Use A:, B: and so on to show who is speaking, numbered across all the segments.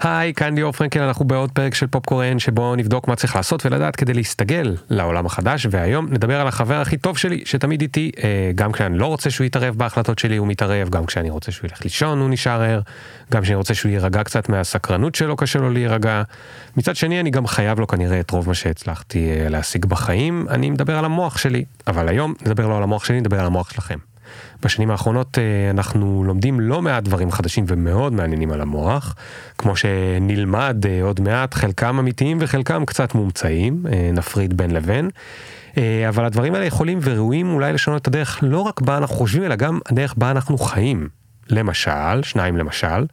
A: היי, כאן ליאור פרנקל, אנחנו בעוד פרק של פופקורן שבו נבדוק מה צריך לעשות ולדעת כדי להסתגל לעולם החדש, והיום נדבר על החבר הכי טוב שלי שתמיד איתי, אה, גם כשאני לא רוצה שהוא יתערב בהחלטות שלי הוא מתערב, גם כשאני רוצה שהוא ילך לישון הוא נשאר ער, גם כשאני רוצה שהוא יירגע קצת מהסקרנות שלו קשה לו להירגע. מצד שני אני גם חייב לו כנראה את רוב מה שהצלחתי אה, להשיג בחיים, אני מדבר על המוח שלי, אבל היום נדבר לא על המוח שלי, נדבר על המוח שלכם. בשנים האחרונות אה, אנחנו לומדים לא מעט דברים חדשים ומאוד מעניינים על המוח, כמו שנלמד אה, עוד מעט, חלקם אמיתיים וחלקם קצת מומצאים, אה, נפריד בין לבין. אבל הדברים האלה יכולים וראויים אולי לשנות את הדרך לא רק בה אנחנו חושבים, אלא גם הדרך בה אנחנו חיים. למשל, שניים למשל,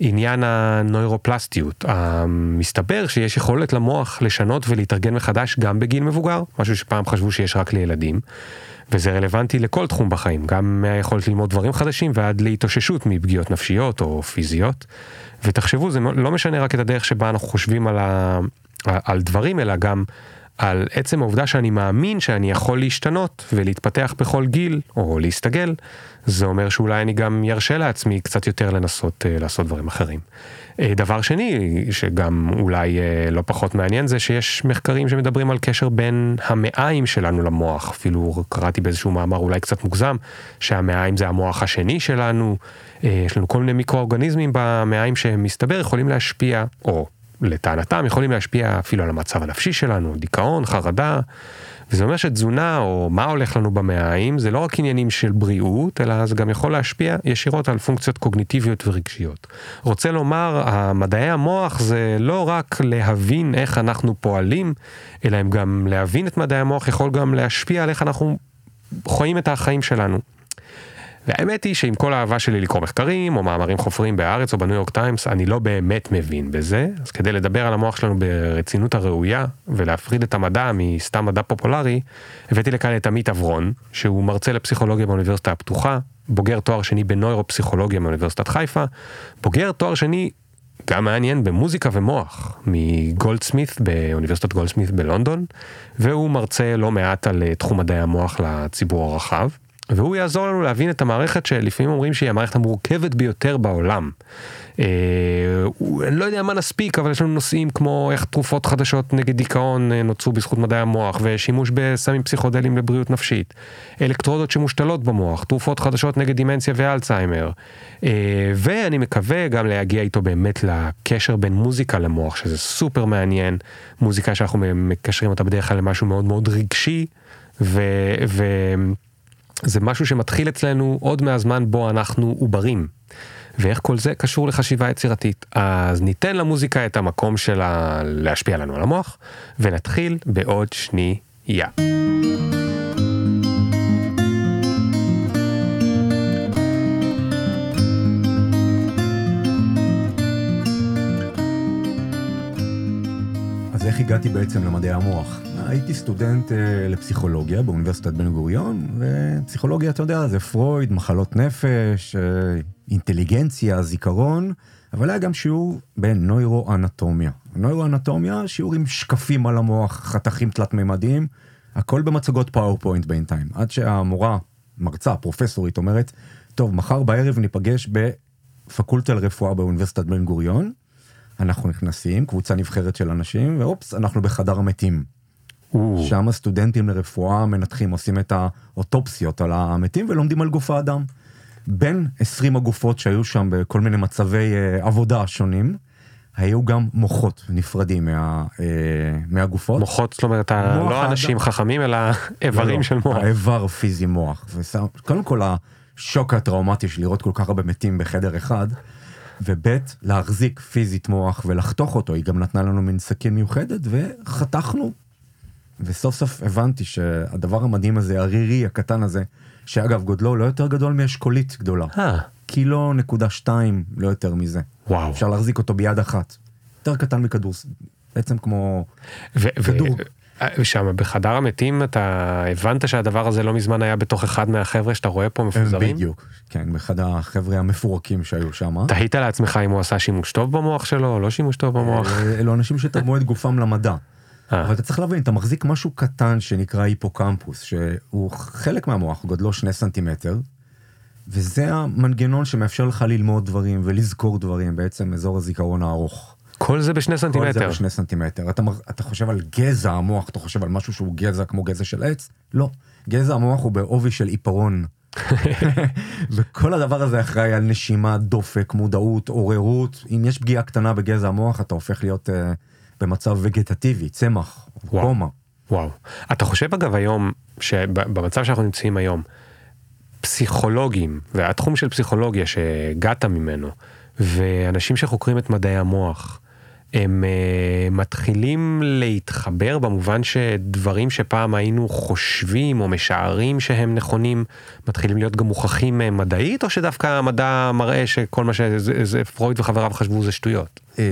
A: עניין הנוירופלסטיות. מסתבר שיש יכולת למוח לשנות ולהתארגן מחדש גם בגיל מבוגר, משהו שפעם חשבו שיש רק לילדים. וזה רלוונטי לכל תחום בחיים, גם מהיכולת ללמוד דברים חדשים ועד להתאוששות מפגיעות נפשיות או פיזיות. ותחשבו, זה לא משנה רק את הדרך שבה אנחנו חושבים על, ה... על דברים, אלא גם על עצם העובדה שאני מאמין שאני יכול להשתנות ולהתפתח בכל גיל, או להסתגל, זה אומר שאולי אני גם ירשה לעצמי קצת יותר לנסות uh, לעשות דברים אחרים. Uh, דבר שני, שגם אולי uh, לא פחות מעניין, זה שיש מחקרים שמדברים על קשר בין המעיים שלנו למוח. אפילו קראתי באיזשהו מאמר אולי קצת מוגזם, שהמעיים זה המוח השני שלנו. Uh, יש לנו כל מיני מיקרואורגניזמים במעיים שמסתבר יכולים להשפיע, או לטענתם יכולים להשפיע אפילו על המצב הנפשי שלנו, דיכאון, חרדה. וזה אומר שתזונה או מה הולך לנו במעיים זה לא רק עניינים של בריאות, אלא זה גם יכול להשפיע ישירות על פונקציות קוגניטיביות ורגשיות. רוצה לומר, מדעי המוח זה לא רק להבין איך אנחנו פועלים, אלא הם גם להבין את מדעי המוח יכול גם להשפיע על איך אנחנו חיים את החיים שלנו. והאמת היא שעם כל האהבה שלי לקרוא מחקרים או מאמרים חופרים בהארץ או בניו יורק טיימס, אני לא באמת מבין בזה, אז כדי לדבר על המוח שלנו ברצינות הראויה ולהפריד את המדע מסתם מדע פופולרי, הבאתי לכאן את עמית אברון, שהוא מרצה לפסיכולוגיה באוניברסיטה הפתוחה, בוגר תואר שני בנוירופסיכולוגיה מאוניברסיטת חיפה, בוגר תואר שני גם מעניין במוזיקה ומוח מגולדסמית באוניברסיטת גולדסמית בלונדון, והוא מרצה לא מעט על תחום מדעי המוח לציבור הרחב. והוא יעזור לנו להבין את המערכת שלפעמים אומרים שהיא המערכת המורכבת ביותר בעולם. אה, אני לא יודע מה נספיק אבל יש לנו נושאים כמו איך תרופות חדשות נגד דיכאון אה, נוצרו בזכות מדעי המוח ושימוש בסמים פסיכודליים לבריאות נפשית, אלקטרודות שמושתלות במוח, תרופות חדשות נגד דימנציה ואלצהיימר, אה, ואני מקווה גם להגיע איתו באמת לקשר בין מוזיקה למוח שזה סופר מעניין, מוזיקה שאנחנו מקשרים אותה בדרך כלל למשהו מאוד מאוד רגשי. ו... ו... זה משהו שמתחיל אצלנו עוד מהזמן בו אנחנו עוברים. ואיך כל זה קשור לחשיבה יצירתית. אז ניתן למוזיקה את המקום שלה להשפיע לנו על המוח, ונתחיל בעוד שנייה.
B: אז איך הגעתי בעצם למדעי המוח? הייתי סטודנט uh, לפסיכולוגיה באוניברסיטת בן גוריון, ופסיכולוגיה, אתה יודע, זה פרויד, מחלות נפש, uh, אינטליגנציה, זיכרון, אבל היה גם שיעור בנוירואנטומיה. נוירואנטומיה, שיעור עם שקפים על המוח, חתכים תלת-ממדיים, הכל במצגות פאורפוינט בינתיים. עד שהמורה, מרצה, פרופסורית, אומרת, טוב, מחר בערב ניפגש בפקולטה לרפואה באוניברסיטת בן גוריון. אנחנו נכנסים, קבוצה נבחרת של אנשים, ואופס, אנחנו בחדר המתים. שם הסטודנטים לרפואה מנתחים, עושים את האוטופסיות על המתים ולומדים על גוף האדם. בין 20 הגופות שהיו שם בכל מיני מצבי uh, עבודה שונים, היו גם מוחות נפרדים מה, uh, מהגופות.
A: מוחות, זאת אומרת, לא האדם. אנשים חכמים, אלא איברים לא, של מוח.
B: האיבר פיזי מוח. ושם, קודם כל, השוק הטראומטי של לראות כל כך הרבה מתים בחדר אחד, וב' להחזיק פיזית מוח ולחתוך אותו, היא גם נתנה לנו מין סכין מיוחדת, וחתכנו וסוף סוף הבנתי שהדבר המדהים הזה, הרירי הקטן הזה, שאגב גודלו לא יותר גדול מאשכולית גדולה. אה. קילו נקודה שתיים, לא יותר מזה.
A: וואו.
B: אפשר להחזיק אותו ביד אחת. יותר קטן מכדור, בעצם כמו כדור.
A: ושם בחדר המתים אתה הבנת שהדבר הזה לא מזמן היה בתוך אחד מהחבר'ה שאתה רואה פה מפוזרים?
B: בדיוק, כן, באחד החבר'ה המפורקים שהיו שם.
A: תהית לעצמך אם הוא עשה שימוש טוב במוח שלו או לא שימוש טוב במוח?
B: אה, אלו אנשים שתרמו את גופם למדע. אה. אבל אתה צריך להבין, אתה מחזיק משהו קטן שנקרא היפוקמפוס, שהוא חלק מהמוח, גודלו שני סנטימטר, וזה המנגנון שמאפשר לך ללמוד דברים ולזכור דברים, בעצם אזור הזיכרון הארוך.
A: כל זה בשני
B: כל זה
A: סנטימטר.
B: בשני סנטימטר. אתה, אתה חושב על גזע המוח, אתה חושב על משהו שהוא גזע כמו גזע של עץ? לא. גזע המוח הוא בעובי של עיפרון. וכל הדבר הזה אחראי על נשימה, דופק, מודעות, עוררות. אם יש פגיעה קטנה בגזע המוח, אתה הופך להיות uh, במצב וגטטיבי, צמח,
A: וואו.
B: קומה.
A: וואו. אתה חושב אגב היום, שבמצב שאנחנו נמצאים היום, פסיכולוגים, והתחום של פסיכולוגיה שהגעת ממנו, ואנשים שחוקרים את מדעי המוח, הם uh, מתחילים להתחבר במובן שדברים שפעם היינו חושבים או משערים שהם נכונים, מתחילים להיות גם מוכחים uh, מדעית, או שדווקא המדע מראה שכל מה שפרויד וחבריו חשבו זה שטויות?
B: אה,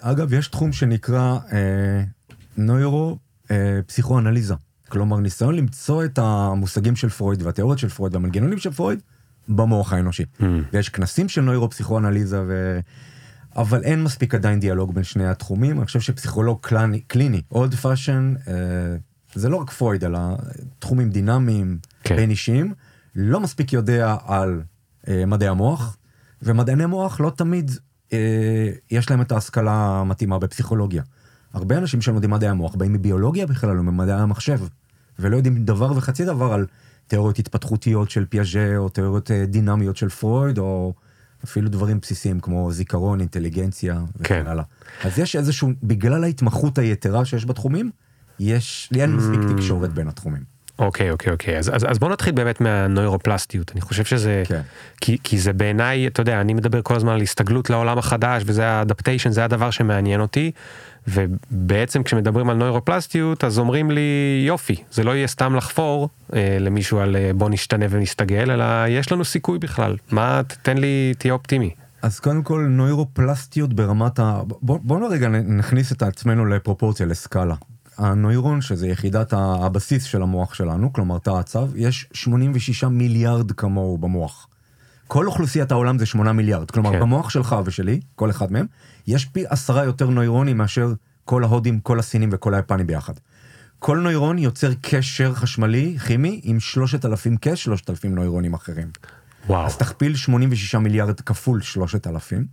B: אגב, יש תחום שנקרא אה, נוירו אה, פסיכואנליזה. כלומר, ניסיון למצוא את המושגים של פרויד והתיאוריות של פרויד והמנגנונים של פרויד במוח האנושי.
A: Mm.
B: ויש כנסים של נוירו-פסיכואנליזה, ו... אבל אין מספיק עדיין דיאלוג בין שני התחומים. אני חושב שפסיכולוג קלני, קליני, old fashioned, אה, זה לא רק פרויד, אלא תחומים דינמיים,
A: כן.
B: בין אישיים, לא מספיק יודע על אה, מדעי המוח, ומדעני מוח לא תמיד אה, יש להם את ההשכלה המתאימה בפסיכולוגיה. הרבה אנשים שלומדים מדעי המוח באים מביולוגיה בכלל, או ממדעי המחשב, ולא יודעים דבר וחצי דבר על תיאוריות התפתחותיות של פיאז'ה, או תיאוריות אה, דינמיות של פרויד, או אפילו דברים בסיסיים כמו זיכרון, אינטליגנציה וכן
A: כן.
B: הלאה. אז יש איזשהו, בגלל ההתמחות היתרה שיש בתחומים, יש, לי אין מספיק
A: Mm.
B: תקשורת בין התחומים.
A: אוקיי אוקיי אוקיי אז, אז, אז בוא נתחיל באמת מהנוירופלסטיות אני חושב שזה
B: כן.
A: כי, כי זה בעיניי אתה יודע אני מדבר כל הזמן על הסתגלות לעולם החדש וזה האדפטיישן זה הדבר שמעניין אותי ובעצם כשמדברים על נוירופלסטיות אז אומרים לי יופי זה לא יהיה סתם לחפור אה, למישהו על אה, בוא נשתנה ונסתגל אלא יש לנו סיכוי בכלל מה תתן לי תהיה אופטימי.
B: אז קודם כל נוירופלסטיות ברמת ה... בוא, בוא רגע נכניס את עצמנו לפרופורציה, לסקאלה. הנוירון, שזה יחידת הבסיס של המוח שלנו, כלומר תא הצו, יש 86 מיליארד כמוהו במוח. כל אוכלוסיית העולם זה 8 מיליארד. כלומר.
A: כן.
B: במוח שלך ושלי, כל אחד מהם, יש פי עשרה יותר נוירונים מאשר כל ההודים, כל הסינים וכל היפנים ביחד. כל נוירון יוצר קשר חשמלי, כימי, עם 3,000, כ-3,000 נוירונים אחרים.
A: וואו.
B: אז תכפיל 86 מיליארד כפול 3,000.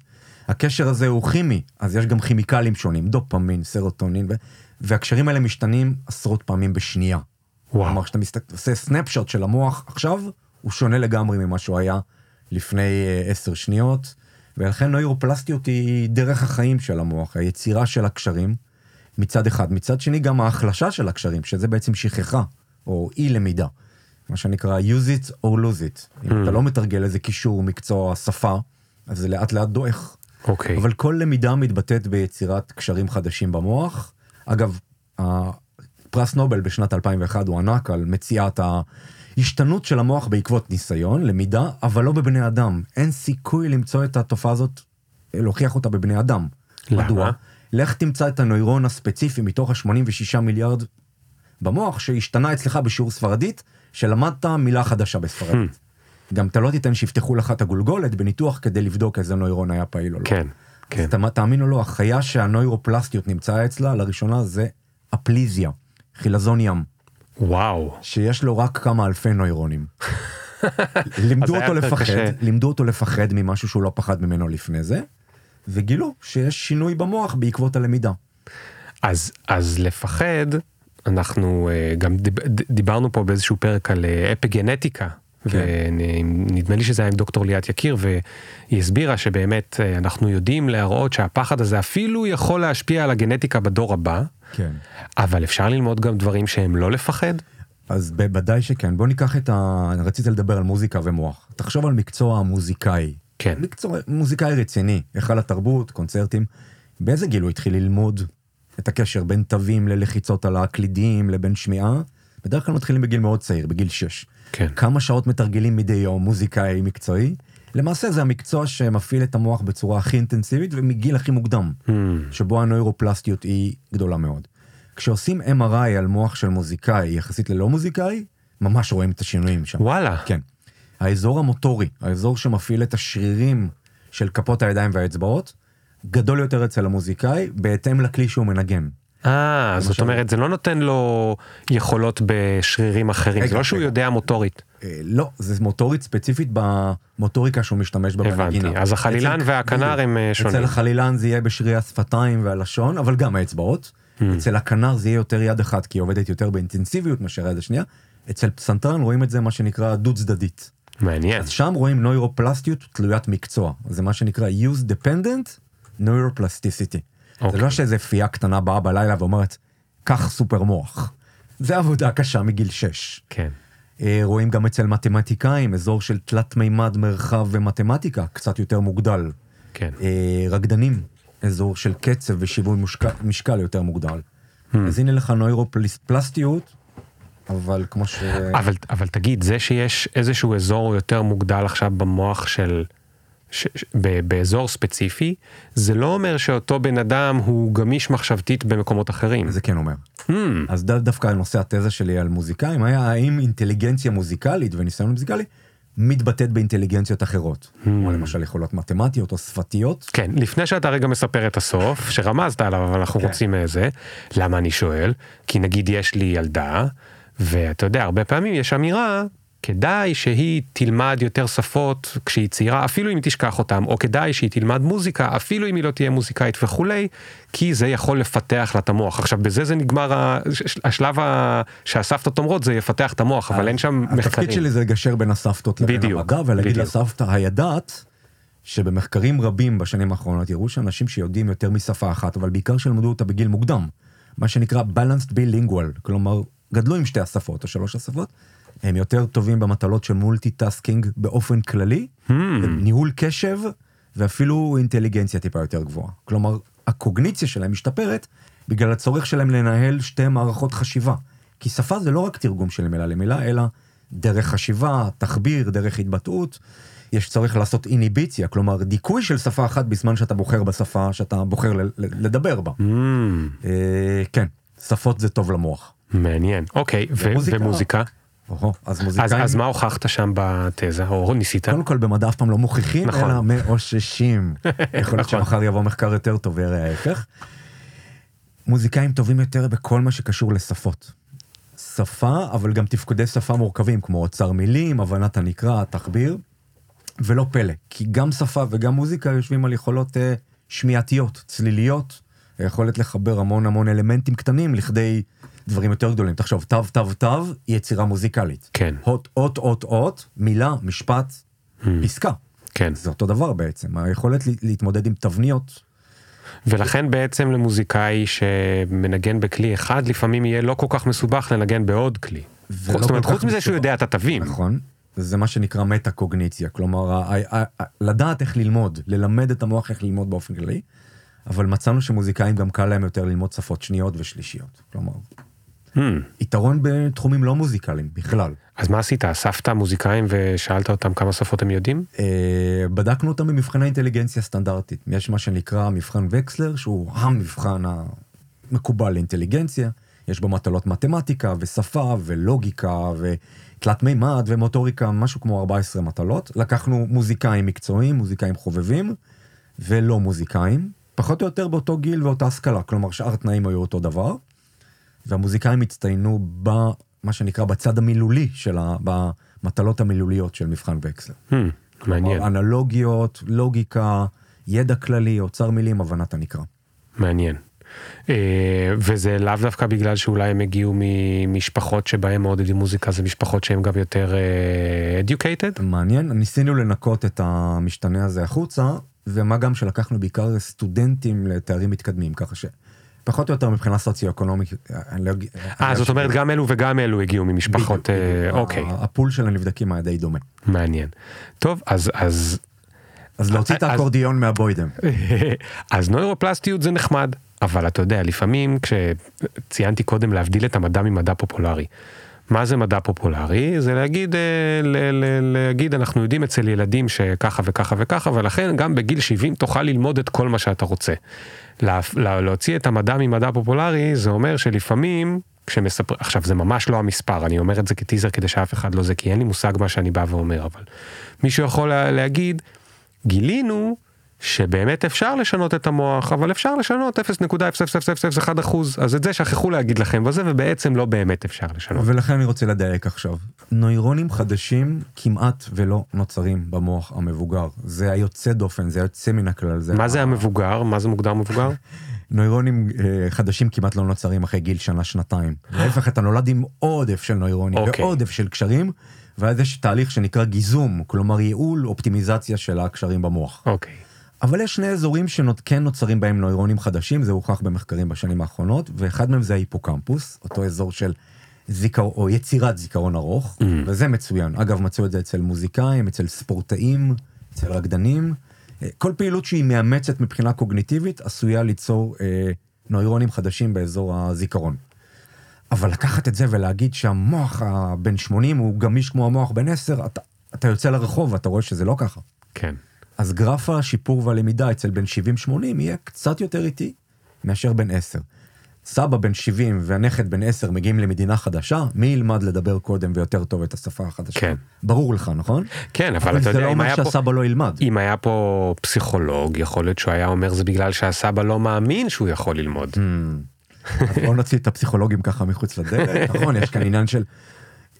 B: הקשר הזה הוא כימי, אז יש גם כימיקלים שונים, דופמין, סרוטונין, ו... והקשרים האלה משתנים עשרות פעמים בשנייה.
A: וואו.
B: כלומר, כשאתה מסתכל, עושה סנפשוט של המוח עכשיו, הוא שונה לגמרי ממה שהוא היה לפני אה, עשר שניות, ולכן נוירופלסטיות היא דרך החיים של המוח, היצירה של הקשרים, מצד אחד. מצד שני, גם ההחלשה של הקשרים, שזה בעצם שכחה, או אי למידה. מה שנקרא use it or lose it. אם אתה לא מתרגל איזה קישור, מקצוע, שפה, אז זה לאט לאט דועך.
A: אוקיי.
B: אבל כל למידה מתבטאת ביצירת קשרים חדשים במוח. אגב, פרס נובל בשנת 2001 הוא ענק על מציאת ההשתנות של המוח בעקבות ניסיון, למידה, אבל לא בבני אדם. אין סיכוי למצוא את התופעה הזאת, להוכיח אותה בבני אדם.
A: למה?
B: מדוע? לך תמצא את הנוירון הספציפי מתוך ה-86 מיליארד במוח שהשתנה אצלך בשיעור ספרדית, שלמדת מילה חדשה בספרדית. גם אתה לא תיתן שיפתחו לך את הגולגולת בניתוח כדי לבדוק איזה נוירון היה פעיל או לא.
A: כן. כן.
B: אז אתה, תאמין או לא, החיה שהנוירופלסטיות נמצאה אצלה, לראשונה זה אפליזיה, חילזון ים,
A: וואו.
B: שיש לו רק כמה אלפי נוירונים. לימדו אותו לפחד,
A: קשה.
B: לימדו אותו לפחד ממשהו שהוא לא פחד ממנו לפני זה, וגילו שיש שינוי במוח בעקבות הלמידה.
A: אז אז לפחד אנחנו אה, גם דיב- דיברנו פה באיזשהו פרק על אה, אפגנטיקה.
B: כן.
A: ונדמה לי שזה היה עם דוקטור ליאת יקיר והיא הסבירה שבאמת אה, אנחנו יודעים להראות שהפחד הזה אפילו יכול להשפיע על הגנטיקה בדור הבא
B: כן.
A: אבל אפשר ללמוד גם דברים שהם לא לפחד.
B: אז בוודאי שכן. בוא ניקח את ה... רצית לדבר על מוזיקה ומוח. תחשוב על מקצוע המוזיקאי.
A: כן.
B: מקצוע מוזיקאי רציני, היכל התרבות, קונצרטים. באיזה גיל הוא התחיל ללמוד את הקשר בין תווים ללחיצות על הקלידים לבין שמיעה? בדרך כלל מתחילים בגיל מאוד צעיר, בגיל 6.
A: כן.
B: כמה שעות מתרגלים מדי יום מוזיקאי מקצועי? למעשה זה המקצוע שמפעיל את המוח בצורה הכי אינטנסיבית ומגיל הכי מוקדם,
A: Hmm.
B: שבו הנוירופלסטיות היא גדולה מאוד. כשעושים MRI על מוח של מוזיקאי יחסית ללא מוזיקאי, ממש רואים את השינויים שם.
A: וואלה.
B: כן. האזור המוטורי, האזור שמפעיל את השרירים של כפות הידיים והאצבעות, גדול יותר אצל המוזיקאי בהתאם לכלי שהוא מנגן.
A: אה זאת אומרת זה לא נותן לו יכולות בשרירים אחרים זה לא שהוא. יודע מוטורית.
B: אה, לא, זה מוטורית ספציפית במוטוריקה שהוא משתמש בה
A: הבנתי,
B: בנגינה.
A: אז החלילן
B: אצל-
A: והכנר הם אה, שונים.
B: אצל החלילן זה יהיה בשרירי השפתיים והלשון, אבל גם האצבעות.
A: Hmm.
B: אצל הכנר זה יהיה יותר יד אחת, כי היא עובדת יותר באינטנסיביות מאשר היד השנייה. אצל פסנתרן רואים את זה מה שנקרא דו צדדית.
A: מעניין.
B: אז שם רואים נוירופלסטיות תלוית מקצוע. זה מה שנקרא use dependent neuroplasticity. זה
A: אוקיי.
B: לא שאיזה פייה קטנה באה בלילה ואומרת, קח סופר מוח. זה עבודה קשה מגיל 6.
A: כן.
B: אה, רואים גם אצל מתמטיקאים, אזור של תלת מימד מרחב ומתמטיקה, קצת יותר מוגדל.
A: כן.
B: אה, רקדנים, אזור של קצב ושיווי משקל, משקל יותר מוגדל.
A: Hmm.
B: אז הנה לך נוירופלסטיות, אבל כמו ש...
A: אבל, אבל תגיד, זה שיש איזשהו אזור יותר מוגדל עכשיו במוח של... ש, ש, ב, באזור ספציפי, זה לא אומר שאותו בן אדם הוא גמיש מחשבתית במקומות אחרים.
B: זה כן אומר.
A: Hmm,
B: אז ד- דווקא נושא התזה שלי על מוזיקאים היה האם אינטליגנציה מוזיקלית וניסיון מוזיקלי מתבטאת באינטליגנציות אחרות. כמו למשל יכולות מתמטיות או שפתיות.
A: כן, לפני שאתה רגע מספר את הסוף, שרמזת עליו, אבל אנחנו
B: כן.
A: רוצים איזה, למה אני שואל? כי נגיד יש לי ילדה, ואתה יודע, הרבה פעמים יש אמירה, כדאי שהיא תלמד יותר שפות כשהיא צעירה, אפילו אם היא תשכח אותם, או כדאי שהיא תלמד מוזיקה, אפילו אם היא לא תהיה מוזיקאית וכולי, כי זה יכול לפתח לה את המוח. עכשיו, בזה זה נגמר, השלב ה- שהסבתות אומרות, זה יפתח את המוח, אבל אין שם מחקרים.
B: התפקיד שלי זה לגשר בין הסבתות לבין
A: בדיוק,
B: המדע ולהגיד
A: בדיוק.
B: לסבתא הידעת שבמחקרים רבים בשנים האחרונות יראו שאנשים שיודעים יותר משפה אחת אבל בעיקר שלמדו אותה בגיל מוקדם מה שנקרא balanced bilingual כלומר גדלו עם שתי השפות או שלוש השפות הם יותר טובים במטלות של multitasking באופן כללי
A: Hmm,
B: ניהול קשב ואפילו אינטליגנציה טיפה יותר גבוהה כלומר הקוגניציה שלהם משתפרת בגלל הצורך שלהם לנהל שתי מערכות חשיבה כי שפה זה לא רק תרגום של מילה למילה אלא דרך חשיבה תחביר דרך התבטאות. יש צורך לעשות איניביציה כלומר דיכוי של שפה אחת בזמן שאתה בוחר בשפה שאתה בוחר לדבר בה.
A: hmm,
B: אה, כן שפות זה טוב למוח.
A: מעניין. אוקיי,
B: ומוזיקה? או, אז
A: אז,
B: מוזיקאים
A: אז מה הוכחת שם בתזה, או ניסית?
B: קודם כל במדע אף פעם לא מוכיחים
A: נכון.
B: אלא מאוששים. יכול להיות
A: נכון.
B: שמחר יבוא מחקר יותר טוב ויראה ההפך. מוזיקאים טובים יותר בכל מה שקשור לשפות. שפה אבל גם תפקודי שפה מורכבים כמו אוצר מילים הבנת הנקרא תחביר. ולא פלא כי גם שפה וגם מוזיקה יושבים על יכולות אה, שמיעתיות צליליות היכולת לחבר המון המון אלמנטים קטנים לכדי דברים יותר גדולים תחשוב תו תו תו יצירה מוזיקלית.
A: כן,
B: אות אות אות אות מילה משפט פסקה
A: כן.
B: זה אותו דבר בעצם היכולת לה- להתמודד עם תבניות
A: ולכן בעצם למוזיקאי שמנגן בכלי אחד, לפעמים יהיה לא כל כך מסובך לנגן בעוד כלי. זאת אומרת, חוץ מזה שהוא. יודע את התווים.
B: נכון זה מה שנקרא מטה קוגניציה כלומר לדעת איך ללמוד ללמד את המוח איך ללמוד באופן כללי. אבל מצאנו שמוזיקאים גם קל להם יותר ללמוד שפות שניות ושלישיות כלומר
A: Hmm.
B: יתרון בתחומים לא מוזיקליים בכלל.
A: אז מה עשית? אספת מוזיקאים ושאלת אותם כמה שפות הם יודעים?
B: אה, בדקנו אותם במבחני אינטליגנציה סטנדרטית. יש מה שנקרא מבחן וקסלר, שהוא המבחן המקובל לאינטליגנציה. יש בו מטלות מתמטיקה ושפה ולוגיקה ותלת מימד ומוטוריקה, משהו כמו 14 מטלות. לקחנו מוזיקאים מקצועיים, מוזיקאים חובבים, ולא מוזיקאים, פחות או יותר באותו גיל ואותה השכלה, כלומר שאר התנאים היו אותו דבר. והמוזיקאים הצטיינו במה שנקרא בצד המילולי של ה... במטלות המילוליות של מבחן וקסלר.
A: Hmm, מעניין,
B: כלומר, אנלוגיות, לוגיקה, ידע כללי, אוצר מילים, הבנת הנקרא.
A: מעניין. אה, וזה לאו דווקא בגלל שאולי הם הגיעו ממשפחות שבהם מעודדים מוזיקה, זה משפחות שהן גם יותר אה, educated?
B: מעניין, ניסינו לנקות את המשתנה הזה החוצה, ומה גם שלקחנו בעיקר סטודנטים לתארים מתקדמים, ככה שפחות או יותר מבחינה סוציו-אקונומית. לא אגיד-
A: אה, זאת אומרת גם אלו וגם אלו הגיעו ממשפחות, אה. אוקיי,
B: הפול של הנבדקים היה די דומה.
A: מעניין. טוב, אז, אז
B: אז להוציא את
A: אז-
B: האקורדיון מהבוידם.
A: אז נוירופלסטיות זה נחמד, אבל אתה יודע, לפעמים כשציינתי קודם להבדיל את המדע ממדע פופולרי. מה זה מדע פופולרי? זה להגיד, אה, ל- ל- להגיד אנחנו יודעים אצל ילדים שככה וככה וככה, ולכן גם בגיל 70 תוכל ללמוד את כל מה שאתה רוצה. לה, לה, להוציא את המדע ממדע פופולרי זה אומר שלפעמים כשמספר, עכשיו זה ממש לא המספר, אני אומר את זה כטיזר כדי שאף אחד לא זה, כי אין לי מושג מה שאני בא ואומר, אבל מישהו יכול לה, להגיד, גילינו שבאמת אפשר לשנות את המוח, אבל אפשר לשנות 0.0001 אחוז, אז את זה שכחו להגיד לכם וזה, ובעצם לא באמת אפשר לשנות.
B: ולכן אני רוצה לדייק עכשיו. נוירונים חדשים כמעט ולא נוצרים במוח המבוגר. זה היוצא דופן, זה היוצא מן הכלל.
A: מה זה המבוגר? מה זה מוגדר מבוגר?
B: נוירונים אה, חדשים כמעט לא נוצרים אחרי גיל שנה שנתיים. להפך אתה נולד עם עודף של נוירונים
A: אוקיי.
B: ועודף של קשרים, ואז יש תהליך שנקרא גיזום, כלומר ייעול אופטימיזציה של הקשרים במוח.
A: אוקיי.
B: אבל יש שני אזורים שכן נוצרים בהם נוירונים חדשים, זה הוכח במחקרים בשנים האחרונות, ואחד מהם זה ההיפוקמפוס, אותו אזור של זיכר... או יצירת זיכרון ארוך,
A: Mm.
B: וזה מצוין. אגב, מצאו את זה אצל מוזיקאים, אצל ספורטאים, אצל רקדנים. אה, כל פעילות שהיא מאמצת מבחינה קוגניטיבית עשויה ליצור אה, נוירונים חדשים באזור הזיכרון. אבל לקחת את זה ולהגיד שהמוח הבן 80 הוא גמיש כמו המוח בן 10, אתה, אתה יוצא לרחוב ואתה רואה שזה לא ככה.
A: כן.
B: אז גרף השיפור והלמידה אצל בן 70-80 יהיה קצת יותר איטי מאשר בן 10. סבא בן 70 והנכד בן 10 מגיעים למדינה חדשה, מי ילמד לדבר קודם ויותר טוב את השפה החדשה?
A: כן.
B: ברור לך, נכון?
A: כן, אבל אתה
B: זה
A: יודע,
B: לא
A: אם
B: אומר
A: היה פה...
B: שהסבא לא ילמד.
A: אם היה פה פסיכולוג, יכול להיות שהוא היה אומר זה בגלל שהסבא לא מאמין שהוא יכול ללמוד.
B: אז בוא נוציא את הפסיכולוגים ככה מחוץ לדלת, נכון, יש כאן עניין של...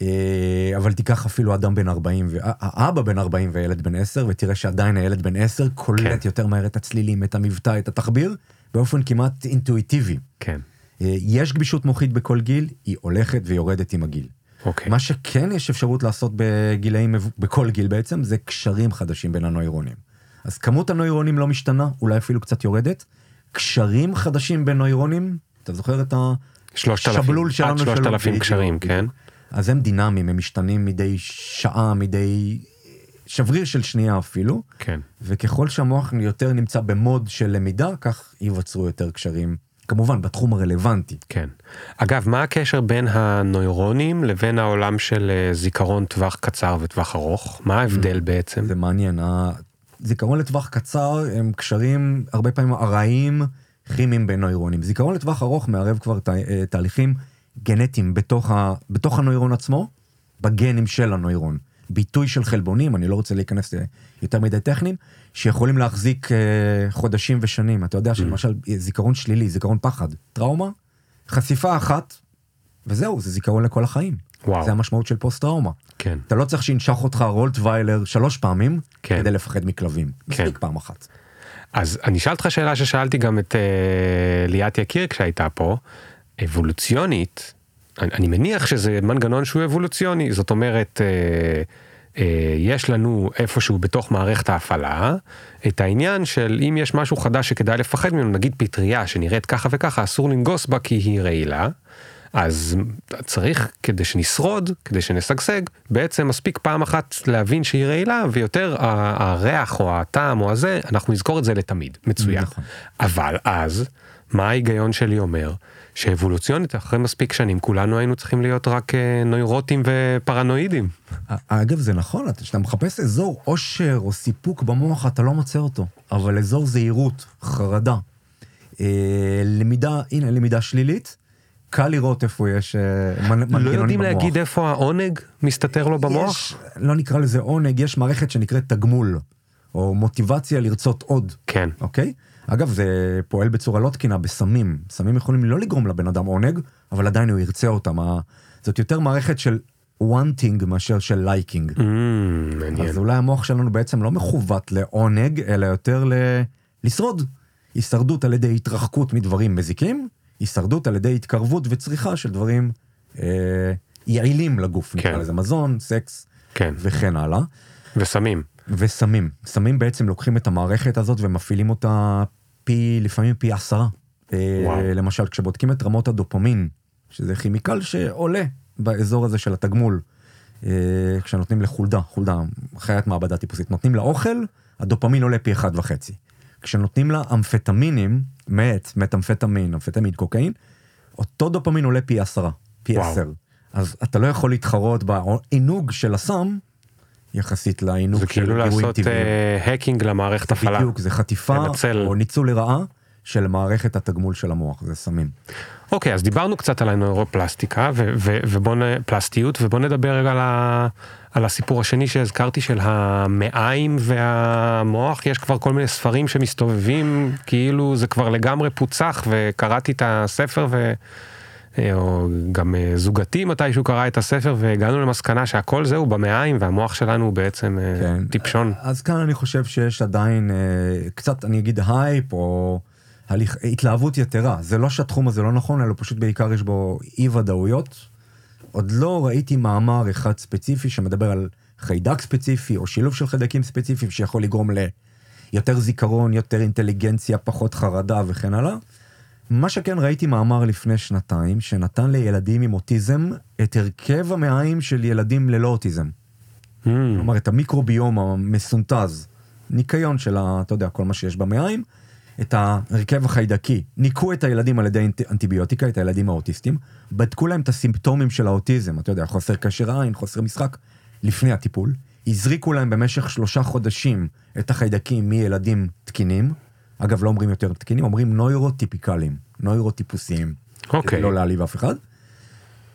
B: אה, אבל תיקח אפילו אדם בן 40, ו- ה- האבא בן 40 וילד בן 10, ותראה שעדיין הילד בן 10 קולט
A: כן.
B: יותר מהר את הצלילים, את המבטא, את התחביר, באופן כמעט אינטואיטיבי.
A: כן.
B: אה, יש גמישות מוחית בכל גיל, היא הולכת ויורדת עם הגיל.
A: אוקיי.
B: מה שכן יש אפשרות לעשות בגילאים, בכל גיל בעצם, זה קשרים חדשים בין הנוירונים. אז כמות הנוירונים לא משתנה, אולי אפילו קצת יורדת. קשרים חדשים בין נוירונים, אתה זוכר את. השבלול שלנו
A: עד שלושת
B: שלו,
A: אלפים
B: בדיוק,
A: קשרים, כן?
B: אז הם דינמיים, הם משתנים מדי שעה, מדי שבריר של שנייה אפילו,
A: כן.
B: וככל שהמוח יותר נמצא במוד של למידה, כך ייווצרו יותר קשרים, כמובן בתחום הרלוונטי.
A: כן. אגב, מה הקשר בין הנוירונים לבין העולם של אה, זיכרון טווח קצר וטווח ארוך? מה ההבדל בעצם?
B: זה מעניין, הזיכרון לטווח קצר הם קשרים הרבה פעמים ארעיים כימיים בין נוירונים. זיכרון לטווח ארוך מערב כבר תה, אה, תהליכים גנטיים בתוך, ה, בתוך הנוירון עצמו, בגנים של הנוירון. ביטוי של חלבונים, אני לא רוצה להיכנס יותר מדי טכניים, שיכולים להחזיק אה, חודשים ושנים. אתה יודע שלמשל זיכרון שלילי, זיכרון פחד, טראומה, חשיפה אחת, וזהו, זה זיכרון לכל החיים.
A: וואו.
B: זה המשמעות של פוסט טראומה.
A: כן.
B: אתה לא צריך שינשך אותך רולטוויילר שלוש פעמים
A: כן.
B: כדי לפחד מכלבים.
A: כן.
B: מספיק פעם אחת.
A: אז אני אשאל אותך שאלה ששאלתי גם את אה, ליאת יקיר כשהייתה פה, אבולוציונית, אני, אני מניח שזה מנגנון שהוא אבולוציוני, זאת אומרת, אה, אה, יש לנו איפשהו בתוך מערכת ההפעלה את העניין של אם יש משהו חדש שכדאי לפחד ממנו, נגיד פטריה שנראית ככה וככה, אסור לנגוס בה כי היא רעילה. אז צריך כדי שנשרוד, כדי שנשגשג, בעצם מספיק פעם אחת להבין שהיא רעילה ויותר הריח או הטעם או הזה, אנחנו נזכור את זה לתמיד, מצוין.
B: נכון.
A: אבל אז, מה ההיגיון שלי אומר? שאבולוציונית אחרי מספיק שנים כולנו היינו צריכים להיות רק אה, נוירוטים ופרנואידים.
B: אגב זה נכון, אתה- כשאתה מחפש אזור עושר או סיפוק במוח אתה לא מוצא אותו, אבל אזור זהירות, חרדה, אה, למידה, הנה למידה שלילית, קל לראות איפה יש אה,
A: לא
B: מנגנונים
A: יודעים
B: במוח.
A: להגיד איפה העונג מסתתר לו במוח?
B: יש, לא נקרא לזה עונג, יש מערכת שנקראת תגמול, או מוטיבציה לרצות עוד.
A: כן,
B: אוקיי? אגב, זה פועל בצורה לא תקינה בסמים. סמים יכולים לא לגרום לבן אדם עונג, אבל עדיין הוא ירצה אותם. זאת יותר מערכת של wanting מאשר של liking.
A: Mm, מעניין.
B: אז אולי המוח שלנו בעצם לא מכוות לעונג, אלא יותר ל... לשרוד. הישרדות על ידי התרחקות מדברים מזיקים, הישרדות על ידי התקרבות וצריכה של דברים אה, יעילים לגוף, נקרא
A: כן.
B: לזה מזון, סקס
A: כן,
B: וכן הלאה.
A: וסמים.
B: וסמים. סמים בעצם לוקחים את המערכת הזאת ומפעילים אותה פי, לפעמים פי עשרה. אה,
A: וואו.
B: למשל, כשבודקים את רמות הדופמין, שזה כימיקל שעולה באזור הזה של התגמול, אה, כשנותנים לחולדה, חולדה, חיית מעבדה טיפוסית, נותנים לה אוכל, הדופמין עולה פי אחד וחצי. כשנותנים לה אמפטמינים, מת, מטאמפטמין, אמפטמין, קוקאין, אותו דופמין עולה פי עשרה, פי
A: וואו.
B: עשר. אז אתה לא יכול להתחרות בעינוג של הסם, יחסית לעינוג
A: זה כאילו
B: גירויים
A: לעשות. האקינג למערכת הפעלה.
B: בדיוק, זה חטיפה
A: לנצל.
B: או ניצול לרעה של מערכת התגמול של המוח, זה סמים.
A: אוקיי, אז דיברנו קצת על הנוירופלסטיקה ובוא נ... פלסטיות, ובוא נדבר רגע על, ה... על הסיפור השני שהזכרתי של המעיים והמוח, יש כבר כל מיני ספרים שמסתובבים, כאילו זה כבר לגמרי פוצח, וקראתי את הספר ו... אה, או גם אה, זוגתי מתישהו קרא את הספר והגענו למסקנה שהכל זהו במעיים והמוח שלנו הוא בעצם אה, כן. טיפשון.
B: אז כאן אני חושב שיש עדיין קצת אני אגיד הייפ או היי, התלהבות יתרה זה לא שהתחום הזה לא נכון אלא פשוט בעיקר יש בו אי ודאויות. עוד לא ראיתי מאמר אחד ספציפי שמדבר על חיידק ספציפי או שילוב של חיידקים ספציפיים שיכול לגרום ליותר זיכרון יותר אינטליגנציה פחות חרדה וכן הלאה. מה שכן ראיתי מאמר לפני שנתיים, שנתן לילדים עם אוטיזם את הרכב המעיים של ילדים ללא אוטיזם. Mm. כלומר, את המיקרוביום המסונטז, ניקיון של, ה, אתה יודע, כל מה שיש במעיים, את ההרכב החיידקי. ניקו את הילדים על ידי אנטיביוטיקה, את הילדים האוטיסטים, בדקו להם את הסימפטומים של האוטיזם, אתה יודע, חוסר קשר עין, חוסר משחק, לפני הטיפול. הזריקו להם במשך שלושה חודשים את החיידקים מילדים תקינים, אגב, לא אומרים יותר תקינים, אומרים נוירוטיפיקליים, נוירוטיפוסיים.
A: אוקיי.
B: לא להעליב אף אחד.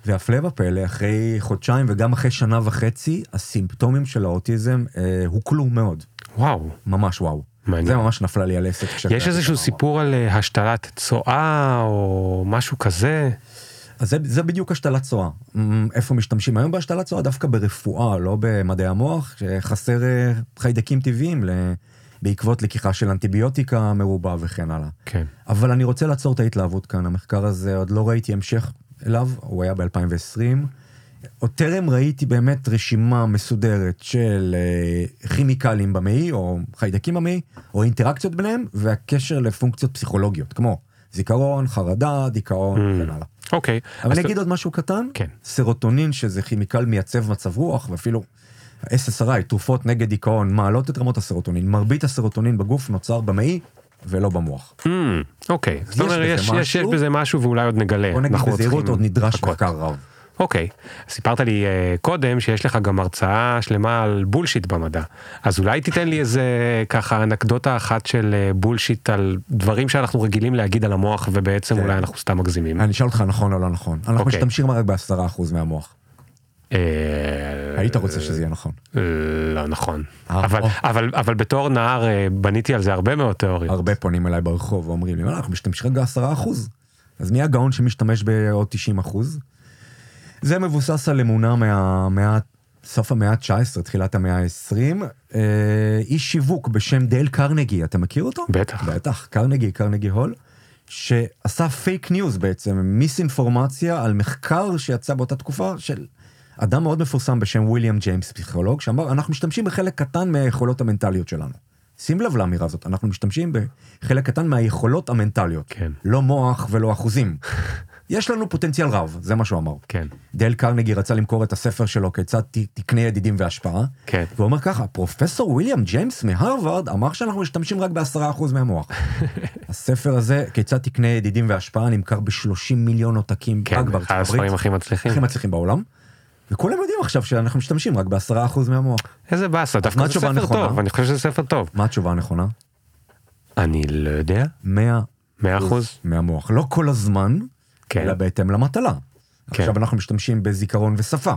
B: והפלא ופלא, אחרי חודשיים וגם אחרי שנה וחצי, הסימפטומים של האוטיזם אה, הוקלו מאוד.
A: וואו.
B: ממש וואו.
A: מעניין.
B: זה ממש נפלה לי על עסק.
A: יש איזשהו סיפור על אה, השתלת צואה או משהו כזה?
B: אז זה, זה בדיוק השתלת צואה. איפה משתמשים היום בהשתלת צואה? דווקא ברפואה, לא במדעי המוח, שחסר אה, חיידקים טבעיים בעקבות לקיחה של אנטיביוטיקה מרובה וכן הלאה.
A: כן.
B: אבל אני רוצה לעצור את ההתלהבות כאן, המחקר הזה עוד לא ראיתי המשך אליו, הוא היה ב-2020. עוד טרם ראיתי באמת רשימה מסודרת של uh, כימיקלים במעי, או חיידקים במעי, או אינטראקציות ביניהם, והקשר לפונקציות פסיכולוגיות, כמו זיכרון, חרדה, דיכאון mm. וכן הלאה.
A: אוקיי.
B: אבל אני אגיד עוד משהו קטן,
A: כן.
B: סרוטונין, שזה כימיקל מייצב מצב רוח, ואפילו SSRI, תרופות נגד דיכאון, מעלות את רמות הסרוטונין. מרבית הסרוטונין בגוף נוצר במעי ולא במוח.
A: Hmm, אוקיי, זאת אומרת יש בזה משהו ואולי עוד נגלה.
B: בוא נגיד בזהירות עוד נדרש מחקר רב.
A: אוקיי, סיפרת לי uh, קודם שיש לך גם הרצאה שלמה על בולשיט במדע, אז אולי תיתן לי איזה ככה אנקדוטה אחת של uh, בולשיט על דברים שאנחנו רגילים להגיד על המוח ובעצם כן. אולי אנחנו סתם מגזימים.
B: אני אשאל אותך נכון או לא נכון, אנחנו אוקיי. משתמשים רק בעשרה אחוז מהמוח.
A: אה,
B: היית רוצה שזה יהיה נכון.
A: לא נכון. אה, אבל בתור נער אה, בניתי על זה הרבה מאוד תיאוריות.
B: הרבה פונים אליי ברחוב ואומרים לי, אנחנו משתמשים רק בעשרה אחוז. אז מי הגאון שמשתמש בעוד 90 אחוז? זה מבוסס על אמונה מהמאה, סוף המאה ה-19, תחילת המאה ה-20. איש שיווק בשם דייל קרנגי, אתה מכיר אותו?
A: בטח.
B: בטח, קרנגי, קרנגי הול. שעשה fake news בעצם, מיסאינפורמציה על מחקר שיצא באותה תקופה של אדם מאוד מפורסם בשם וויליאם ג'יימס, פסיכולוג, שאמר, אנחנו משתמשים בחלק קטן מהיכולות המנטליות שלנו. שים לב לאמירה הזאת, אנחנו משתמשים בחלק קטן מהיכולות המנטליות.
A: כן.
B: לא מוח ולא אחוזים. יש לנו פוטנציאל רב, זה מה שהוא אמר.
A: כן.
B: דייל קרנגי רצה למכור את הספר שלו כיצד תקנה ידידים והשפעה.
A: כן.
B: והוא אומר ככה, פרופסור וויליאם ג'יימס מהרווארד אמר שאנחנו משתמשים רק בעשרה אחוז מהמוח. הספר הזה, כיצד תקנה ידידים והשפעה, נמכר ב-30 מיליון עותקים.
A: כן, אחד הספרים הכי מצליחים.
B: הכי מצליחים בעולם. וכולם יודעים עכשיו שאנחנו משתמשים רק בעשרה אחוז מהמוח.
A: איזה באסה, דווקא זה ספר נכונה? טוב, אני חושב שזה ספר טוב.
B: מה התשובה הנכונה?
A: אני לא יודע.
B: 100
A: 100 אחוז
B: מהמוח. לא כל הזמן, כן. אלא בהתאם למטלה. כן. עכשיו אנחנו משתמשים בזיכרון ושפה.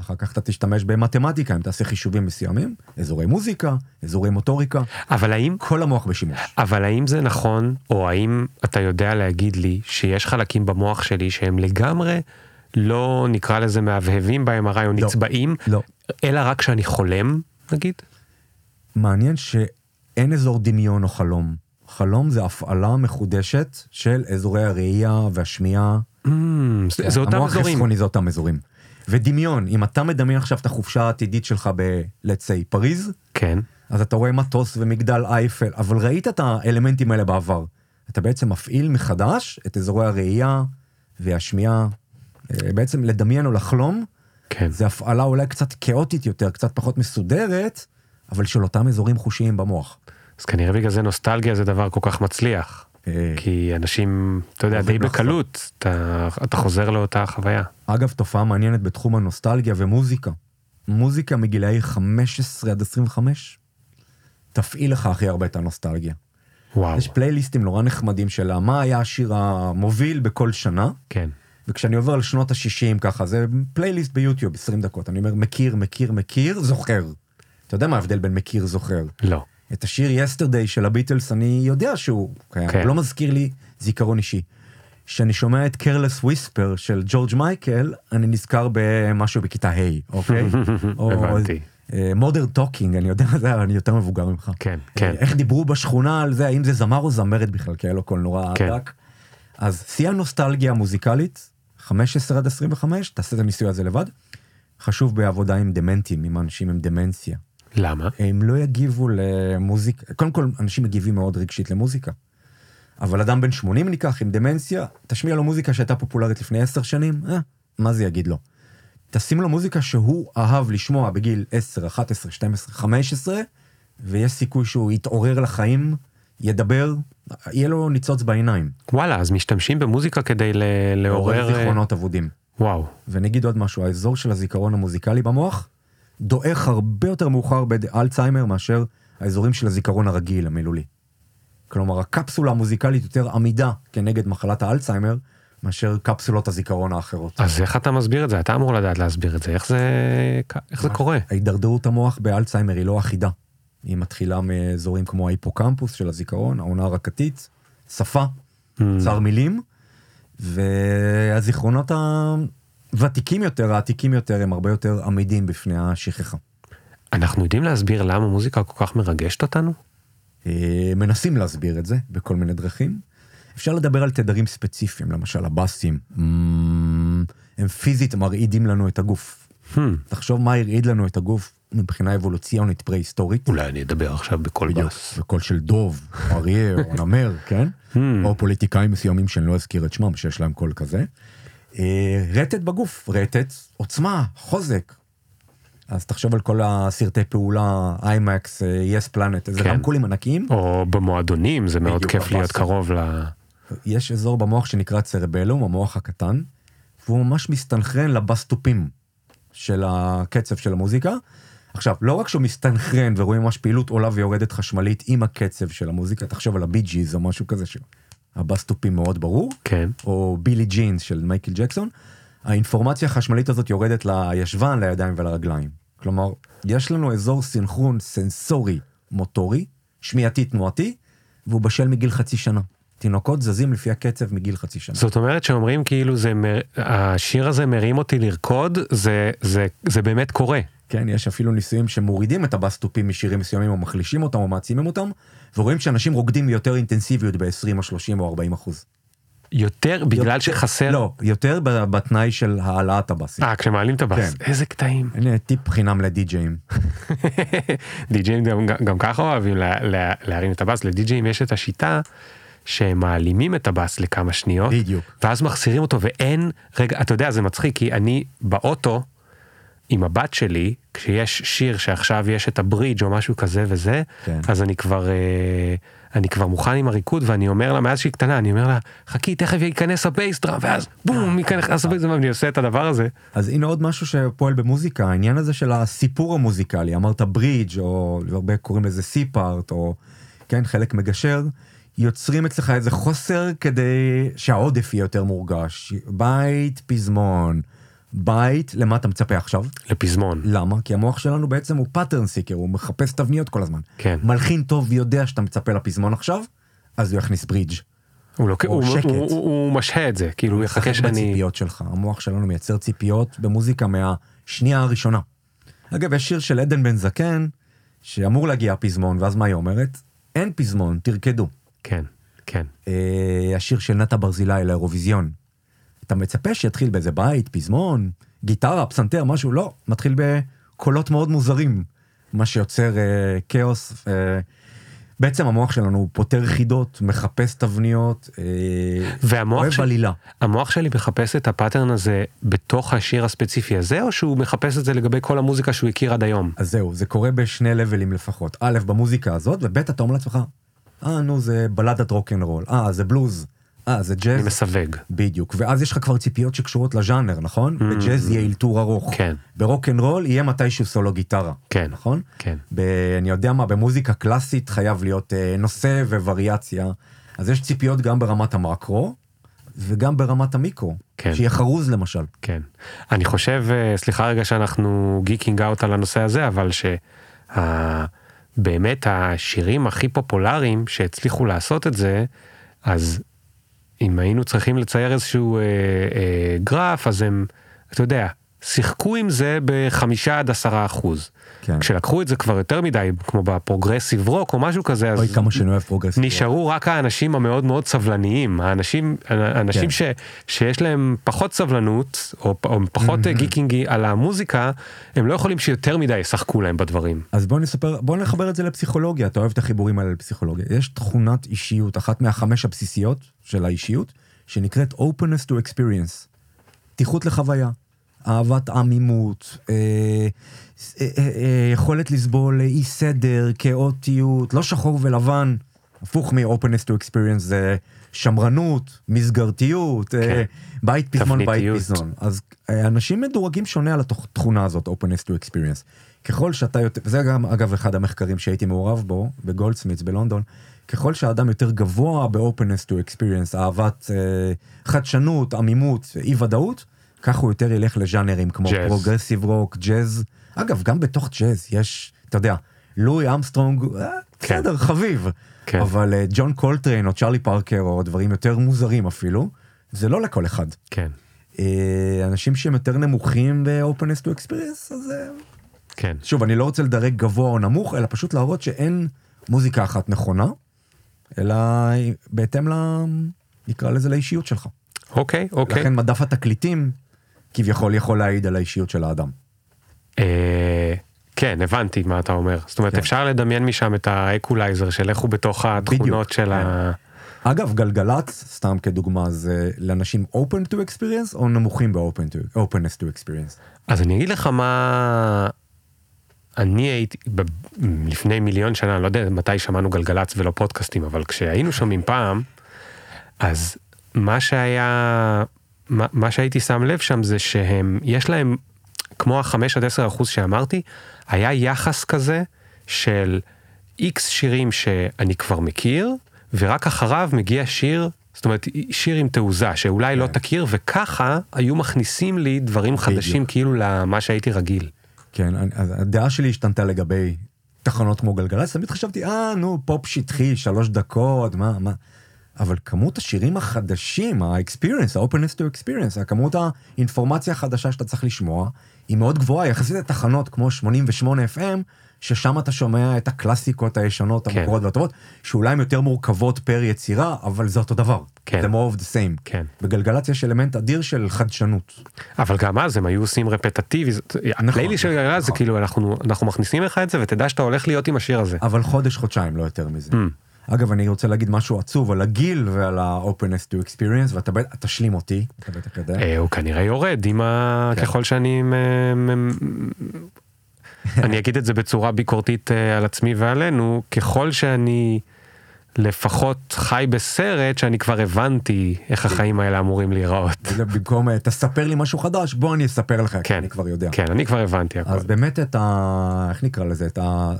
B: אחר כך אתה תשתמש במתמטיקה אם תעשה חישובים מסוימים, אזורי מוזיקה, אזורי מוטוריקה.
A: אבל האם...
B: כל המוח בשימוש.
A: אבל האם זה נכון, או האם אתה יודע להגיד לי שיש חלקים במוח שלי שהם לגמרי לא נקרא לזה מהבהבים ב-MRI או לא, נצבעים,
B: לא.
A: אלא רק כשאני חולם, נגיד?
B: מעניין שאין אזור דמיון או חלום. חלום זה הפעלה מחודשת של אזורי הראייה והשמיעה.
A: Mm, זה, זה אותם אזורים.
B: המוח החסכוני זה אותם אזורים. ודמיון, אם אתה מדמיין עכשיו את החופשה העתידית שלך ב-let's say פריז,
A: כן.
B: אז אתה רואה מטוס ומגדל אייפל, אבל ראית את האלמנטים האלה בעבר. אתה בעצם מפעיל מחדש את אזורי הראייה והשמיעה בעצם לדמיין או לחלום,
A: כן.
B: זה הפעלה אולי קצת כאוטית יותר, קצת פחות מסודרת, אבל של אותם אזורים חושיים במוח.
A: אז כנראה בגלל זה נוסטלגיה זה דבר כל כך מצליח. אה, כי אנשים, אתה יודע, די בקלות, אתה, אתה חוזר לאותה חוויה.
B: אגב, תופעה מעניינת בתחום הנוסטלגיה ומוזיקה. מוזיקה מגילאי 15 עד 25, תפעיל לך הכי הרבה את הנוסטלגיה.
A: וואו.
B: יש פלייליסטים נורא נחמדים של מה היה השיר המוביל בכל שנה,
A: כן.
B: וכשאני עובר על שנות ה-60 ככה, זה פלייליסט ביוטיוב 20 דקות, אני אומר מכיר, מכיר, מכיר, זוכר. אתה יודע מה ההבדל בין מכיר, זוכר?
A: לא.
B: את השיר Yesterday של הביטלס אני יודע שהוא קיים,
A: כן.
B: הוא לא מזכיר לי זיכרון אישי. כשאני שומע את Careless Whisper של ג'ורג' מייקל, אני נזכר במשהו בכיתה ה', אוקיי?
A: הבנתי.
B: Modern Talking, אני יודע, זה, אני יותר מבוגר ממך.
A: כן, כן.
B: איך דיברו בשכונה על זה, האם זה זמר או זמרת בכלל, כי היה לו קול נורא
A: כן.
B: דק. אז שיא הנוסטלגיה המוזיקלית, 15 עד 25, תעשה את הניסוי הזה לבד. חשוב בעבודה עם דמנטים, עם אנשים עם דמנציה.
A: למה?
B: הם לא יגיבו למוזיקה, קודם כל אנשים מגיבים מאוד רגשית למוזיקה. אבל אדם בן 80 ניקח עם דמנציה, תשמיע לו מוזיקה שהייתה פופולרית לפני 10 שנים, אה, מה זה יגיד לו? תשים לו מוזיקה שהוא אהב לשמוע בגיל 10, 11, 12, 15, ויש סיכוי שהוא יתעורר לחיים, ידבר, יהיה לו ניצוץ בעיניים.
A: וואלה, אז משתמשים במוזיקה כדי ל- לעורר... אה,
B: זיכרונות אבודים.
A: וואו.
B: ונגיד עוד משהו, האזור של הזיכרון המוזיקלי במוח דועך הרבה יותר מאוחר באלצהיימר מאשר האזורים של הזיכרון הרגיל, המילולי. כלומר, הקפסולה המוזיקלית יותר עמידה כנגד מחלת האלצהיימר, מאשר קפסולות הזיכרון האחרות.
A: אז איך אתה מסביר את זה? אתה אמור לדעת להסביר את זה. איך זה, איך זה קורה?
B: ההידרדרות המוח באלצהיימר היא לא אחידה. היא מתחילה מאזורים כמו ההיפוקמפוס של הזיכרון, העונה הרקתית, שפה,
A: Mm.
B: צר מילים, והזיכרונות הוותיקים יותר, העתיקים יותר, הם הרבה יותר עמידים בפני השכחה.
A: אנחנו יודעים להסביר למה מוזיקה כל כך מרגשת אותנו?
B: אה, מנסים להסביר את זה בכל מיני דרכים. אפשר לדבר על תדרים ספציפיים, למשל הבאסים. Mm, הם פיזית מרעידים לנו את הגוף.
A: Hmm,
B: תחשוב מה הרעיד לנו את הגוף מבחינה אבולוציונית פרה-היסטורית.
A: אולי אני אדבר עכשיו בקול בס.
B: וקול של דוב, או אריה, או נמר, כן?
A: Hmm,
B: או פוליטיקאים מסוימים שאני לא אזכיר את שמם, שיש להם קול כזה. אה, רטט בגוף, רטט, עוצמה, חוזק. אז תחשוב על כל הסרטי פעולה, איימקס, יס פלנט, איזה. רמקולים ענקיים.
A: או במועדונים, זה מאוד כיף להיות. קרוב ל...
B: יש אזור במוח שנקרא צרבלום, המוח הקטן, והוא ממש מסתנכרן לבסטופים של הקצב של המוזיקה. עכשיו, לא רק שהוא מסתנכרן ורואים ממש פעילות עולה ויורדת חשמלית עם הקצב של המוזיקה, תחשוב על הבי ג'יז או משהו כזה שהבסטופים מאוד ברור,
A: כן.
B: או בילי ג'ינס של מייקל ג'קסון, האינפורמציה החשמלית הזאת יורדת לישבן, לידיים ולרגליים. כלומר, יש לנו אזור סינכרון סנסורי מוטורי, שמיעתי תנועתי, והוא בשל מגיל חצי שנה. תינוקות זזים לפי הקצב מגיל חצי שנה.
A: זאת אומרת שאומרים כאילו זה, מר- השיר הזה מרים אותי לרקוד, זה, זה, זה באמת קורה.
B: כן, יש אפילו ניסויים שמורידים את הבסטופים משירים מסוימים או מחלישים אותם או מעצימים אותם, ורואים שאנשים רוקדים ביותר אינטנסיביות ב-20 או 30 או 40 אחוז.
A: יותר בגלל
B: יותר-
A: שחסר...
B: לא, יותר בתנאי של העלאת הבאסים.
A: אה, כשמעלים את הבאס.
B: כן.
A: איזה קטעים.
B: הנה טיפ חינם לדי-ג'אים.
A: די-ג'אים גם, גם ככה אוהבים לה, לה, להרים את הבאס, לדי-ג'אים יש את השיטה שהם מעלימים את הבאס לכמה שניות,
B: בדיוק.
A: ואז מחסירים אותו ואין, רגע, אתה יודע, זה מצחיק, כי אני באוטו עם הבת שלי, כשיש שיר שעכשיו יש את הברידג' או משהו כזה וזה,
B: כן.
A: אז אני כבר, אה, אני כבר מוכן עם הריקוד ואני אומר לה, מאז שהיא קטנה, אני אומר לה, חכי, תכף ייכנס ה bass drum, ואז בום, ייכנס ה bass drum, ואני עושה את הדבר הזה.
B: אז הנה עוד משהו שפועל במוזיקה, העניין הזה של הסיפור המוזיקלי, אמרת ברידג' או הרבה קוראים לזה C-part, או כן, חלק מגשר, יוצרים אצלך איזה חוסר כדי שהעודף יהיה יותר מורגש. בית, פזמון, בית, למה אתה מצפה עכשיו?
A: לפזמון.
B: למה? כי המוח שלנו בעצם הוא pattern seeker, הוא מחפש תבניות כל הזמן.
A: כן.
B: מלחין טוב ויודע שאתה מצפה לפזמון עכשיו, אז הוא יכניס ברידג'.
A: הוא.
B: או
A: הוא,
B: שקט.
A: הוא, הוא, הוא משהה את זה, כאילו הוא יחכה שאני...
B: בציפיות שלך, המוח שלנו מייצר ציפיות במוזיקה מהשנייה הראשונה. אגב, יש שיר של עדן בן זקן, שאמור להגיע פזמון, ואז מה היא אומרת? אין פזמון, תרקדו.
A: כן, כן.
B: אה, השיר של נטע ברזילי לאירוויזיון. אתה מצפה שיתחיל באיזה בית, פזמון, גיטרה, פסנתר, משהו, לא, מתחיל בקולות מאוד מוזרים, מה שיוצר אה, כאוס. אה, בעצם המוח שלנו פותר חידות, מחפש תבניות, אה, אוהב
A: של-
B: עלילה.
A: המוח שלי מחפש את ה pattern הזה בתוך השיר הספציפי הזה, או שהוא מחפש את זה לגבי כל המוזיקה שהוא הכיר עד היום?
B: אז זהו, זה קורה בשני לבלים לפחות. א', במוזיקה הזאת, וב', אתה אומר לעצמך, אה, נו, זה בלדת רוק אנד רול, אה, זה בלוז, אה, זה
A: אני
B: ג'אז,
A: מסווג.
B: בדיוק, ואז יש לך כבר ציפיות שקשורות לז'אנר, נכון? בג'אז יהיה אלתור ארוך.
A: כן.
B: ברוק אנד רול יהיה מתישהו סולו גיטרה.
A: כן.
B: נכון?
A: כן.
B: ב... אני יודע מה, במוזיקה קלאסית חייב להיות אה, נושא ווריאציה. אז יש ציפיות גם ברמת המקרו, וגם ברמת המיקרו.
A: כן.
B: שיהיה חרוז למשל.
A: כן. אני חושב, אה, סליחה רגע שאנחנו גיקינג אאוט על הנושא הזה, אבל שבאמת השירים הכי פופולריים שהצליחו לעשות את זה, אז אם היינו צריכים לצייר איזשהו אה, אה, גרף, אז הם, אתה יודע, שיחקו עם זה בחמישה עד עשרה אחוז.
B: כן.
A: כשלקחו את זה כבר יותר מדי, כמו ב progressive rock או משהו כזה,
B: אוי,
A: אז
B: כמה שאני אוהב progressive.
A: נשארו רק האנשים המאוד מאוד סבלניים, האנשים, האנשים
B: כן.
A: ש, שיש להם פחות סבלנות, או, או פחות
B: Mm-hmm.
A: גיקינגי על המוזיקה, הם לא יכולים שיותר מדי ישחקו להם בדברים.
B: אז בוא נספר, בוא נחבר את זה לפסיכולוגיה, אתה אוהב את החיבורים האלה לפסיכולוגיה. יש תכונת אישיות, אחת מהחמש הבסיסיות של האישיות, שנקראת openness to experience. פתיחות לחוויה, אהבת עמימות, אה, אה, אה, אה, יכולת לסבול אי סדר, כאוטיות, לא שחור ולבן, הפוך מ-openness to experience זה שמרנות, מסגרתיות, אה,
A: כן.
B: בית פזמון, בית. פזמון. אז אה, אנשים מדורגים שונה על התכונה הזאת, openness to experience. ככל שאתה יותר, וזה גם אגב אחד המחקרים שהייתי מעורב בו, בגולדסמיץ בלונדון, ככל שהאדם יותר גבוה ב-openness to experience, אהבת אה, חדשנות, עמימות, אי ודאות, כך הוא יותר ילך לז'אנרים כמו
A: ג'אז.
B: progressive rock, ג'אז. אגב, גם בתוך ג'אז יש, אתה יודע, לואי אמסטרונג, אה,
A: כן.
B: בסדר, חביב.
A: כן.
B: אבל אה, ג'ון קולטריין או צ'רלי פארקר או דברים יותר מוזרים אפילו, זה לא לכל אחד.
A: כן,
B: אה, אנשים שהם יותר נמוכים ב-openness to experience, אז אה,
A: כן,
B: שוב, אני לא רוצה לדרג גבוה או נמוך, אלא פשוט להראות שאין מוזיקה אחת נכונה, אלא בהתאם ל... נקרא לזה לאישיות שלך.
A: אוקיי, אוקיי.
B: לכן מדף התקליטים כביכול יכול להעיד על האישיות של האדם.
A: אה, כן, הבנתי מה אתה אומר. זאת אומרת,
B: כן.
A: אפשר לדמיין משם את האקולייזר של איך הוא בתוך התכונות
B: בדיוק,
A: של ה...
B: אגב, גלגלצ, סתם כדוגמה, זה לאנשים open to experience או נמוכים ב-open to, to experience?
A: אז אני אגיד לך מה... אני הייתי, ב... לפני מיליון שנה, לא יודע מתי שמענו גלגלצ ולא פודקאסטים, אבל כשהיינו שומעים פעם, אז מה שהיה, מה, מה שהייתי שם לב שם זה שהם, יש להם, כמו החמש עד עשר אחוז שאמרתי, היה יחס כזה של איקס שירים שאני כבר מכיר, ורק אחריו מגיע שיר, זאת אומרת, שיר עם תעוזה, שאולי לא
B: כן.
A: תכיר, וככה היו מכניסים לי דברים חדשים כאילו למה שהייתי רגיל.
B: כן, אני- הדעה שלי השתנתה לגבי תחנות כמו גלגלצ, תמיד חשבתי, אה, נו, פופ שטחי, שלוש דקות, מה, מה. אבל כמות השירים החדשים, ה-experience, ה-openness to experience, הכמות האינפורמציה החדשה שאתה צריך לשמוע, היא מאוד גבוהה יחסית לתחנות כמו 88 FM, ששם אתה שומע את הקלאסיקות הישנות,
A: כן.
B: המקורות והטובות, שאולי הן יותר מורכבות פר יצירה, אבל זה אותו דבר.
A: כן.
B: זה more of the same.
A: כן.
B: בגלגלצ יש אלמנט אדיר של חדשנות.
A: אבל גם אז הם היו עושים רפטטיבי, זאת- הפלייליסט של גלגלצ זה
B: נכון.
A: כאילו אנחנו אנחנו מכניסים לך את זה ותדע שאתה הולך להיות עם השיר הזה.
B: אבל חודש, חודשיים, לא יותר מזה.
A: Mm.
B: אגב, אני רוצה להגיד משהו עצוב על הגיל ועל ה-openness to experience, ואתה בטח, תשלים אותי, אתה בטח יודע.
A: אה, הוא כנראה יורד עם ה...
B: כן.
A: ככל שאני... אני אגיד את זה בצורה ביקורתית אה, על עצמי ועלינו, ככל שאני לפחות חי בסרט שאני כבר הבנתי איך החיים האלה אמורים להיראות.
B: במקום, אה, תספר לי משהו חדש, בוא אני אספר לך,
A: כן,
B: אני כבר יודע.
A: כן, אני כבר הבנתי הכל.
B: אז באמת את ה... איך נקרא לזה? את ה...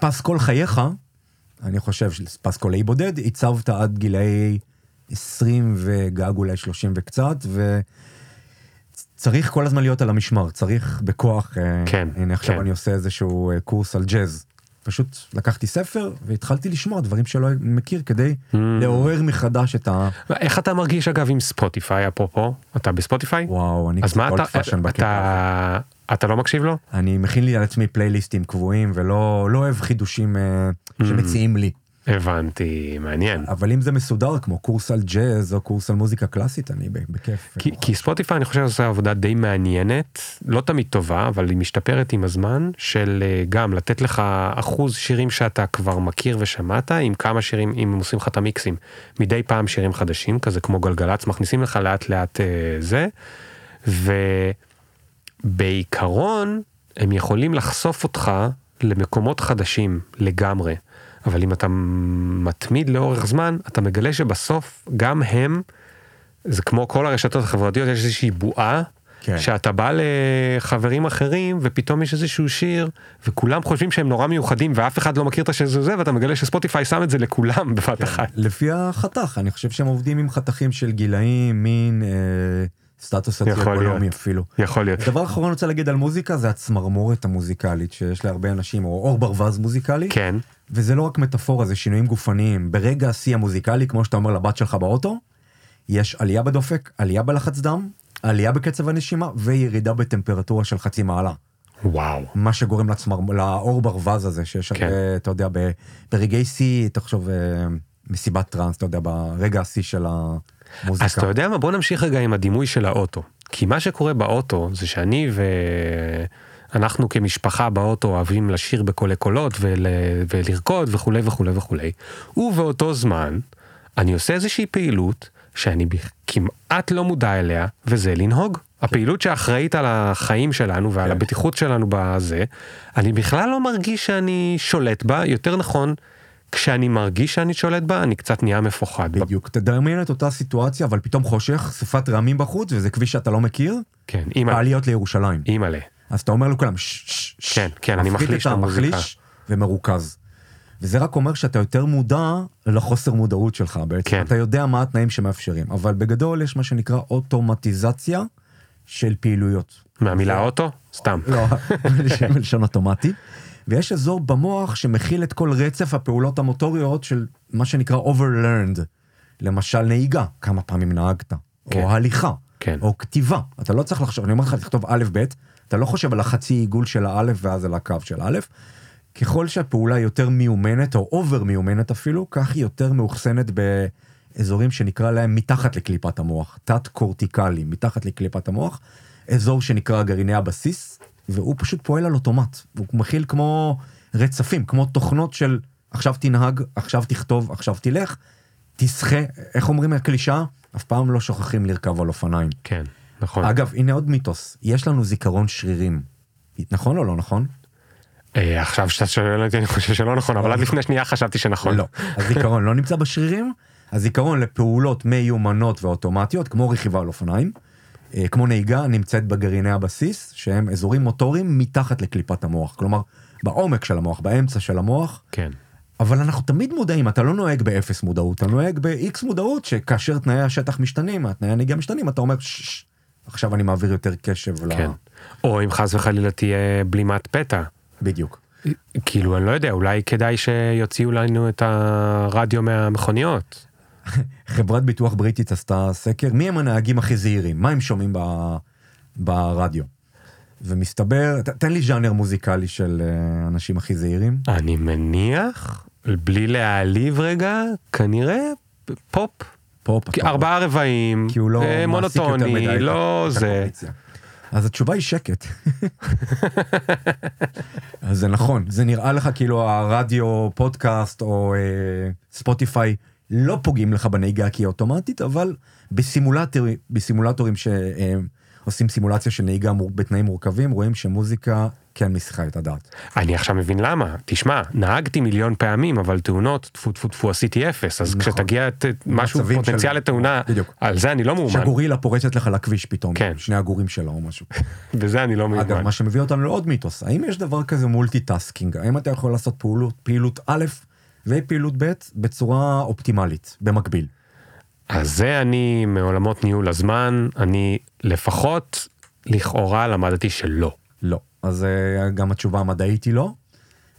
B: פס כל חייך, אני חושב שפסקולי בודד, הצבת עד גילאי 20 וגג אולי 30 וקצת, וצריך כל הזמן להיות על המשמר, צריך בכוח, אה,
A: כן,
B: הנה עכשיו
A: כן.
B: אני עושה איזשהו אה, קורס על ג'אז. פשוט לקחתי ספר והתחלתי לשמוע דברים שלא מכיר כדי
A: Mm.
B: לעורר מחדש את ה...
A: איך אתה מרגיש אגב עם ספוטיפיי אפרופו? אתה בספוטיפיי?
B: וואו, אני
A: אז מה אתה. אתה, אתה לא מקשיב לו?
B: אני מכין לי על עצמי פלייליסטים קבועים ולא לא אוהב חידושים
A: Mm.
B: שמציעים לי.
A: הבנתי, מעניין.
B: אבל אם זה מסודר כמו קורס על ג'אז או קורס על מוזיקה קלאסית אני בכיף.
A: כי, כי ספוטיפיי אני חושב שעושה עבודה די מעניינת, לא תמיד טובה, אבל היא משתפרת עם הזמן, של אה, גם לתת לך אחוז שירים שאתה כבר מכיר ושמעת, עם כמה שירים, אם הם עושים לך את המיקסים, מדי פעם שירים חדשים, כזה כמו גלגלצ, מכניסים לך לאט לאט אה, זה, ובעיקרון הם יכולים לחשוף אותך למקומות חדשים לגמרי. אבל אם אתה מתמיד לאורך זמן, אתה מגלה שבסוף גם הם, זה כמו כל הרשתות החברתיות, יש איזושהי בועה.
B: כן.
A: שאתה בא לחברים אחרים ופתאום יש איזשהו שיר וכולם חושבים שהם נורא מיוחדים ואף אחד לא מכיר את השיר הזה ואתה מגלה שספוטיפיי שם את זה לכולם בבת
B: כן.
A: אחת.
B: לפי החתך, אני חושב שהם עובדים עם חתכים של גילאים, מין, אה, סטטוס סוציו-אקונומי. אפילו.
A: יכול להיות.
B: דבר אחרון אני רוצה להגיד על מוזיקה זה הצמרמורת המוזיקלית שיש להרבה אנשים, או אור ברווז מוזיקלי,
A: כן,
B: וזה לא רק מטאפורה, זה שינויים גופניים. ברגע השיא המוזיקלי, כמו שאתה אומר לבת שלך באוטו, יש עלייה בדופק, עלייה בלחץ דם, עלייה בקצב הנשימה וירידה בטמפרטורה של חצי מעלה.
A: וואו.
B: מה שגורם לצמר... לאור ברווז הזה שיש
A: כן.
B: הרבה, אתה יודע. ברגעי שיא, תחשוב, אה, מסיבת טראנס, אתה יודע, ברגע השיא של המוזיקה.
A: אז אתה יודע מה בוא נמשיך רגע עם הדימוי של האוטו כי מה שקורה באוטו זה שאני ואנחנו כמשפחה באוטו אוהבים לשיר בקולי קולות ול... ולרקוד וכולי וכולי וכולי ובאותו זמן אני עושה איזושהי פעילות שאני כמעט לא מודע אליה וזה לנהוג. הפעילות שאחראית על החיים שלנו ועל
B: כן.
A: הבטיחות שלנו בזה, אני בכלל לא מרגיש שאני שולט בה, יותר נכון, כשאני מרגיש שאני שולט בה, אני קצת נהיה מפוחד.
B: בדיוק, תדמיין את אותה סיטואציה, אבל פתאום חושך, סופת רעמים בחוץ, וזה כביש שאתה לא מכיר,
A: כן, אימא,
B: העליות לירושלים.
A: אימא'לה.
B: אז אתה אומר לכולם, "ש- ש- ש-"
A: כן, כן, אני
B: מפחית
A: מחליש
B: את
A: את המוזיקה.
B: המחליש ומרוכז. וזה רק אומר שאתה יותר מודע לחוסר מודעות שלך בעצם.
A: כן.
B: אתה יודע מה התנאים שמאפשרים, אבל בגדול יש מה שנקרא אוטומטיזציה של פעילויות.
A: מהמילה אוטו? סתם.
B: לא, מלשון אוטומטי. ויש אזור במוח שמכיל את כל רצף הפעולות המוטוריות של מה שנקרא overlearned. למשל נהיגה, כמה פעמים נהגת,
A: כן.
B: או הליכה,
A: כן.
B: או כתיבה. אתה לא צריך לחשוב, אני אומר לך לכתוב א' ב', אתה לא חושב על החצי עיגול של האלף ואז על הקו של א'. ככל שהפעולה יותר מיומנת, או אובר מיומנת אפילו, כך היא יותר מאוחסנת באזורים שנקרא להם מתחת לקליפת המוח, תת קורטיקלי, מתחת לקליפת המוח, אזור שנקרא גרעיני הבסיס, והוא פשוט פועל על אוטומט, הוא מכיל כמו רצפים, כמו תוכנות של עכשיו תנהג, עכשיו תכתוב, עכשיו תלך, תשחה, איך אומרים הקלישאה? אף פעם לא שוכחים לרכב על אופניים.
A: כן, נכון.
B: אגב, הנה עוד מיתוס, יש לנו זיכרון שרירים. נכון או לא נכון?
A: אה, עכשיו שאתה שואל אותי אני חושב שלא נכון, אבל עד לפני שנייה חשבתי שנכון.
B: לא. הזיכרון לא נמצא בשרירים, הזיכרון לפעולות מיומנות ואוטומטיות, כמו רכיבה על אופניים, כמו נהיגה, נמצאת בגרעיני הבסיס, שהם אזורים מוטוריים מתחת לקליפת המוח. כלומר, בעומק של המוח, באמצע של המוח,
A: כן.
B: אבל אנחנו תמיד מודעים, אתה לא נוהג באפס מודעות, אתה נוהג ב-X מודעות, שכאשר תנאי השטח משתנים, תנאי הנהיגה משתנים, אתה אומר, "שש, עכשיו אני מעביר יותר קשב ל...
A: כן. או אם חס וחלילה תהיה בלימת פתע.
B: בדיוק.
A: כאילו אני לא יודע אולי כדאי שיוציאו לנו את הרדיו מהמכוניות.
B: חברת ביטוח בריטית עשתה סקר, מי הם הנהגים הכי זהירים? מה הם שומעים ב... ברדיו? ומסתבר, ת, תן לי ז'אנר מוזיקלי של אה, אנשים הכי זהירים.
A: אני מניח בלי להעליב רגע כנראה פופ.
B: פופ.
A: ארבעה רבעים,
B: כי הוא לא
A: אה, מונוטוני, לא זה.
B: אז התשובה היא שקט. אז זה נכון, זה נראה לך כאילו הרדיו, פודקאסט או אה, ספוטיפיי לא פוגעים לך בנהיגה כי היא אוטומטית, אבל בסימולטורים, בסימולטורים שעושים סימולציה של נהיגה מור- בתנאים מורכבים, רואים שמוזיקה כן מסיחה את הדעת.
A: אני עכשיו מבין למה, תשמע, נהגתי מיליון פעמים, אבל תאונות, טפו טפו טפו עשיתי אפס, אז
B: נכון.
A: כשתגיע את- משהו, פוטנציאל
B: של-
A: לתאונה,
B: בדיוק.
A: על זה אני לא מאומן,
B: שהגורילה פורצת לך לכביש פתאום,
A: כן.
B: שני הגורים שלו או משהו.
A: בזה אני לא
B: אגב,
A: מאומן.
B: מה שמביא אותנו לעוד מיתוס, האם יש דבר כזה multitasking? האם אתה יכול לעשות פעולות, פעילות א' ופעילות ב' בצורה אופטימלית, במקביל?
A: אז זה אני מעולמות ניהול הזמן, אני לפחות לכאורה למדתי שלא.
B: לא. אז אה, גם התשובה המדעית היא לא.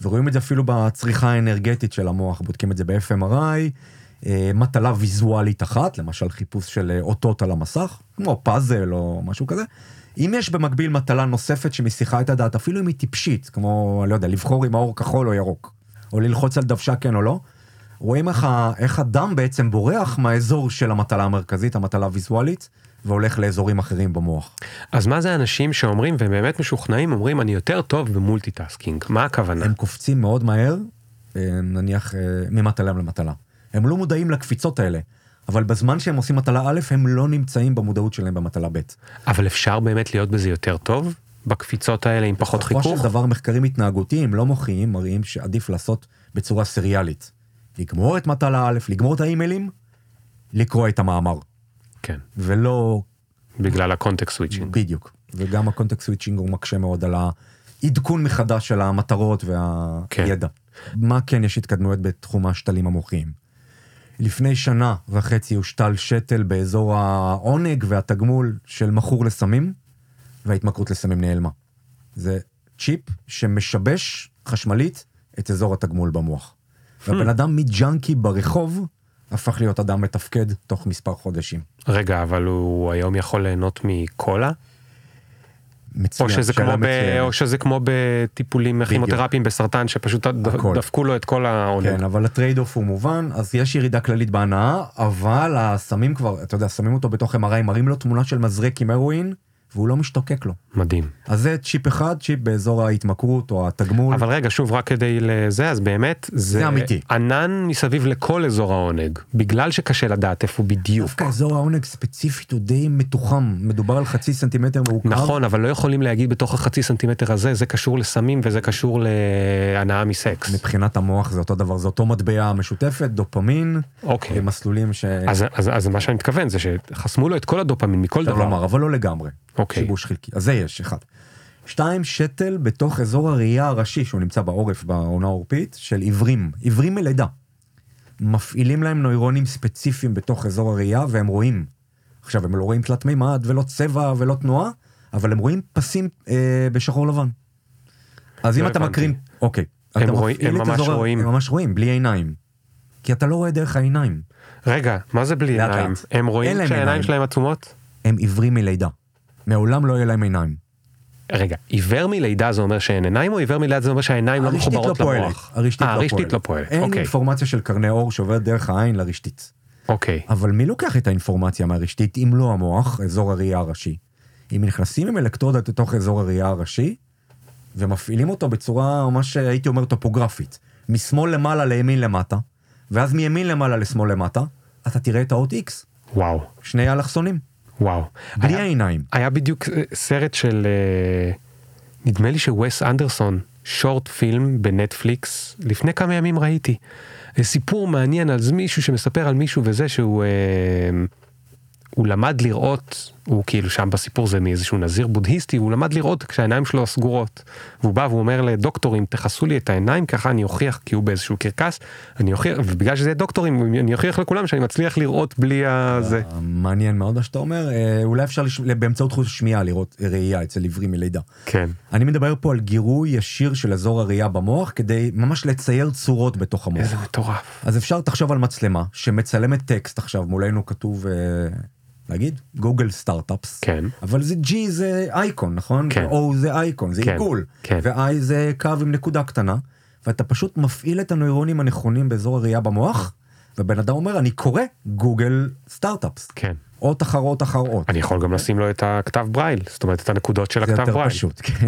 B: ורואים את זה אפילו בצריכה האנרגטית של המוח, בודקים את זה ב-FMRI, אה, מטלה ויזואלית אחת, למשל חיפוש של אה, אותות על המסך, כמו פאזל או משהו כזה. אם יש במקביל מטלה נוספת שמסיחה את הדעת, אפילו אם היא טיפשית, כמו, לא יודע, לבחור אם האור כחול או ירוק, או ללחוץ על דוושה כן או לא, רואים איך, ה- איך הדם בעצם בורח מהאזור של המטלה המרכזית, המטלה הוויזואלית, והולך לאזורים אחרים במוח.
A: אז מה זה אנשים שאומרים והם באמת משוכנעים אומרים אני יותר טוב ב multitasking מה הכוונה
B: הם קופצים מאוד מהר, אה, נניח אה, ממטלה למטלה. הם לא מודעים לקפיצות האלה, אבל בזמן שהם עושים מטלה א', הם לא נמצאים במודעות שלהם במטלה ב'.
A: אבל אפשר באמת להיות בזה יותר טוב בקפיצות האלה עם פחות
B: בסופו
A: חיכוך
B: של דבר מחקרים התנהגותיים לא מוחיים מראים שעדיף לעשות בצורה סריאלית. לגמור את מטלה א', לגמור את האימיילים, לקרוא את המאמר,
A: כן.
B: ולא
A: בגלל ה context switching.
B: בדיוק. וגם ה context switching הוא מקשה מאוד על העדכון מחדש של המטרות
A: כן.
B: והידע. מה כן יש התקדמויות בתחום השתלים המוחיים? לפני שנה וחצי הושתל שתל באזור העונג והתגמול של מכור לסמים, וההתמכרות לסמים נעלמה. זה צ'יפ שמשבש חשמלית את אזור התגמול במוח. והבן אדם מג'אנקי ברחוב הפך להיות אדם מתפקד תוך מספר חודשים.
A: רגע, אבל הוא היום יכול ליהנות מקולה?
B: מצוין,
A: או שזה, כמו ב. או שזה כמו בטיפולים כימותרפיים בסרטן שפשוט
B: הכל.
A: דפקו לו את כל העונג.
B: כן, אבל ה trade-off הוא מובן, אז יש ירידה כללית בהנאה, אבל הסמים כבר, אתה יודע, שמים אותו בתוך MRI, מראים לו תמונה של מזרק עם הרואין, והוא לא משתוקק לו.
A: מדהים.
B: אז זה צ'יפ אחד, צ'יפ באזור ההתמכרות או התגמול.
A: אבל רגע, שוב, רק כדי לזה, אז באמת, זה,
B: זה אמיתי.
A: ענן מסביב לכל אזור העונג, בגלל שקשה לדעת איפה הוא בדיוק.
B: דווקא אזור העונג ספציפית הוא די מתוחם, מדובר על חצי סנטימטר מעוקב.
A: נכון, אבל לא יכולים להגיד בתוך החצי סנטימטר הזה, זה קשור לסמים וזה קשור להנאה מסקס.
B: מבחינת המוח זה אותו דבר, זה אותו מטבע משותפת, דופמין,
A: אוקיי.
B: מסלולים ש...
A: אז, אז, אז מה שאני מתכוון זה שחסמו לו את כל הדופמין מכל דבר.
B: לומר, אבל לא לגמרי.
A: אוקיי.
B: שיבוש חלקי. אז זה יש, אחד. שתיים, שתל בתוך אזור הראייה הראשי, שהוא נמצא בעורף בעונה העורפית, של עיוורים. עיוורים מלידה. מפעילים להם נוירונים ספציפיים בתוך אזור הראייה, והם רואים. עכשיו, הם לא רואים תלת מימד, ולא צבע, ולא תנועה, אבל הם רואים פסים אה, בשחור לבן. אז אם
A: לא
B: אתה. מקרין... אוקיי.
A: הם
B: אתה
A: רואים-
B: מפעיל
A: הם ממש
B: אזור
A: רואים.
B: הם ממש רואים, בלי עיניים. כי אתה לא רואה דרך העיניים.
A: רגע, מה זה בלי עיניים? הם רואים כשהעיניים
B: עיניים.
A: שלהם עצומות?
B: הם עיוורים מלידה. מעולם לא יהיה להם עיניים.
A: רגע, עיוור מלידה זה אומר שאין עיניים או עיוור מלידה זה אומר שהעיניים לא מחוברות
B: לא.
A: למוח?
B: הרשתית
A: אה,
B: לא
A: הרשתית
B: פועלת.
A: לא פועלת,
B: אין
A: אוקיי,
B: אינפורמציה של קרני אור שעוברת דרך העין לרשתית.
A: אוקיי.
B: אבל מי לוקח את האינפורמציה מהרשתית אם לא המוח, אזור הראייה הראשי? אם נכנסים עם אלקטרודות לתוך אזור הראייה הראשי, ומפעילים אותו בצורה ממש הייתי אומר טופוגרפית, משמאל למעלה לימין למטה, ואז מימין למעלה לשמאל למטה, אתה תראה את האות X,
A: וואו,
B: שני אלכסונים,
A: וואו.
B: בלי
A: היה-
B: העיניים.
A: היה בדיוק אה, סרט של, אה, נדמה לי שווס אנדרסון, שורט פילם בנטפליקס, לפני כמה ימים ראיתי. אה, סיפור מעניין על מישהו שמספר על מישהו וזה שהוא, הוא למד לראות, הוא כאילו שם בסיפור זה מאיזשהו נזיר בודהיסטי, הוא למד לראות כשהעיניים שלו סגורות. והוא בא והוא אומר לדוקטורים, תכסו לי את העיניים, ככה אני אוכיח, כי הוא באיזשהו קרקס, אני אוכיח, ובגלל שזה דוקטורים, אני אוכיח לכולם שאני מצליח לראות בלי הזה.
B: מעניין מאוד מה שאתה אומר, אה, אולי אפשר לש... באמצעות חוש שמיעה לראות ראייה אצל עיוורים מלידה.
A: כן.
B: אני מדבר פה על גירוי ישיר של אזור הראייה במוח כדי ממש לצייר צורות בתוך המוח.
A: איזה מטורף.
B: אז אפשר תחשוב על מצלמה שמצלמת טקסט עכשיו מולנו כתוב נגיד גוגל סטארט-אפס.
A: כן.
B: אבל זה G זה אייקון נכון?
A: כן.
B: O זה אייקון זה
A: כן,
B: עיגול.
A: כן.
B: ו-I זה קו עם נקודה קטנה. ואתה פשוט מפעיל את הנוירונים הנכונים באזור הראייה במוח. ובן אדם אומר אני קורא Google Startups.
A: כן.
B: אות אחר אות אחר אות.
A: אני יכול גם לשים לו את הכתב ברייל, זאת אומרת את הנקודות של
B: זה
A: הכתב
B: יותר
A: ברייל.
B: פשוט, כן?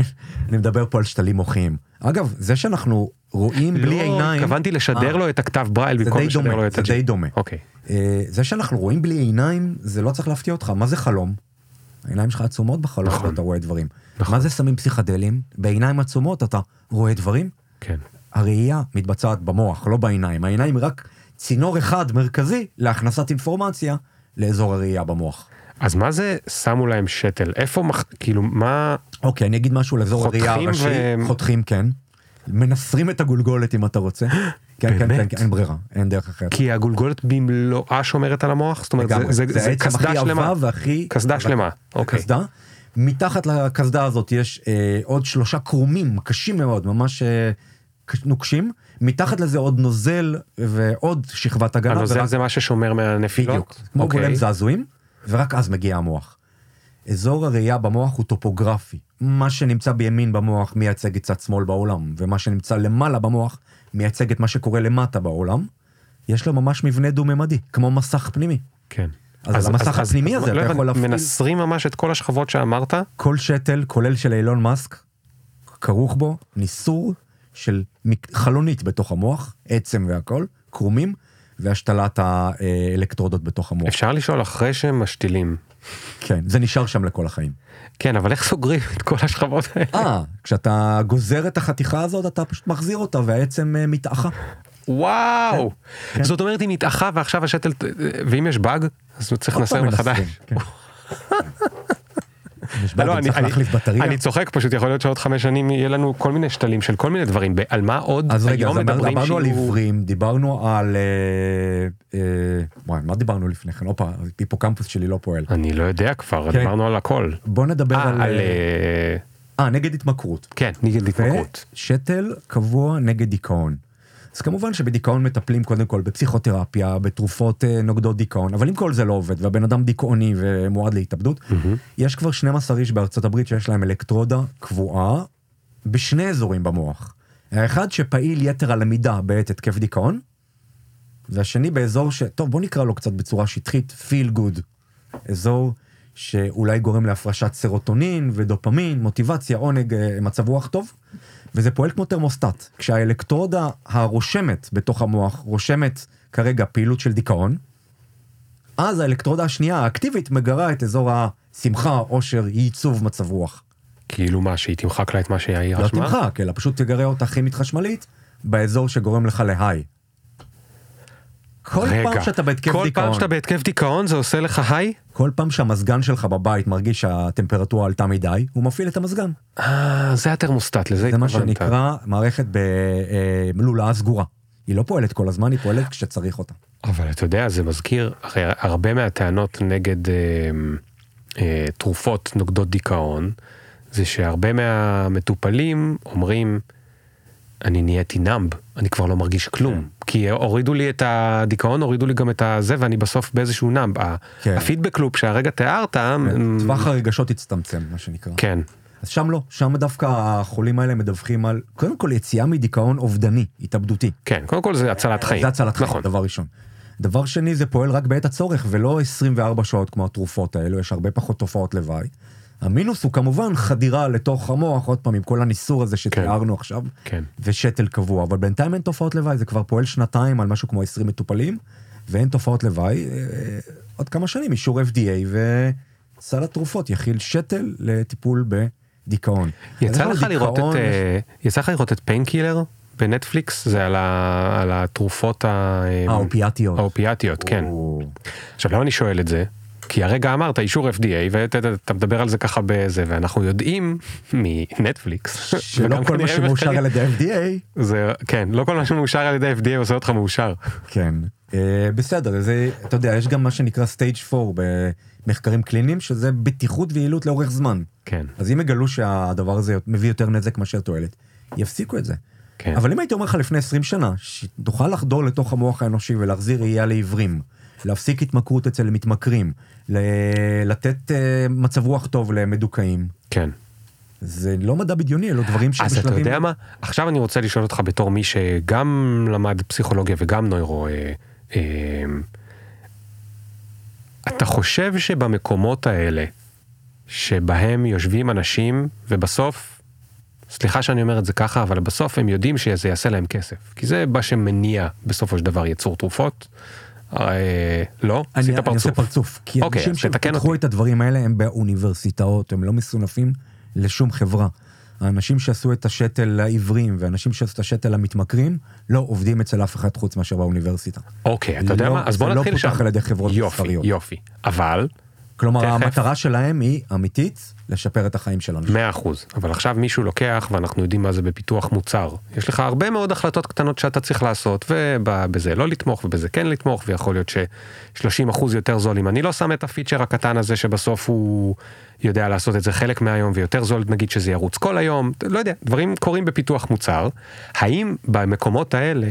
B: אני מדבר פה על שתלים מוחיים. אגב, זה שאנחנו רואים בלי
A: לא,
B: עיניים...
A: התכוונתי לשדר
B: אה,
A: לו את הכתב ברייל
B: זה
A: במקום לשדר לו את
B: זה
A: ה G.
B: די דומה.
A: אוקיי.
B: אה, זה שאנחנו רואים בלי עיניים, זה לא צריך להפתיע אותך. מה זה חלום? העיניים שלך עצומות בחלום,
A: נכון.
B: ואתה רואה דברים.
A: נכון.
B: מה זה סמים פסיכדליים? בעיניים עצומות אתה רואה דברים?
A: כן.
B: הראייה מתבצעת במוח, לא בעיניים. העיניים רק צינור אחד מרכזי להכנסת אינפורמציה לאזור הראייה במוח.
A: אז מה זה שמו להם שתל? איפה, מח- כאילו, מה...
B: אוקיי, אני אגיד משהו על אזור
A: חותכים
B: הראייה הראשי.
A: ו-
B: חותכים, כן. מנסרים את הגולגולת אם אתה רוצה. כן, כן, כן? כן, אין ברירה, אין דרך אחרת.
A: כי הגולגולת במלואה שומרת על המוח? זאת אומרת, זה-
B: לגמרי.
A: זה
B: זה
A: זה
B: העצם
A: קסדה שלמה.
B: והכי...
A: קסדה שלמה, אוקיי.
B: קסדה. מתחת לקסדה הזאת יש אה, עוד שלושה קרומים קשים מאוד, ממש אה, קש- נוקשים. מתחת לזה עוד נוזל ועוד שכבת הגנה.
A: הנוזל
B: ורק-
A: זה מה ששומר מהנפילות?
B: בדיוק. כמו
A: אוקיי.
B: גולם זעזועים, ורק אז מגיע המוח. אזור הראייה במוח הוא טופוגרפי. מה שנמצא בימין במוח מייצג את צד שמאל בעולם, ומה שנמצא למעלה במוח מייצג את מה שקורה למטה בעולם. יש לו ממש מבנה דו-ממדי, כמו מסך פנימי.
A: כן.
B: אז על המסך הפנימי הזה
A: לא
B: אתה יכול להפעיל-
A: מנסרים ממש את כל השכבות שאמרת?
B: כל שתל, כולל של אילון מאסק, כרוך בו ניסור של חלונית בתוך המוח, עצם והכל, קרומים, והשתלת האלקטרודות בתוך המוח.
A: אפשר לשאול אחרי שהם משתילים
B: כן, זה נשאר שם לכל החיים.
A: כן, אבל איך סוגרים את כל השכבות האלה?
B: אה, כשאתה גוזר את החתיכה הזאת, אתה פשוט מחזיר אותה והעצם אה, מתאחה.
A: וואו!
B: כן.
A: זאת אומרת היא מתאחה ועכשיו השתל, ואם יש באג, אז צריך לנסר מחדש.
B: כן.
A: לא, אני, צוחק פשוט יכול להיות שעוד חמש שנים יהיה לנו כל מיני שתלים של כל מיני דברים על מה עוד
B: אז רגע, אז אמר-
A: מדברים
B: דיברנו על עיוורים, דיברנו על... אה, אה, וואי, מה דיברנו לפני כן? הופה, היפוקמפוס שלי לא פועל.
A: אני לא יודע כבר
B: כן.
A: דיברנו על הכל.
B: בוא נדבר
A: אה,
B: על...
A: על
B: אה,
A: אה,
B: אה, נגד התמכרות.
A: כן נגד התמכרות.
B: ושתל קבוע נגד דיכאון. אז כמובן שבדיכאון מטפלים קודם כל בפסיכותרפיה, בתרופות אה, נוגדות דיכאון, אבל אם כל זה לא עובד והבן אדם דיכאוני ומועד להתאבדות, יש כבר 12 איש בארצות הברית שיש להם אלקטרודה קבועה בשני אזורים במוח. האחד שפעיל יתר הלמידה בעת התקף דיכאון, והשני באזור ש... טוב, בוא נקרא לו קצת בצורה שטחית, feel good. אזור שאולי גורם להפרשת סרוטונין ודופמין, מוטיבציה, עונג, אה, מצב רוח טוב, וזה פועל כמו תרמוסטט. כשהאלקטרודה הרושמת בתוך המוח רושמת כרגע פעילות של דיכאון, אז האלקטרודה השנייה האקטיבית מגרה את אזור השמחה, עושר, ייצוב מצב רוח.
A: כאילו מה שהיא תמחק לה את מה שהיא
B: לא
A: רשמה.
B: תמחק, אלא פשוט תגרה אותה כימית חשמלית באזור שגורם לך להיי. כל
A: רגע,
B: פעם שאתה בהתקף
A: כל
B: דיכאון,
A: פעם שאתה בהתקף דיכאון זה עושה לך היי?
B: כל פעם שהמזגן שלך בבית מרגיש שהטמפרטורה עלתה מדי, הוא מפעיל את המזגן.
A: אה, זה התרמוסטט לזה
B: זה מה
A: התכוונת.
B: שנקרא מערכת בלולאה סגורה. היא לא פועלת כל הזמן, היא פועלת כשצריך אותה.
A: אבל אתה יודע זה מזכיר הרי הרבה מהטענות נגד אה, אה, תרופות נוגדות דיכאון זה שהרבה מהמטופלים אומרים אני נהייתי נאמב אני כבר לא מרגיש כלום. כי הורידו לי את הדיכאון הורידו לי גם את הזה ואני בסוף באיזשהו נאמב
B: כן.
A: הפידבק לופ שהרגע תיארת אמ,
B: טווח הרגשות הצטמצם, מה שנקרא.
A: כן
B: אז שם לא, שם דווקא החולים האלה מדווחים על, קודם כל יציאה מדיכאון אובדני, התאבדותי.
A: כן קודם כל זה הצלת חיים
B: זה הצלת חיים,
A: נכון
B: דבר ראשון. דבר שני, זה פועל רק בעת הצורך, ולא 24 שעות כמו התרופות האלו, יש הרבה פחות תופעות לוואי. המינוס הוא כמובן חדירה לתוך המוח, עוד פעם, עם כל הניסור הזה שתיארנו עכשיו,
A: כן
B: ושתל קבוע, אבל בינתיים אין תופעות לוואי, זה כבר פועל שנתיים על משהו כמו 20 מטופלים, ואין תופעות לוואי. אה, עוד כמה שנים אישור FDA, וסל התרופות יכיל שתל לטיפול בדיכאון.
A: יצא
B: יש
A: לך לראות
B: דיכאון,
A: את אה, יצא לך לראות את Painkiller בנטפליקס זה על ה- על התרופות ה-
B: האופיאטיות.
A: האופיאטיות כן עכשיו למה אני שואל את זה? כי הרגע אמרת אישור FDA ואתה מדבר על זה ככה בזה ואנחנו יודעים מנטפליקס
B: שלא כל מה שמאושר על ידי ה-FDA,
A: זה כן לא כל מה שמאושר על ידי FDA עושה אותך מאושר
B: כן. אה, בסדר, זה, אתה יודע, יש גם מה שנקרא stage 4 במחקרים קליניים, שזה בטיחות ויעילות לאורך זמן.
A: כן
B: אז אם יגלו שהדבר הזה מביא יותר נזק מאשר תועלת, יפסיקו את זה.
A: כן
B: אבל אם הייתי אומר לך לפני 20 שנה, שתוכל לחדור לתוך המוח האנושי ולהחזיר ראייה לעיוורים, להפסיק התמכרות אצל מתמכרים, ל- לתת אה, מצב רוח טוב למדוכאים,
A: כן
B: זה לא מדע בדיוני, אלו דברים
A: אז אתה
B: שבשלבים...
A: יודע מה עכשיו אני רוצה לשאול אותך בתור מי שגם למד פסיכולוגיה וגם נוירו. אה, אה, אתה חושב שבמקומות האלה שבהם יושבים אנשים ובסוף, סליחה שאני אומר את זה ככה, אבל בסוף הם יודעים שזה יעשה להם כסף. כי זה מה שמניע בסופו של דבר ייצור תרופות. לא?
B: אני,
A: עשית
B: אני עושה
A: פרצוף.
B: פרצוף, כי
A: אוקיי,
B: אנשים
A: אותי.
B: את הדברים האלה הם באוניברסיטאות, הם לא מסונפים לשום חברה. האנשים שעשו את השתל לעיוורים ואנשים שעשו את השתל למתמכרים, לא עובדים אצל אף אחד חוץ מאשר באוניברסיטה.
A: אוקיי, אתה יודע
B: לא-
A: מה? אז בוא
B: זה לא
A: נתחיל שם.
B: פותח על ידי חברות
A: יופי,
B: מסחריות.
A: יופי. אבל
B: כלומר,
A: תכף.
B: המטרה שלהם היא אמיתית, לשפר את החיים שלנו.
A: מאה אחוז, אבל עכשיו מישהו לוקח ואנחנו יודעים מה זה בפיתוח מוצר. יש לך הרבה מאוד החלטות קטנות שאתה צריך לעשות ובזה לא לתמוך ובזה כן לתמוך ויכול להיות ש-30 אחוז יותר זול אם אני לא שם את הפיצ'ר הקטן הזה שבסוף הוא יודע לעשות את זה חלק מהיום ויותר זול נגיד שזה ירוץ כל היום, לא יודע, דברים קורים בפיתוח מוצר. האם במקומות האלה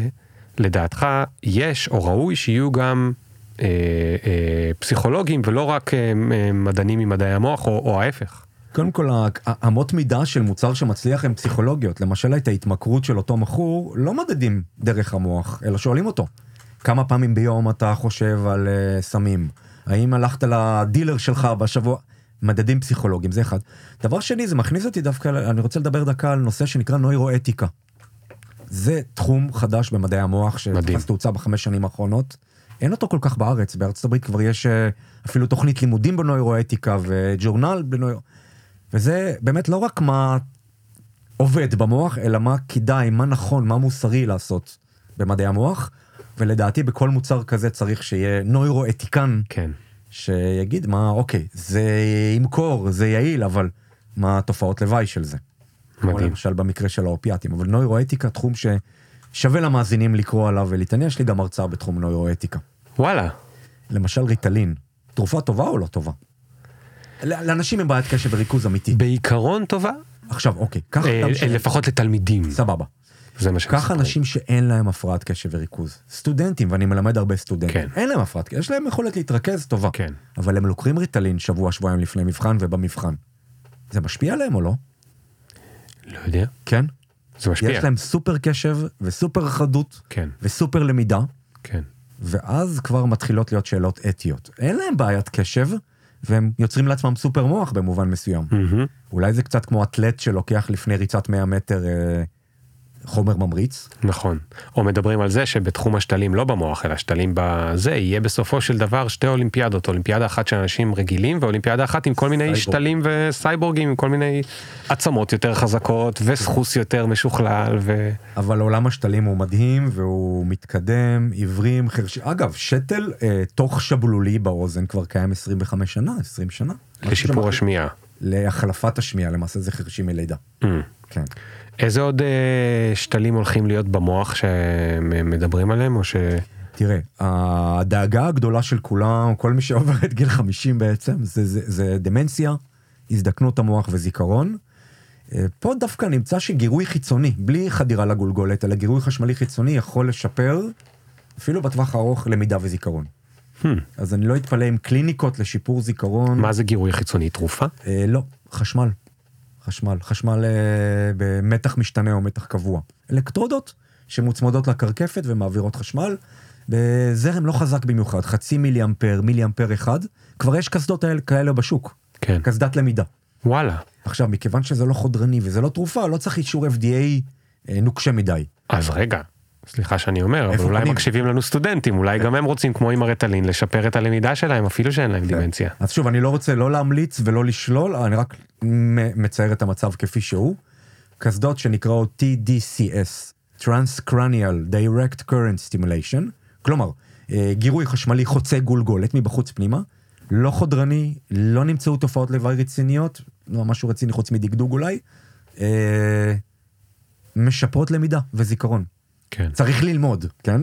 A: לדעתך יש או ראוי שיהיו גם אה, אה, פסיכולוגים ולא רק אה, מדענים ממדעי המוח או, או ההפך?
B: קודם כל, אמות מידה של מוצר שמצליח הן פסיכולוגיות. למשל, את ההתמכרות של אותו מכור לא מדדים דרך המוח, אלא שואלים אותו. כמה פעמים ביום אתה חושב על uh, סמים? האם הלכת לדילר שלך בשבוע? מדדים פסיכולוגיים, זה אחד. דבר שני, זה מכניס אותי דווקא, אני רוצה לדבר דקה על נושא שנקרא נוירואתיקה. זה תחום חדש במדעי המוח. שתפס תאוצה בחמש שנים האחרונות. אין אותו כל כך בארץ, בארצות הברית כבר יש אה, אפילו תוכנית לימודים בנוירואתיקה וג'ורנל בנוירו... וזה באמת לא רק מה עובד במוח, אלא מה כדאי, מה נכון, מה מוסרי לעשות במדעי המוח, ולדעתי בכל מוצר כזה צריך שיהיה נוירואתיקן,
A: כן.
B: שיגיד מה, אוקיי, זה ימכור, זה יעיל, אבל מה התופעות לוואי של זה.
A: מדהים.
B: למשל במקרה של האופיאטים, אבל נוירואתיקה, תחום ששווה למאזינים לקרוא עליו ולהתעניין, יש לי גם הרצאה בתחום נוירואתיקה.
A: וואלה.
B: למשל ריטלין, תרופה טובה או לא טובה? לאנשים עם בעיית קשב וריכוז אמיתי.
A: בעיקרון טובה,
B: עכשיו, אוקיי, קח
A: אה,
B: אדם ש...
A: לפחות לתלמידים.
B: סבבה.
A: זה מה שהם
B: קח. אנשים שאין להם הפרעת קשב וריכוז. סטודנטים, ואני מלמד הרבה סטודנטים.
A: כן.
B: אין להם הפרעת קשב, יש להם יכולת להתרכז טובה.
A: כן.
B: אבל הם לוקחים ריטלין שבוע, שבועיים לפני מבחן ובמבחן. זה משפיע עליהם או לא?
A: לא יודע.
B: כן.
A: זה משפיע.
B: יש להם סופר קשב וסופר חדות
A: כן,
B: וסופר למידה,
A: כן.
B: ואז כבר מתחילות להיות שאלות אתיות. אין להם בעיית קשב, והם יוצרים לעצמם סופר מוח במובן מסוים.
A: מהמם.
B: אולי זה קצת כמו אתלט שלוקח לפני ריצת 100 מטר אה, חומר ממריץ.
A: נכון. או מדברים על זה שבתחום השתלים לא במוח אלא שתלים בזה יהיה בסופו של דבר שתי אולימפיאדות אולימפיאדה אחת של אנשים רגילים ואולימפיאדה אחת עם כל מיני
B: סייבורג.
A: שתלים וסייבורגים עם כל מיני עצמות יותר חזקות וסחוס יותר משוכלל ו...
B: אבל עולם השתלים הוא מדהים והוא מתקדם, עיוורים, חרשים. אגב, שתל אה, תוך שבלולי באוזן כבר קיים 25 שנה, 20 שנה.
A: לשיפור השמיעה.
B: להחלפת השמיעה, למעשה זה חרשים מלידה.
A: Mm.
B: כן.
A: איזה עוד אה, שתלים הולכים להיות במוח שמדברים עליהם או ש...
B: תראה, הדאגה הגדולה של כולם, כל מי שעובר את גיל 50 בעצם, זה, זה, זה דמנציה, הזדקנות המוח וזיכרון. אה, פה דווקא נמצא שגירוי חיצוני, בלי חדירה לגולגולת, אלא גירוי חשמלי חיצוני יכול לשפר, אפילו בטווח הארוך, למידה וזיכרון.
A: Hmm.
B: אז אני לא אתפלא עם קליניקות לשיפור זיכרון.
A: מה זה גירוי חיצוני תרופה?
B: אה, לא, חשמל. חשמל. חשמל אה, במתח משתנה או מתח קבוע. אלקטרודות שמוצמדות לקרקפת ומעבירות חשמל. בזרם לא חזק במיוחד, חצי מילי אמפר, מילי אמפר אחד. כבר יש קסדות כאלה בשוק.
A: כן.
B: קסדת למידה.
A: וואלה.
B: עכשיו, מכיוון שזה לא חודרני וזה לא תרופה, לא צריך אישור FDA אה, נוקשה מדי.
A: אז רגע. סליחה שאני אומר, אבל אולי
B: פנים?
A: מקשיבים לנו סטודנטים, אולי גם הם רוצים כמו עם הרטלין לשפר את הלמידה שלהם אפילו שאין להם דימנציה.
B: אז שוב, אני לא רוצה לא להמליץ ולא לשלול, אני רק מצייר את המצב כפי שהוא. קסדות שנקראות TDCS, Transcranial Direct Current Stimulation, כלומר, אה, גירוי חשמלי חוצה גולגולת מבחוץ פנימה, לא חודרני, לא נמצאו תופעות לוואי רציניות, לא משהו רציני חוץ מדגדוג אולי, אה, משפרות למידה וזיכרון.
A: כן.
B: צריך ללמוד, כן?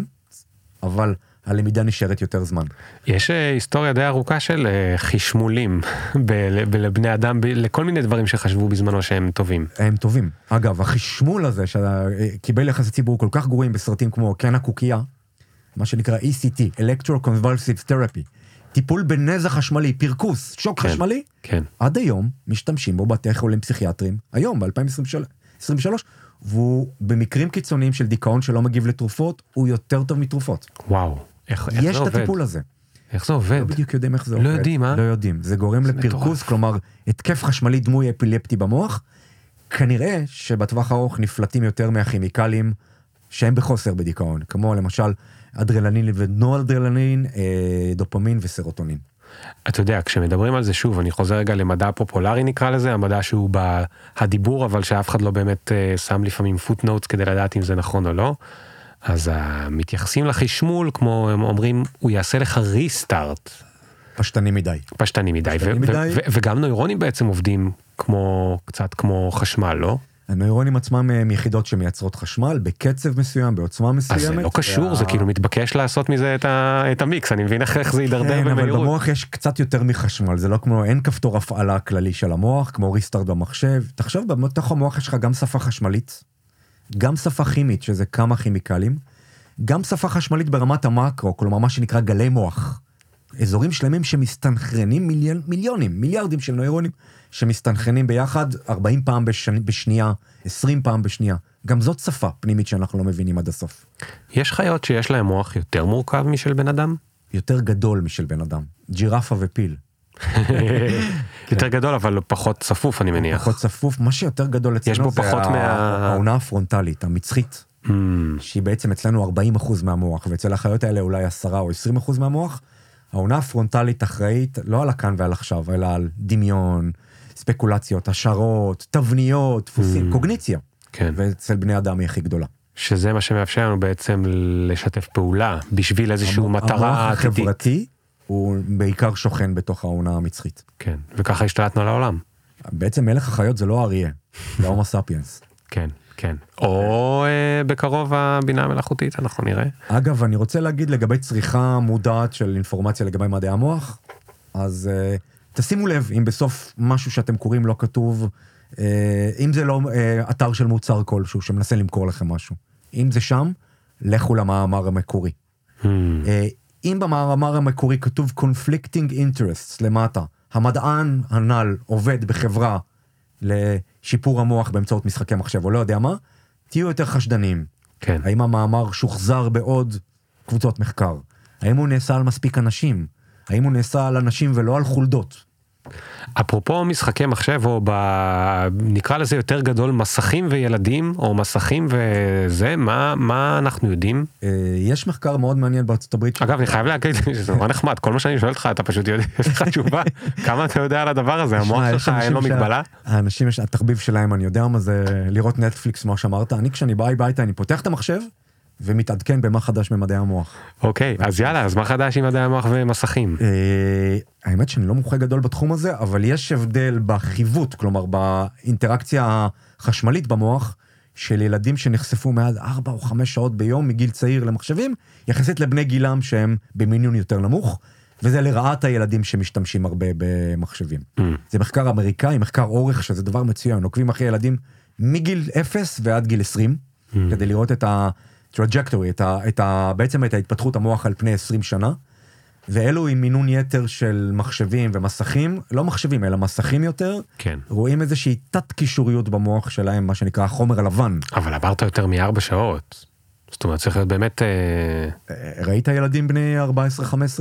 B: אבל הלמידה נשארת יותר זמן.
A: יש אה, היסטוריה די ארוכה של אה, חשמולים לבני אדם לכל מיני דברים שחשבו בזמנו שהם טובים.
B: הם טובים. אגב, החשמול הזה שקיבל יחסי ציבור כל כך גרועים בסרטים כמו קן הקוקייה, מה שנקרא ECT, Electroconvulsive Therapy, טיפול בנזע חשמלי, פרכוס, שוק
A: כן.
B: חשמלי,
A: כן.
B: עד היום משתמשים בו בתי חולים פסיכיאטרים, היום ב-2023, והוא במקרים קיצוניים של דיכאון שלא מגיב לתרופות, הוא יותר טוב מתרופות.
A: וואו. איך, איך
B: יש
A: זה
B: את
A: עובד?
B: הטיפול הזה.
A: איך זה עובד?
B: לא בדיוק יודעים איך זה
A: לא
B: עובד.
A: יודעים, אה?
B: לא יודעים. זה גורם
A: זה
B: לפרכוס,
A: מטורף.
B: כלומר, התקף חשמלי דמוי אפילפטי במוח. כנראה שבטווח הארוך נפלטים יותר מהכימיקלים שהם בחוסר בדיכאון, כמו למשל אדרנלין ונואדרנלין, אה, דופמין וסרוטונין.
A: אתה יודע, כשמדברים על זה שוב, אני חוזר רגע למדע פופולרי נקרא לזה, המדע שהוא בהדיבור אבל שאף אחד לא באמת אה, שם לפעמים footnotes כדי לדעת אם זה נכון או לא. אז אה, מתייחסים לחשמול כמו הם אומרים הוא יעשה לך ריסטארט
B: פשטני מדי.
A: פשטני מדי,
B: פשטני
A: ו-
B: מדי.
A: ו- וגם נוירונים בעצם עובדים כמו קצת כמו חשמל לא?
B: הנוירונים עצמם הם יחידות שמייצרות חשמל בקצב מסוים, בעוצמה מסוימת.
A: אז זה לא קשור זה
B: וה-
A: כאילו מתבקש לעשות מזה את, ה- את המיקס אני מבין איך זה יידרדר
B: כן, אבל
A: במהירות.
B: במוח יש קצת יותר מחשמל, זה לא כמו, אין כפתור הפעלה כללי של המוח, כמו ריסטארט במחשב. תחשוב, בתוך המוח יש לך גם שפה חשמלית, גם שפה כימית, שזה כמה כימיקלים, גם שפה חשמלית ברמת המקרו, כלומר מה שנקרא גלי מוח. אזורים שלמים שמסתנכרנים מיליון, מיליונים, מיליארדים של נוירונים שמסתנכרנים ביחד 40 פעם בשני, בשנייה, 20 פעם בשנייה. גם זאת שפה פנימית שאנחנו לא מבינים עד הסוף.
A: יש חיות שיש להם מוח יותר מורכב משל בן אדם?
B: יותר גדול משל בן אדם. ג'ירפה ופיל.
A: יותר גדול אבל פחות צפוף אני מניח.
B: פחות צפוף, מה שיותר גדול אצלנו
A: יש בו
B: זה העונה הפרונטלית, המצחית.
A: Mm, Hmm,
B: שהיא בעצם אצלנו 40 אחוז מהמוח, ואצל החיות האלה אולי 10 או 20 אחוז מהמוח. העונה הפרונטלית אחראית לא על הכאן ועל עכשיו, אלא על דמיון, ספקולציות, השערות, תבניות, דפוסים,
A: Mm.
B: קוגניציה.
A: כן.
B: ואצל בני אדם היא הכי גדולה.
A: שזה מה שמאפשר לנו בעצם לשתף פעולה בשביל איזושהי
B: המוח
A: מטרה עתידית.
B: החברתי הוא בעיקר שוכן בתוך העונה המצחית.
A: כן, וככה השתלטנו על העולם.
B: בעצם מלך החיות זה לא אריה, זה הומו ספיאנס.
A: כן, כן. או אה, בקרוב הבינה המלאכותית, אנחנו נראה.
B: אגב, אני רוצה להגיד לגבי צריכה מודעת של אינפורמציה לגבי מדעי המוח, אז uh, תשימו לב אם בסוף משהו שאתם קוראים לא כתוב, uh, אם זה לא uh, אתר של מוצר כלשהו שמנסה למכור לכם משהו. אם זה שם, לכו למאמר המקורי.
A: Hmm,
B: Uh, אם במאמר המקורי כתוב conflicting interests למטה, המדען הנ"ל עובד בחברה לשיפור המוח באמצעות משחקי מחשב או לא יודע מה, תהיו יותר חשדניים.
A: כן.
B: האם המאמר שוחזר בעוד קבוצות מחקר? האם הוא נעשה על מספיק אנשים? האם הוא נעשה על אנשים ולא על חולדות?
A: אפרופו משחקי מחשב, או ב... נקרא לזה יותר גדול, מסכים וילדים, או מסכים וזה, מה, מה אנחנו יודעים?
B: אה, יש מחקר מאוד מעניין בארצות הברית.
A: אגב, אני חייב להגיד שזה נורא נחמד, כל מה שאני שואל אותך, אתה פשוט יודע, יש לך תשובה, כמה אתה יודע על הדבר הזה, המוח שלך אין לו מגבלה?
B: האנשים, התחביב שלהם, אני יודע מה זה לראות נטפליקס, מה שאמרת. אני, כשאני בא הביתה, אני פותח את המחשב ומתעדכן במה חדש במדעי המוח.
A: אוקיי, אז יאללה, אז מה חדש עם מדעי המוח ומסכים?
B: אה, האמת שאני לא מומחה גדול בתחום הזה, אבל יש הבדל בחיווט, כלומר באינטראקציה החשמלית במוח של ילדים שנחשפו מעל 4 או 5 שעות ביום מגיל צעיר למחשבים, יחסית לבני גילם שהם במינון יותר נמוך, וזה לרעת הילדים שמשתמשים הרבה במחשבים.
A: Mm,
B: זה מחקר אמריקאי, מחקר אורך, שזה דבר מצוין, עוקבים אחרי ילדים מגיל 0 ועד גיל 20,
A: mm,
B: כדי לראות את ה-trajectory, את ה, את ה, בעצם את ההתפתחות המוח על פני 20 שנה. ואלו עם מינון יתר של מחשבים ומסכים, לא מחשבים אלא מסכים יותר,
A: כן,
B: רואים איזושהי תת קישוריות במוח שלהם, מה שנקרא החומר הלבן.
A: אבל עברת יותר מארבע שעות. זאת אומרת, צריך להיות באמת... אה,
B: אה, ראית ילדים בני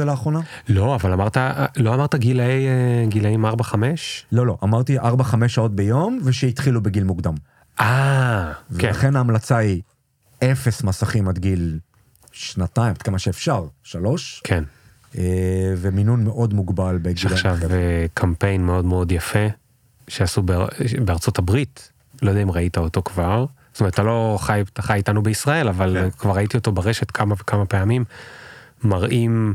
B: 14-15 לאחרונה?
A: לא, אבל אמרת, לא אמרת גילאי, אה, גילאים 4-5?
B: לא, לא, אמרתי 4-5 שעות ביום, ושהתחילו בגיל מוקדם.
A: אה, כן,
B: ולכן ההמלצה היא אפס מסכים עד גיל שנתיים, עד כמה שאפשר, שלוש,
A: כן.
B: אה, ומינון מאוד מוגבל
A: יש
B: בגיל
A: עכשיו אה, קמפיין מאוד מאוד יפה שעשו באר- בארצות הברית, לא יודע אם ראית אותו כבר, זאת אומרת אתה לא חי, אתה חי איתנו בישראל, אבל
B: כן.
A: כבר ראיתי אותו ברשת כמה וכמה פעמים, מראים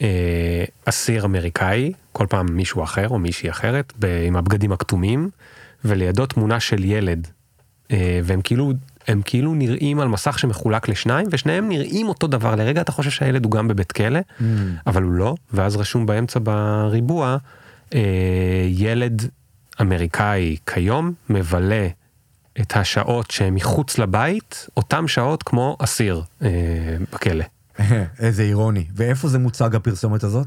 A: אה, אסיר אמריקאי, כל פעם מישהו אחר או מישהי אחרת, ב, עם הבגדים הכתומים, ולידו תמונה של ילד, אה, והם כאילו... הם כאילו נראים על מסך שמחולק לשניים ושניהם נראים אותו דבר לרגע אתה חושב שהילד הוא גם בבית כלא
B: Mm.
A: אבל הוא לא, ואז רשום באמצע בריבוע, אה, ילד אמריקאי כיום מבלה את השעות שהן מחוץ לבית, אותן שעות כמו אסיר אה, בכלא.
B: איזה אירוני. ואיפה זה מוצג הפרסומת הזאת?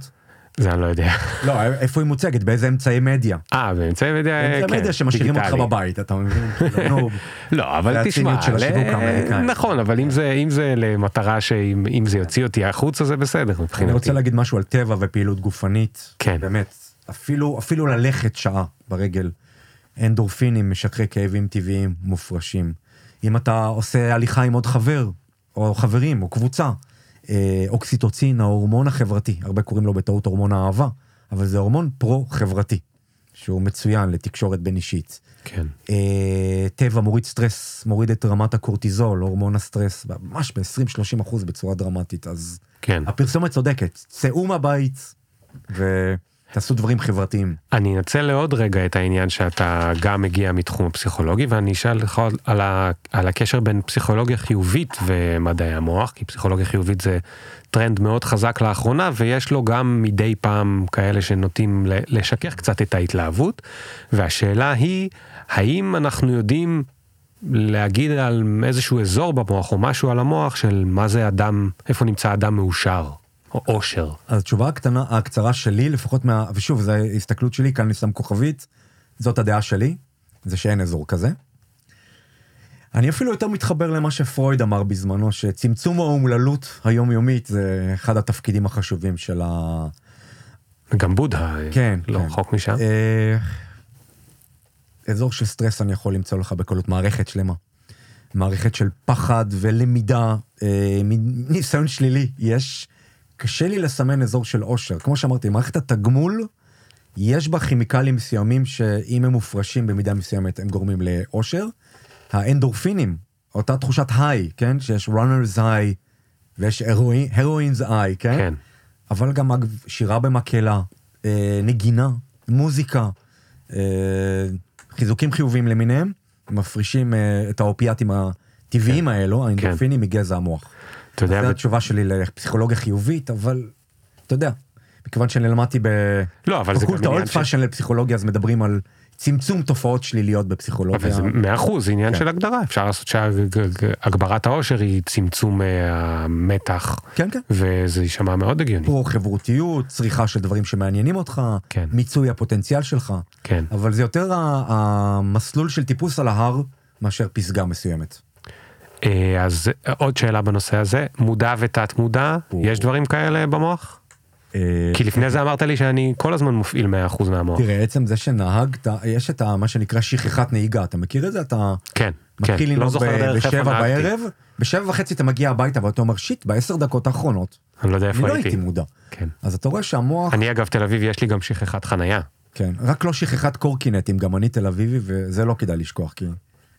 A: זה אני לא יודע.
B: לא, איפה היא מוצגת? באיזה אמצעי מדיה?
A: אה, באמצעי מדיה,
B: אמצעי
A: כן,
B: מדיה שמשאירים אותך. בבית, אתה מבין? נו,
A: לא, אבל תשמע. נכון, אבל אם זה, למטרה שאם אם זה יוציא אותי החוצה זה בסדר מבחינתי.
B: אני רוצה להגיד משהו על טבע ופעילות גופנית.
A: כן.
B: באמת, אפילו, ללכת שעה ברגל. אנדורפינים, משככי כאבים טבעיים, מופרשים. אם אתה עושה הליכה עם עוד חבר, או חברים, או קבוצה, אוקסיטוצין, ההורמון החברתי, הרבה קוראים לו בטעות הורמון האהבה, אבל זה הורמון פרו-חברתי, שהוא מצוין לתקשורת בין אישית.
A: כן.
B: אה, טבע מוריד סטרס, מוריד את רמת הקורטיזול, הורמון הסטרס, ממש ב-20-30 אחוז בצורה דרמטית, אז
A: כן.
B: הפרסומת צודקת, צאו מהבית ותעשו דברים חברתיים.
A: אני אנצל לעוד רגע את העניין שאתה גם מגיע מתחום הפסיכולוגי ואני אשאל לך על, ה, על הקשר בין פסיכולוגיה חיובית ומדעי המוח כי פסיכולוגיה חיובית זה טרנד מאוד חזק לאחרונה ויש לו גם מדי פעם כאלה שנוטים לשכך קצת את ההתלהבות והשאלה היא האם אנחנו יודעים להגיד על איזשהו אזור במוח או משהו על המוח של מה זה אדם איפה נמצא אדם מאושר או אושר.
B: אז התשובה הקטנה, הקצרה שלי, לפחות מה... ושוב, זו ההסתכלות שלי, כאן אני שם כוכבית, זאת הדעה שלי, זה שאין אזור כזה. אני אפילו יותר מתחבר למה שפרויד אמר בזמנו, שצמצום האומללות היומיומית זה אחד התפקידים החשובים של ה...
A: גם בודה
B: כן,
A: לא
B: כן.
A: רחוק משם.
B: אה, אזור של סטרס אני יכול למצוא לך בקלות מערכת שלמה. מערכת של פחד ולמידה, אה, ניסיון שלילי. יש, קשה לי לסמן אזור של עושר. כמו שאמרתי, מערכת התגמול, יש בה כימיקלים מסוימים שאם הם מופרשים במידה מסוימת הם גורמים לאושר. האנדורפינים, אותה תחושת היי, כן? שיש runners high ויש הרואינס היי, כן?
A: כן.
B: אבל גם שירה במקהלה, אה, נגינה, מוזיקה, אה, חיזוקים חיוביים למיניהם, מפרישים אה, את האופיאטים הטבעיים האלו, האנדורפינים מגזע המוח.
A: אתה יודע,
B: זו התשובה שלי לפסיכולוגיה חיובית, אבל אתה יודע, מכיוון שאני למדתי
A: לא, אבל זה גם
B: בפקולטה
A: עניין old.
B: fashion לפסיכולוגיה, אז מדברים על צמצום תופעות שליליות בפסיכולוגיה.
A: אבל זה מאה אחוז, זה עניין
B: כן.
A: של הגדרה, אפשר לעשות שהגברת האושר היא צמצום אה, המתח,
B: כן, כן.
A: וזה יישמע מאוד הגיוני.
B: פה חברותיות, צריכה של דברים שמעניינים אותך,
A: כן.
B: מיצוי הפוטנציאל שלך,
A: כן.
B: אבל זה יותר המסלול של טיפוס על ההר מאשר פסגה מסוימת.
A: אה, אז עוד שאלה בנושא הזה, מודע ותת מודע. יש דברים כאלה במוח?
B: אה,
A: כי לפני זה אמרת לי שאני כל הזמן מפעיל 100% מהמוח.
B: תראה, עצם זה שנהגת, יש את מה שנקרא שכחת נהיגה, אתה מכיר את זה? אתה
A: כן, כן,
B: מתחיל
A: לא
B: לנהוג בשבע. בערב, בשבע וחצי אתה מגיע הביתה ואתה אומר שיט, בעשר דקות האחרונות,
A: אני לא יודע
B: אני
A: איפה
B: לא
A: הייתי.
B: הייתי מודע.
A: כן.
B: אז אתה רואה שהמוח,
A: אני אגב תל אביב יש לי גם שכחת חנייה.
B: כן, רק לא שכחת קורקינטים, גם אני תל אביבי, וזה לא כדאי לשכוח, כי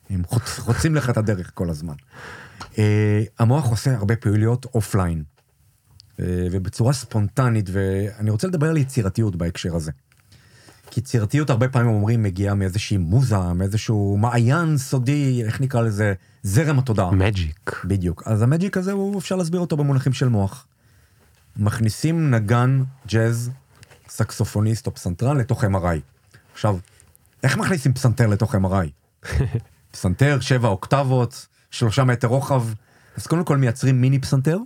B: הם חוצ- חוצים לך את הדרך כל הזמן. אה, המוח עושה הרבה פעילויות אופליין, אה, ובצורה ספונטנית, ואני רוצה לדבר על יצירתיות בהקשר הזה. כי יצירתיות הרבה פעמים אומרים מגיעה מאיזושהי מוזה, מאיזשהו מעיין סודי, איך נקרא לזה, זרם התודעה.
A: מג'יק.
B: בדיוק. אז המג'יק הזה, הוא אפשר להסביר אותו במונחים של מוח. מכניסים נגן, ג'אז, סקסופוניסט או פסנתרן לתוך MRI. עכשיו, איך מכניסים פסנתר לתוך MRI? פסנתר, שבע אוקטבות, שלושה מטר רוחב. אז קודם כל מייצרים מיני פסנתר,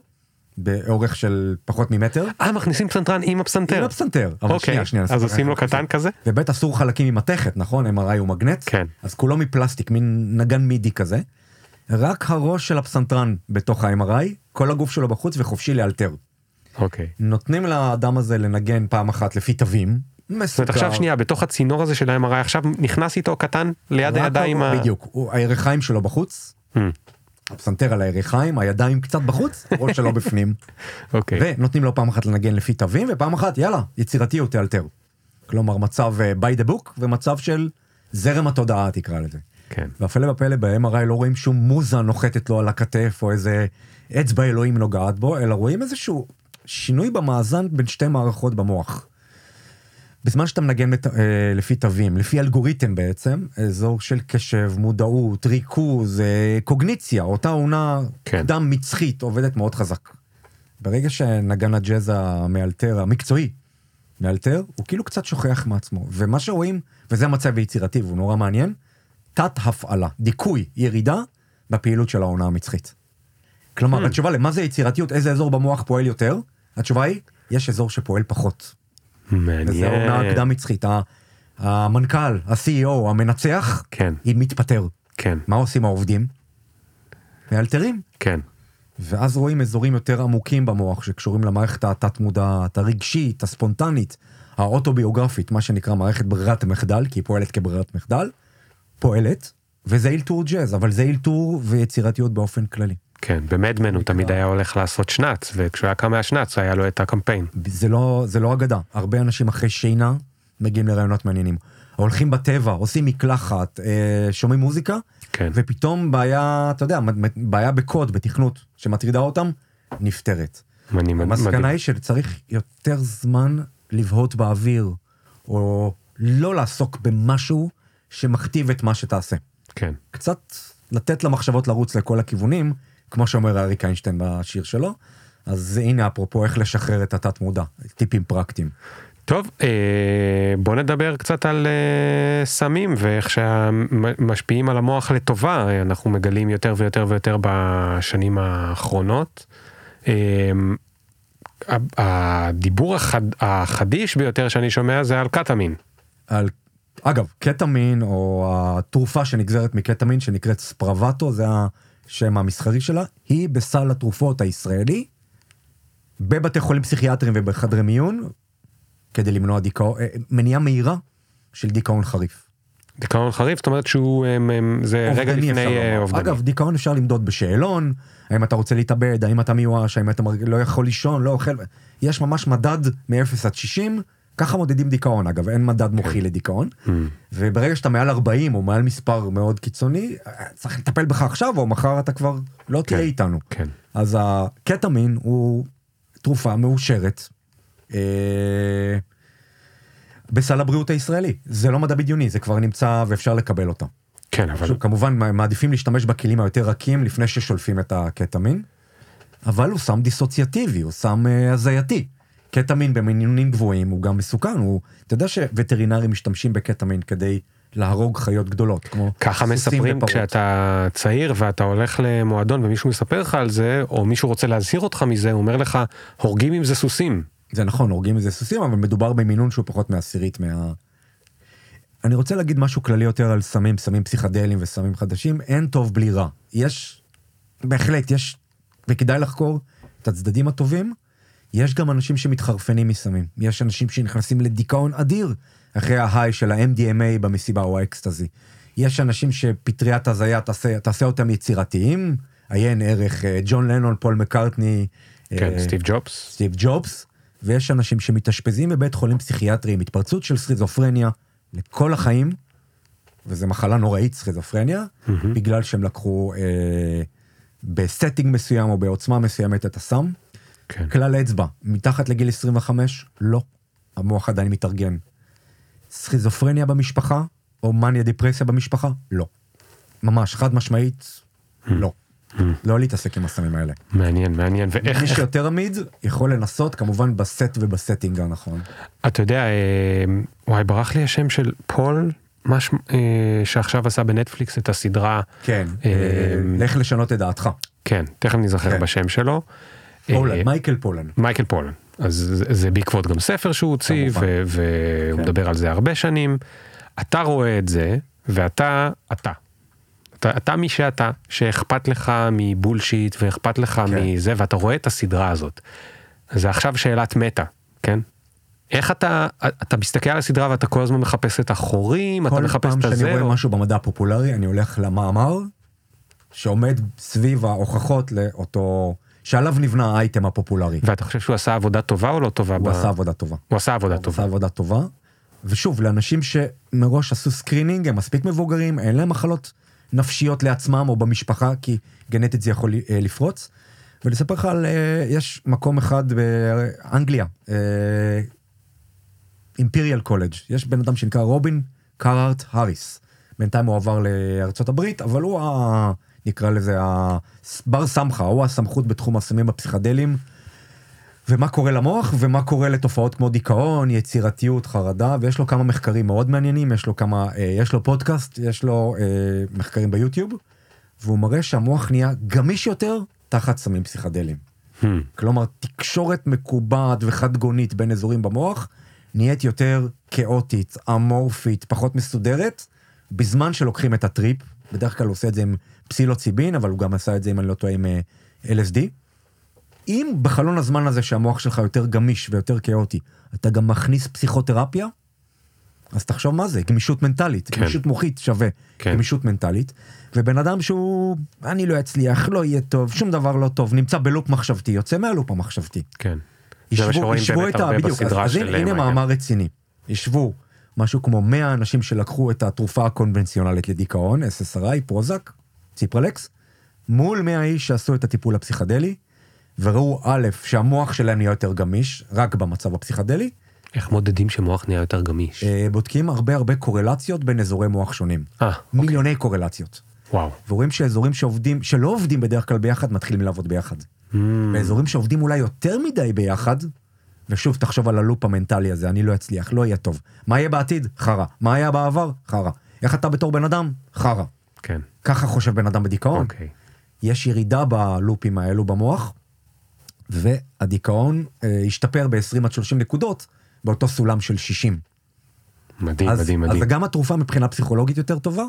B: באורך של פחות ממטר.
A: אה מכניסים פסנתרן עם הפסנתר.
B: עם הפסנתר.
A: אוקיי,
B: שנייה, שנייה,
A: אז עושים לו. קטן כזה?
B: ובית אסור חלקים ממתכת, נכון? MRI הוא מגנט?
A: כן.
B: אז כולו מפלסטיק, מין נגן מידי כזה. רק הראש של הפסנתרן בתוך ה-MRI, כל הגוף שלו בחוץ וחופשי לאלתר.
A: אוקיי.
B: נותנים לאדם הזה לנגן פעם אחת לפי תווים.
A: זאת אומרת. עכשיו שנייה בתוך הצינור הזה של ה-MRI עכשיו נכנס איתו קטן ליד הידיים. ה-
B: בדיוק, הירכיים שלו בחוץ,
A: Hmm,
B: הפסנתר על הירכיים, הידיים קצת בחוץ, הראש שלו בפנים.
A: אוקיי.
B: ונותנים לו פעם אחת לנגן לפי תווים, ופעם אחת, יאללה, יצירתיות תאלתר. כלומר, מצב אה, by the book ומצב של זרם התודעה, תקרא לזה.
A: כן.
B: והפלא ופלא ב-MRI לא רואים שום מוזה נוחתת לו על הכתף או איזה אצבע אלוהים נוגעת בו, אלא רואים איזשהו שינוי במאזן בין שתי מערכות במוח. בזמן שאתה מנגן בת, אה, לפי תווים, לפי אלגוריתם בעצם, אזור של קשב, מודעות, ריכוז, אה, קוגניציה, אותה עונה
A: כן.
B: קדם מצחית עובדת מאוד חזק. ברגע שנגן הג'אז המאלתר, המקצועי, מאלתר, הוא כאילו קצת שוכח מעצמו. ומה שרואים, וזה המצב היצירתי והוא נורא מעניין, תת הפעלה, דיכוי, ירידה בפעילות של העונה המצחית. כלומר,
A: Hmm.
B: התשובה למה זה יצירתיות, איזה אזור במוח פועל יותר, התשובה היא, יש אזור שפועל פחות. וזה העונה
A: מעניין.
B: הקדם מצחית. המנכ"ל, ה-CEO, המנצח,
A: כן,
B: היא מתפטר.
A: כן,
B: מה עושים העובדים? מאלתרים.
A: כן.
B: ואז רואים אזורים יותר עמוקים במוח שקשורים למערכת התת מודעת, הרגשית, הספונטנית, האוטוביוגרפית, מה שנקרא מערכת ברירת המחדל, כי היא פועלת כברירת מחדל, פועלת, וזה אילתור ג'אז, אבל זה אילתור ויצירתיות באופן כללי.
A: כן, במדמן הוא תמיד היה הולך לעשות שנץ, וכשהוא היה קם מהשנץ היה לו את הקמפיין.
B: זה לא, זה לא אגדה, הרבה אנשים אחרי שינה מגיעים לרעיונות מעניינים. הולכים בטבע, עושים מקלחת, אה, שומעים מוזיקה,
A: כן,
B: ופתאום בעיה, אתה יודע, בעיה בקוד, בתכנות, שמטרידה אותם, נפתרת.
A: אני מד-
B: המסקנה
A: מדהים.
B: היא שצריך יותר זמן לבהות באוויר, או לא לעסוק במשהו שמכתיב את מה שתעשה.
A: כן,
B: קצת לתת למחשבות לרוץ לכל הכיוונים, כמו שאומר אריק איינשטיין בשיר שלו. אז הנה אפרופו איך לשחרר את התת מודע, טיפים פרקטיים.
A: טוב, אה, בוא נדבר קצת על אה, סמים ואיך שמשפיעים על המוח לטובה, אנחנו מגלים יותר ויותר ויותר בשנים האחרונות. אה, ה- הדיבור החד, החדיש ביותר שאני שומע זה על קטמין.
B: על, אגב, קטמין, או התרופה שנגזרת מקטמין, שנקראת ספרבטו, זה השם המסחרי שלה, היא בסל התרופות הישראלי, בבתי חולים פסיכיאטריים ובחדרי מיון, כדי למנוע דיכאון, אה, מניעה מהירה של דיכאון חריף.
A: דיכאון חריף זאת אומרת שהוא הם, הם, זה רגע לפני אה. אובדני.
B: אגב, דיכאון אפשר למדוד בשאלון, האם אתה רוצה להתאבד, האם אתה מיואש, האם אתה לא יכול לישון, לא אוכל, יש ממש מדד מ-0 עד 60, ככה מודדים דיכאון אגב, אין מדד מוחי לדיכאון,
A: Mm.
B: וברגע שאתה מעל 40 או מעל מספר מאוד קיצוני, צריך לטפל בך עכשיו או מחר אתה כבר לא תהיה
A: כן.
B: איתנו.
A: כן.
B: אז הקטמין הוא תרופה מאושרת אה, בסל הבריאות הישראלי, זה לא מדע בדיוני, זה כבר נמצא ואפשר לקבל אותו.
A: כן אבל
B: כמובן מעדיפים להשתמש בכלים היותר רכים לפני ששולפים את הקטמין, אבל הוא סם דיסוציאטיבי, הוא סם אה, הזייתי. קטמין במינונים גבוהים הוא גם מסוכן, הוא, אתה יודע שווטרינרים משתמשים בקטמין כדי להרוג חיות גדולות, כמו
A: ככה מספרים
B: ופרות.
A: כשאתה צעיר ואתה הולך למועדון ומישהו מספר לך על זה או מישהו רוצה להזהיר אותך מזה הוא אומר לך הורגים עם זה סוסים.
B: זה נכון, הורגים מזה סוסים, אבל מדובר במינון שהוא פחות מעשירית מה... אני רוצה להגיד משהו כללי יותר על סמים, סמים פסיכדליים וסמים חדשים, אין טוב בלי רע. יש, בהחלט, יש, וכדאי לחקור את הצדדים הטובים. יש גם אנשים שמתחרפנים מסמים. יש אנשים שנכנסים לדיכאון אדיר אחרי ההיי של ה-MDMA במסיבה או האקסטזי. יש אנשים שפטריית הזיה תעשה, תעשה אותם יצירתיים, עיין ערך אה, ג'ון לנון, פול מקארטני.
A: כן
B: אה,
A: סטיב ג'ובס.
B: סטיב ג'ובס, ויש אנשים שמתאשפזים בבית חולים פסיכיאטרי עם התפרצות של סכיזופרניה לכל החיים, וזו מחלה נוראית סכיזופרניה, בגלל שהם לקחו אה, ב setting מסוים או בעוצמה מסוימת את הסם.
A: כן.
B: כלל אצבע, מתחת לגיל 25, לא. המוח עדיין מתארגן. סכיזופרניה במשפחה, או מניה דיפרסיה במשפחה, לא. ממש, חד משמעית, לא. לא להתעסק עם הסמים האלה.
A: מעניין מעניין ואיך
B: מי שיותר עמיד יכול לנסות כמובן ב set וב setting הנכון.
A: אתה יודע אה, וואי ברח לי השם של פול מש, אה, שעכשיו עשה בנטפליקס את הסדרה
B: כן,
A: אה,
B: איך לשנות את דעתך.
A: כן תכף נזכר
B: כן.
A: בשם שלו. אה,
B: פולן, מייקל פולן.
A: מייקל פולן אז זה- בעקבות גם ספר שהוא הוציא והוא
B: כן.
A: מדבר על זה הרבה שנים. אתה רואה את זה ואתה אתה. אתה, אתה מי שאתה שאכפת לך מבולשיט ואכפת לך
B: כן.
A: מזה ואתה רואה את הסדרה הזאת. זה עכשיו שאלת מטה כן. איך אתה אתה מסתכל על הסדרה ואתה כל הזמן מחפש את החורים אתה
B: כל
A: מחפש
B: פעם
A: את
B: שאני
A: הזה
B: רואה
A: או-
B: משהו במדע הפופולרי אני הולך למאמר שעומד סביב ההוכחות לאותו, שעליו נבנה האייטם הפופולרי.
A: ואתה חושב שהוא עשה עבודה טובה או לא טובה?
B: הוא
A: ב-
B: עשה עבודה טובה.
A: הוא עשה עבודה
B: הוא
A: טובה.
B: עשה עבודה טובה. ושוב, לאנשים שמראש עשו screening, הם מספיק מבוגרים, אין להם מחלות נפשיות לעצמם או במשפחה, כי גנטית זה יכול אה, לפרוץ. ולספר לך על, אה, יש מקום אחד באנגליה, אימפריאל קולג', יש בן אדם שנקרא רובין קארט האריס. בינתיים הוא עבר לארצות הברית, אבל הוא ה... נקרא לזה הבר סמכה, הוא הסמכות בתחום הסמים הפסיכדליים. ומה קורה למוח ומה קורה לתופעות כמו דיכאון, יצירתיות, חרדה, ויש לו כמה מחקרים מאוד מעניינים, יש לו כמה, אה, יש לו פודקאסט, יש לו אה, מחקרים ביוטיוב, והוא מראה שהמוח נהיה גמיש יותר תחת סמים פסיכדליים.
A: Hmm.
B: כלומר, תקשורת מקובעת וחד גונית בין אזורים במוח נהיית יותר כאוטית, אמורפית, פחות מסודרת, בזמן שלוקחים את הטריפ, בדרך כלל הוא עושה את זה עם פסילוציבין, אבל הוא גם עשה את זה, אם אני לא טועה, עם אה, LSD. אם בחלון הזמן הזה שהמוח שלך יותר גמיש ויותר כאוטי, אתה גם מכניס פסיכותרפיה, אז תחשוב מה זה, גמישות מנטלית,
A: כן.
B: גמישות מוחית שווה
A: כן.
B: גמישות מנטלית, ובן אדם שהוא, אני לא אצליח, לא יהיה טוב, שום דבר לא טוב, נמצא בלופ מחשבתי, יוצא מהלופ המחשבתי.
A: כן.
B: ישבו, ישבו את ה... בדיוק, אז, אז הנה, הנה
A: מייקל.
B: מאמר רציני. ישבו משהו כמו 100 אנשים שלקחו את התרופה הקונבנציונלית לדיכאון, SSRI, פרוזק, ציפרלקס, מול 100 איש שעשו את הטיפול הפסיכדלי, וראו א', שהמוח שלהם נהיה יותר גמיש, רק במצב הפסיכדלי,
A: איך מודדים שמוח נהיה יותר גמיש?
B: אה, בודקים הרבה הרבה קורלציות בין אזורי מוח שונים.
A: אה,
B: מיליוני קורלציות.
A: וואו.
B: ורואים שאזורים שעובדים, שלא עובדים בדרך כלל ביחד, מתחילים לעבוד ביחד.
A: Hmm.
B: באזורים שעובדים אולי יותר מדי ביחד, ושוב תחשוב על הלופ המנטלי הזה, אני לא אצליח, לא יהיה טוב. מה יהיה בעתיד? חרא. מה היה בעבר? חרא. איך אתה בתור בן אדם? חרא.
A: כן.
B: ככה חושב בן אדם בדיכאון.
A: אוקיי.
B: יש ירידה בלופים האלו במוח, והדיכאון אה, השתפר ב-20 עד 30 נקודות באותו סולם של 60.
A: מדהים,
B: אז,
A: מדהים,
B: אז
A: מדהים.
B: גם התרופה מבחינה פסיכולוגית יותר טובה,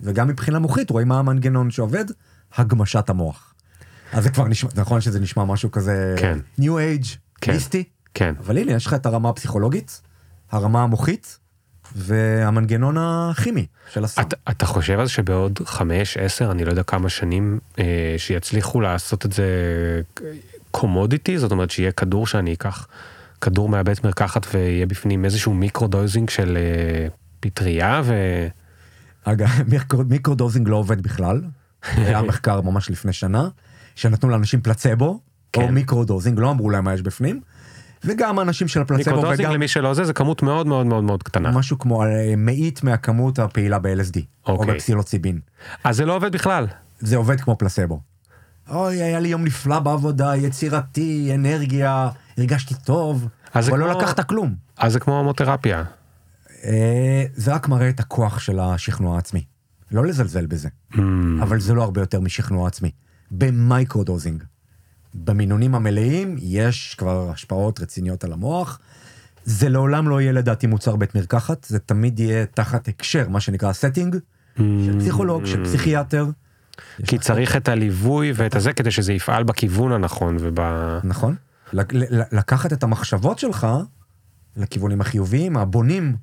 B: וגם מבחינה מוחית רואים מה המנגנון שעובד, הגמשת המוח. אז זה כבר נשמע, נכון שזה נשמע משהו כזה,
A: כן.
B: New Age,
A: כן.
B: מיסטי,
A: כן.
B: אבל הנה יש לך את הרמה הפסיכולוגית, הרמה המוחית, והמנגנון הכימי של הסם.
A: אתה, אתה חושב אז שבעוד חמש, עשר, אני לא יודע כמה שנים, אה, שיצליחו לעשות את זה commodity, זאת אומרת שיהיה כדור שאני אקח כדור מהבית מרקחת ויהיה בפנים איזשהו micro dosing של אה, פטריה ו...
B: אגב, micro, micro dosing לא עובד בכלל. היה מחקר ממש לפני שנה, שנתנו לאנשים פלצבו,
A: כן.
B: או מיקרו דוזינג, לא אמרו להם מה יש בפנים. וגם האנשים של הפלצבו, וגם
A: למי שלא זה, זה כמות מאוד מאוד מאוד מאוד קטנה.
B: משהו כמו אה, מאית מהכמות הפעילה ב-LSD, או
A: אוקיי.
B: בפסילוציבין.
A: אז זה לא עובד בכלל.
B: זה עובד כמו פלסבו. אוי, היה לי יום נפלא בעבודה, יצירתי, אנרגיה, הרגשתי טוב, אבל לא
A: כמו-
B: לקחת כלום.
A: אז זה כמו המוטרפיה.
B: אה, זה רק מראה את הכוח של השכנוע העצמי. לא לזלזל בזה,
A: Mm,
B: אבל זה לא הרבה יותר משכנוע עצמי. ב microdosing. במינונים המלאים יש כבר השפעות רציניות על המוח. זה לעולם לא יהיה לדעתי מוצר בית מרקחת, זה תמיד יהיה תחת הקשר, מה שנקרא setting, של פסיכולוג, של פסיכיאטר.
A: כי צריך את הליווי ואת הזה כדי שזה יפעל בכיוון הנכון וב...
B: נכון. לקחת את המחשבות שלך לכיוונים החיוביים, הבונים,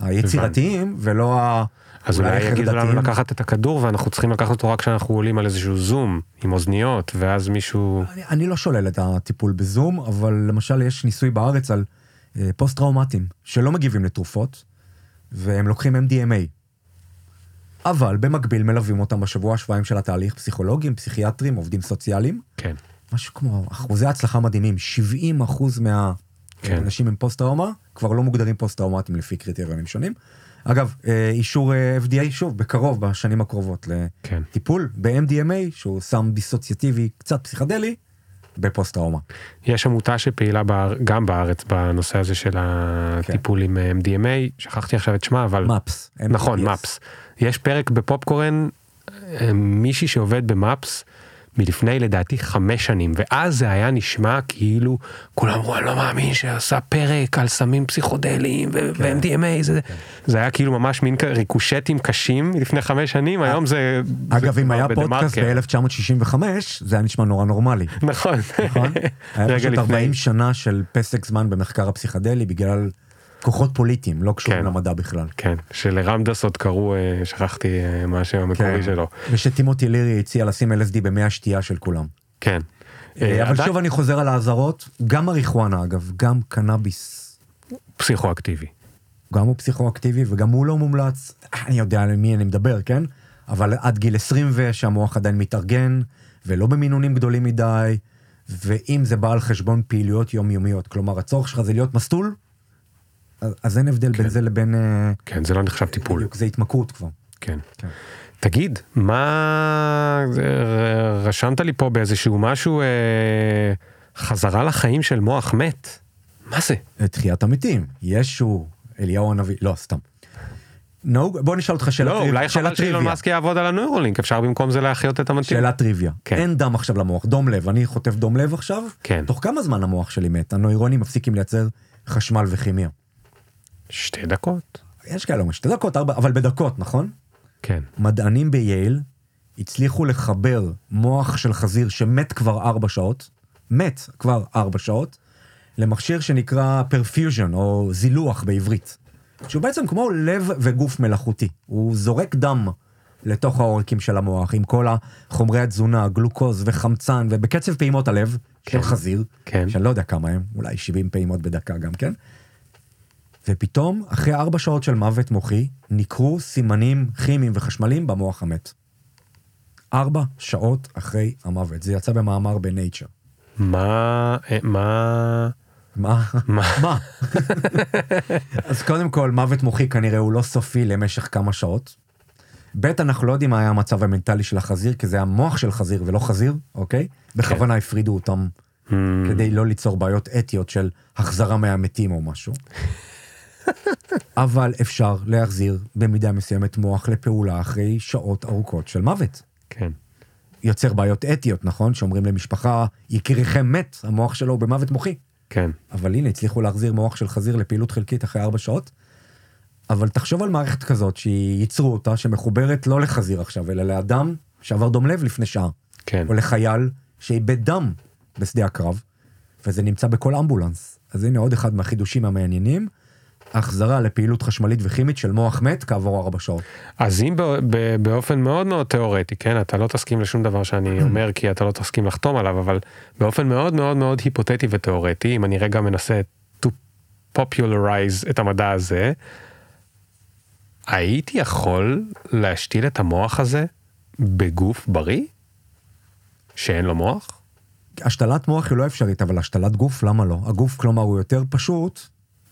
B: היצירתיים, ולא ה...
A: אז אולי יגידו לנו. לקחת את הכדור ואנחנו צריכים לקחת אותו רק כשאנחנו עולים על איזשהו זום עם אוזניות ואז מישהו
B: אני, אני לא שולל את הטיפול בזום, אבל למשל יש ניסוי בארץ על אה, פוסט טראומטיים שלא מגיבים לתרופות, והם לוקחים MDMA. אבל במקביל מלווים אותם בשבוע שבועיים של התהליך פסיכולוגים, פסיכיאטרים, עובדים סוציאליים.
A: כן
B: משהו כמו אחוזי הצלחה מדהימים, 70 אחוז
A: כן.
B: מהאנשים עם פוסט טראומה כבר לא מוגדרים פוסט טראומטיים לפי קריטריונים שונים. אגב, אה, אישור אה, FDA שוב בקרוב בשנים הקרובות
A: כן.
B: לטיפול ב-MDMA שהוא סם דיסוציאטיבי קצת פסיכדלי בפוסט טראומה.
A: יש עמותה שפעילה באר... גם בארץ בנושא הזה של הטיפול עם אה, MDMA שכחתי עכשיו את שמה אבל
B: MAPS.
A: נכון MAPS יש פרק בפופקורן מישהי שעובד ב MAPS מלפני לדעתי חמש שנים ואז זה היה נשמע כאילו כולם אמרו אני לא מאמין שעשה פרק על סמים פסיכודליים ו-MDMA זה, זה היה כאילו ממש מין ריקושטים קשים לפני חמש שנים היום זה
B: אגב,
A: זה
B: אם היה פודקאסט
A: בדה-מרקר.
B: ב-1965, זה היה נשמע נורא נורמלי,
A: נכון
B: נכון? היה פשוט
A: לפני.
B: 40 שנה של פסק זמן במחקר הפסיכדלי בגלל כוחות פוליטיים, לא קשורים
A: כן.
B: למדע בכלל.
A: כן שלרמדס עוד קראו אה, שכחתי אה, מה השם המקורי שלו
B: ושטימותי לירי הציע לשים LSD במי השתייה של כולם.
A: כן.
B: אה,
A: אה,
B: אבל שוב אני חוזר על האזהרות, גם מריחואנה אגב, גם קנאביס,
A: פסיכואקטיבי.
B: גם הוא פסיכואקטיבי וגם הוא לא מומלץ, אני יודע על מי אני מדבר, כן? אבל עד גיל 20 ושהמוח עדיין מתארגן, ולא במינונים גדולים מדי, ואם זה בא על חשבון פעילויות יומיומיות, כלומר הצורך שלך זה להיות מסטול, אז, אין הבדל בין זה לבין... אה,
A: כן זה לא נחשב טיפול.
B: זה התמכרות כבר.
A: כן.
B: כן.
A: תגיד מה רשמת לי פה באיזשהו משהו אה, חזרה לחיים של מוח מת. מה זה?
B: את תחיית המתים, ישו, אליהו הנביא, לא סתם. נהוג, בוא נשאל אותך שאלה
A: לא
B: טריוויה.
A: אולי
B: שאלה
A: חבל שאילון. מאסק יעבוד על הנוירולינק אפשר במקום זה להחיות את המתים.
B: שאלה טריוויה.
A: כן.
B: אין דם עכשיו למוח, דום לב, אני חוטף דום לב עכשיו,
A: כן.
B: תוך כמה זמן המוח שלי מת? הנוירונים מפסיקים לייצר חשמל וכימיה.
A: שתי דקות.
B: יש כאלה, שתי דקות, ארבע, אבל בדקות, נכון?
A: כן.
B: מדענים בייל הצליחו לחבר מוח של חזיר שמת כבר ארבע שעות, מת כבר ארבע שעות, למכשיר שנקרא perfusion או זילוח בעברית. שהוא בעצם כמו לב וגוף מלאכותי. הוא זורק דם לתוך העורקים של המוח עם כל החומרי התזונה, גלוקוז וחמצן ובקצב פעימות הלב של חזיר,
A: כן.
B: שאני לא יודע כמה הם, אולי 70 פעימות בדקה גם כן. ופתאום, אחרי ארבע שעות של מוות מוחי, ניכרו סימנים כימיים וחשמליים במוח המת. ארבע שעות אחרי המוות. זה יצא במאמר.
A: מה אה, מה
B: מה?
A: מה?
B: מה? אז קודם כל, מוות מוחי כנראה הוא לא סופי למשך כמה שעות. ב', אנחנו לא יודעים מה היה המצב המנטלי של החזיר, כי זה היה מוח של חזיר ולא חזיר, אוקיי? בכוונה הפרידו אותם
A: Hmm,
B: כדי לא ליצור בעיות אתיות של החזרה מהמתים או משהו. אבל אפשר להחזיר במידה מסוימת מוח לפעולה אחרי שעות ארוכות של מוות.
A: כן.
B: יוצר בעיות אתיות, נכון? שאומרים למשפחה, יקיריכם מת, המוח שלו הוא במוות מוחי.
A: כן.
B: אבל הנה, הצליחו להחזיר מוח של חזיר לפעילות חלקית אחרי ארבע שעות. אבל תחשוב על מערכת כזאת שייצרו אותה, שמחוברת לא לחזיר עכשיו, אלא לאדם שעבר דום לב לפני שעה.
A: כן.
B: או לחייל שאיבד דם בשדה הקרב, וזה נמצא בכל אמבולנס. אז הנה עוד אחד מהחידושים המעניינים. החזרה לפעילות חשמלית וכימית של מוח מת כעבור ארבע שעות.
A: אז אם באופן מאוד מאוד תיאורטי, כן, אתה לא תסכים לשום דבר שאני אומר כי אתה לא תסכים לחתום עליו, אבל באופן מאוד מאוד מאוד היפותטי ותיאורטי, אם אני רגע מנסה to popularize את המדע הזה, הייתי יכול להשתיל את המוח הזה בגוף בריא? שאין לו מוח?
B: השתלת מוח היא לא אפשרית, אבל השתלת גוף, למה לא? הגוף, כלומר, הוא יותר פשוט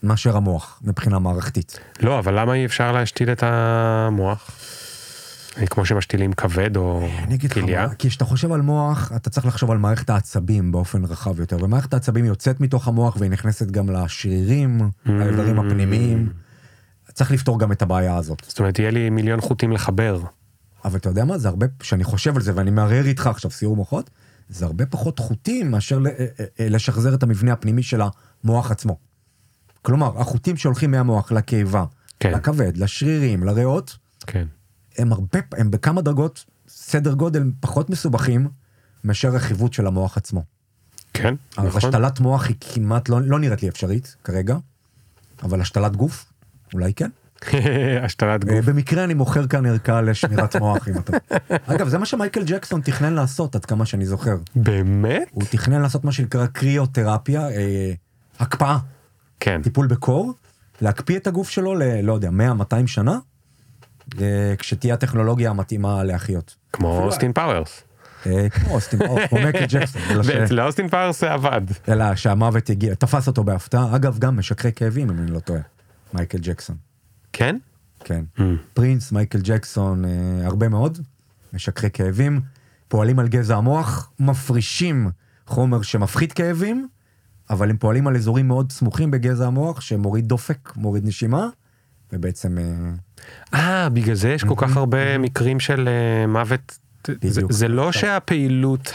B: מאשר המוח, מבחינה מערכתית.
A: לא, אבל למה אי אפשר להשתיל את המוח? כמו שמשתילים כבד או כליה?
B: כי כשאתה חושב על מוח, אתה צריך לחשוב על מערכת העצבים באופן רחב יותר, ומערכת העצבים יוצאת מתוך המוח והיא נכנסת גם לשרירים,
A: Mm.
B: לאיברים הפנימיים. צריך לפתור גם את הבעיה הזאת.
A: זאת אומרת, יהיה לי מיליון חוטים לחבר.
B: אבל אתה יודע מה, זה הרבה, כשאני חושב על זה ואני מהרהר איתך עכשיו סיור מוחות, זה הרבה פחות חוטים מאשר אה, אה, לשחזר את המבנה הפנימי של המוח עצמו. כלומר, החוטים שהולכים מהמוח לקיבה,
A: כן.
B: לכבד, לשרירים, לריאות,
A: כן.
B: הם הרבה, הם בכמה דרגות סדר גודל פחות מסובכים מאשר החיווט של המוח עצמו.
A: כן, נכון.
B: השתלת מוח היא כמעט לא, לא נראית לי אפשרית כרגע, אבל השתלת גוף, אולי כן.
A: השתלת
B: אה,
A: גוף.
B: במקרה אני מוכר כאן ערכה לשמירת מוח אם אתה... אגב, זה מה שמייקל ג'קסון תכנן לעשות, עד כמה שאני זוכר.
A: באמת?
B: הוא תכנן לעשות מה שנקרא קריותרפיה, אה, הקפאה,
A: כן.
B: טיפול בקור, להקפיא את הגוף שלו ל... לא יודע, 100-200 שנה, אה, כשתהיה הטכנולוגיה המתאימה להחיות.
A: כמו אוסטין פאוורס.
B: אה, כמו אוסטין, או, כמו מייקל ג'קסון, אלא ש-
A: ואצל אוסטין פאוורס זה עבד.
B: אלא שהמוות הגיע, תפס אותו בהפתעה, אגב גם משככי כאבים אם אני לא טועה, מייקל ג'קסון,
A: כן?
B: כן.
A: Mm.
B: פרינס, מייקל ג'קסון, אה, הרבה מאוד, משככי כאבים, פועלים על גזע המוח, מפרישים חומר שמפחית כאבים, אבל הם פועלים על אזורים מאוד סמוכים בגזע המוח, שמוריד דופק, מוריד נשימה, ובעצם... אה,
A: אה, בגלל זה יש כל כך הרבה מקרים של אה, מוות. זה-. זה לא שהפעילות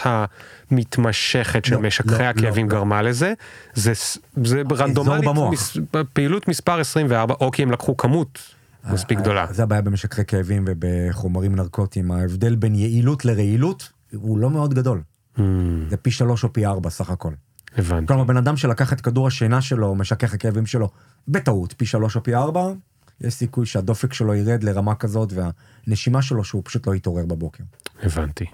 A: המתמשכת של
B: לא,
A: משככי
B: לא,
A: הכאבים
B: לא, לא.
A: גרמה לזה, זה ס- זה רנדומלית. מס- פעילות מספר 24, או כי הם לקחו כמות מספיק
B: אה,
A: גדולה.
B: אה, זה הבעיה במשככי כאבים ובחומרים נרקוטיים, ההבדל בין יעילות לרעילות הוא לא מאוד גדול,
A: Hmm,
B: זה פי שלוש או פי ארבע סך הכל.
A: הבנתי.
B: כלומר, בן אדם שלקח את כדור השינה שלו, משכך הכאבים שלו, בטעות, פי שלוש או פי ארבע, יש סיכוי שהדופק שלו ירד לרמה כזאת, והנשימה שלו שהוא פשוט לא יתעורר בבוקר.
A: הבנתי.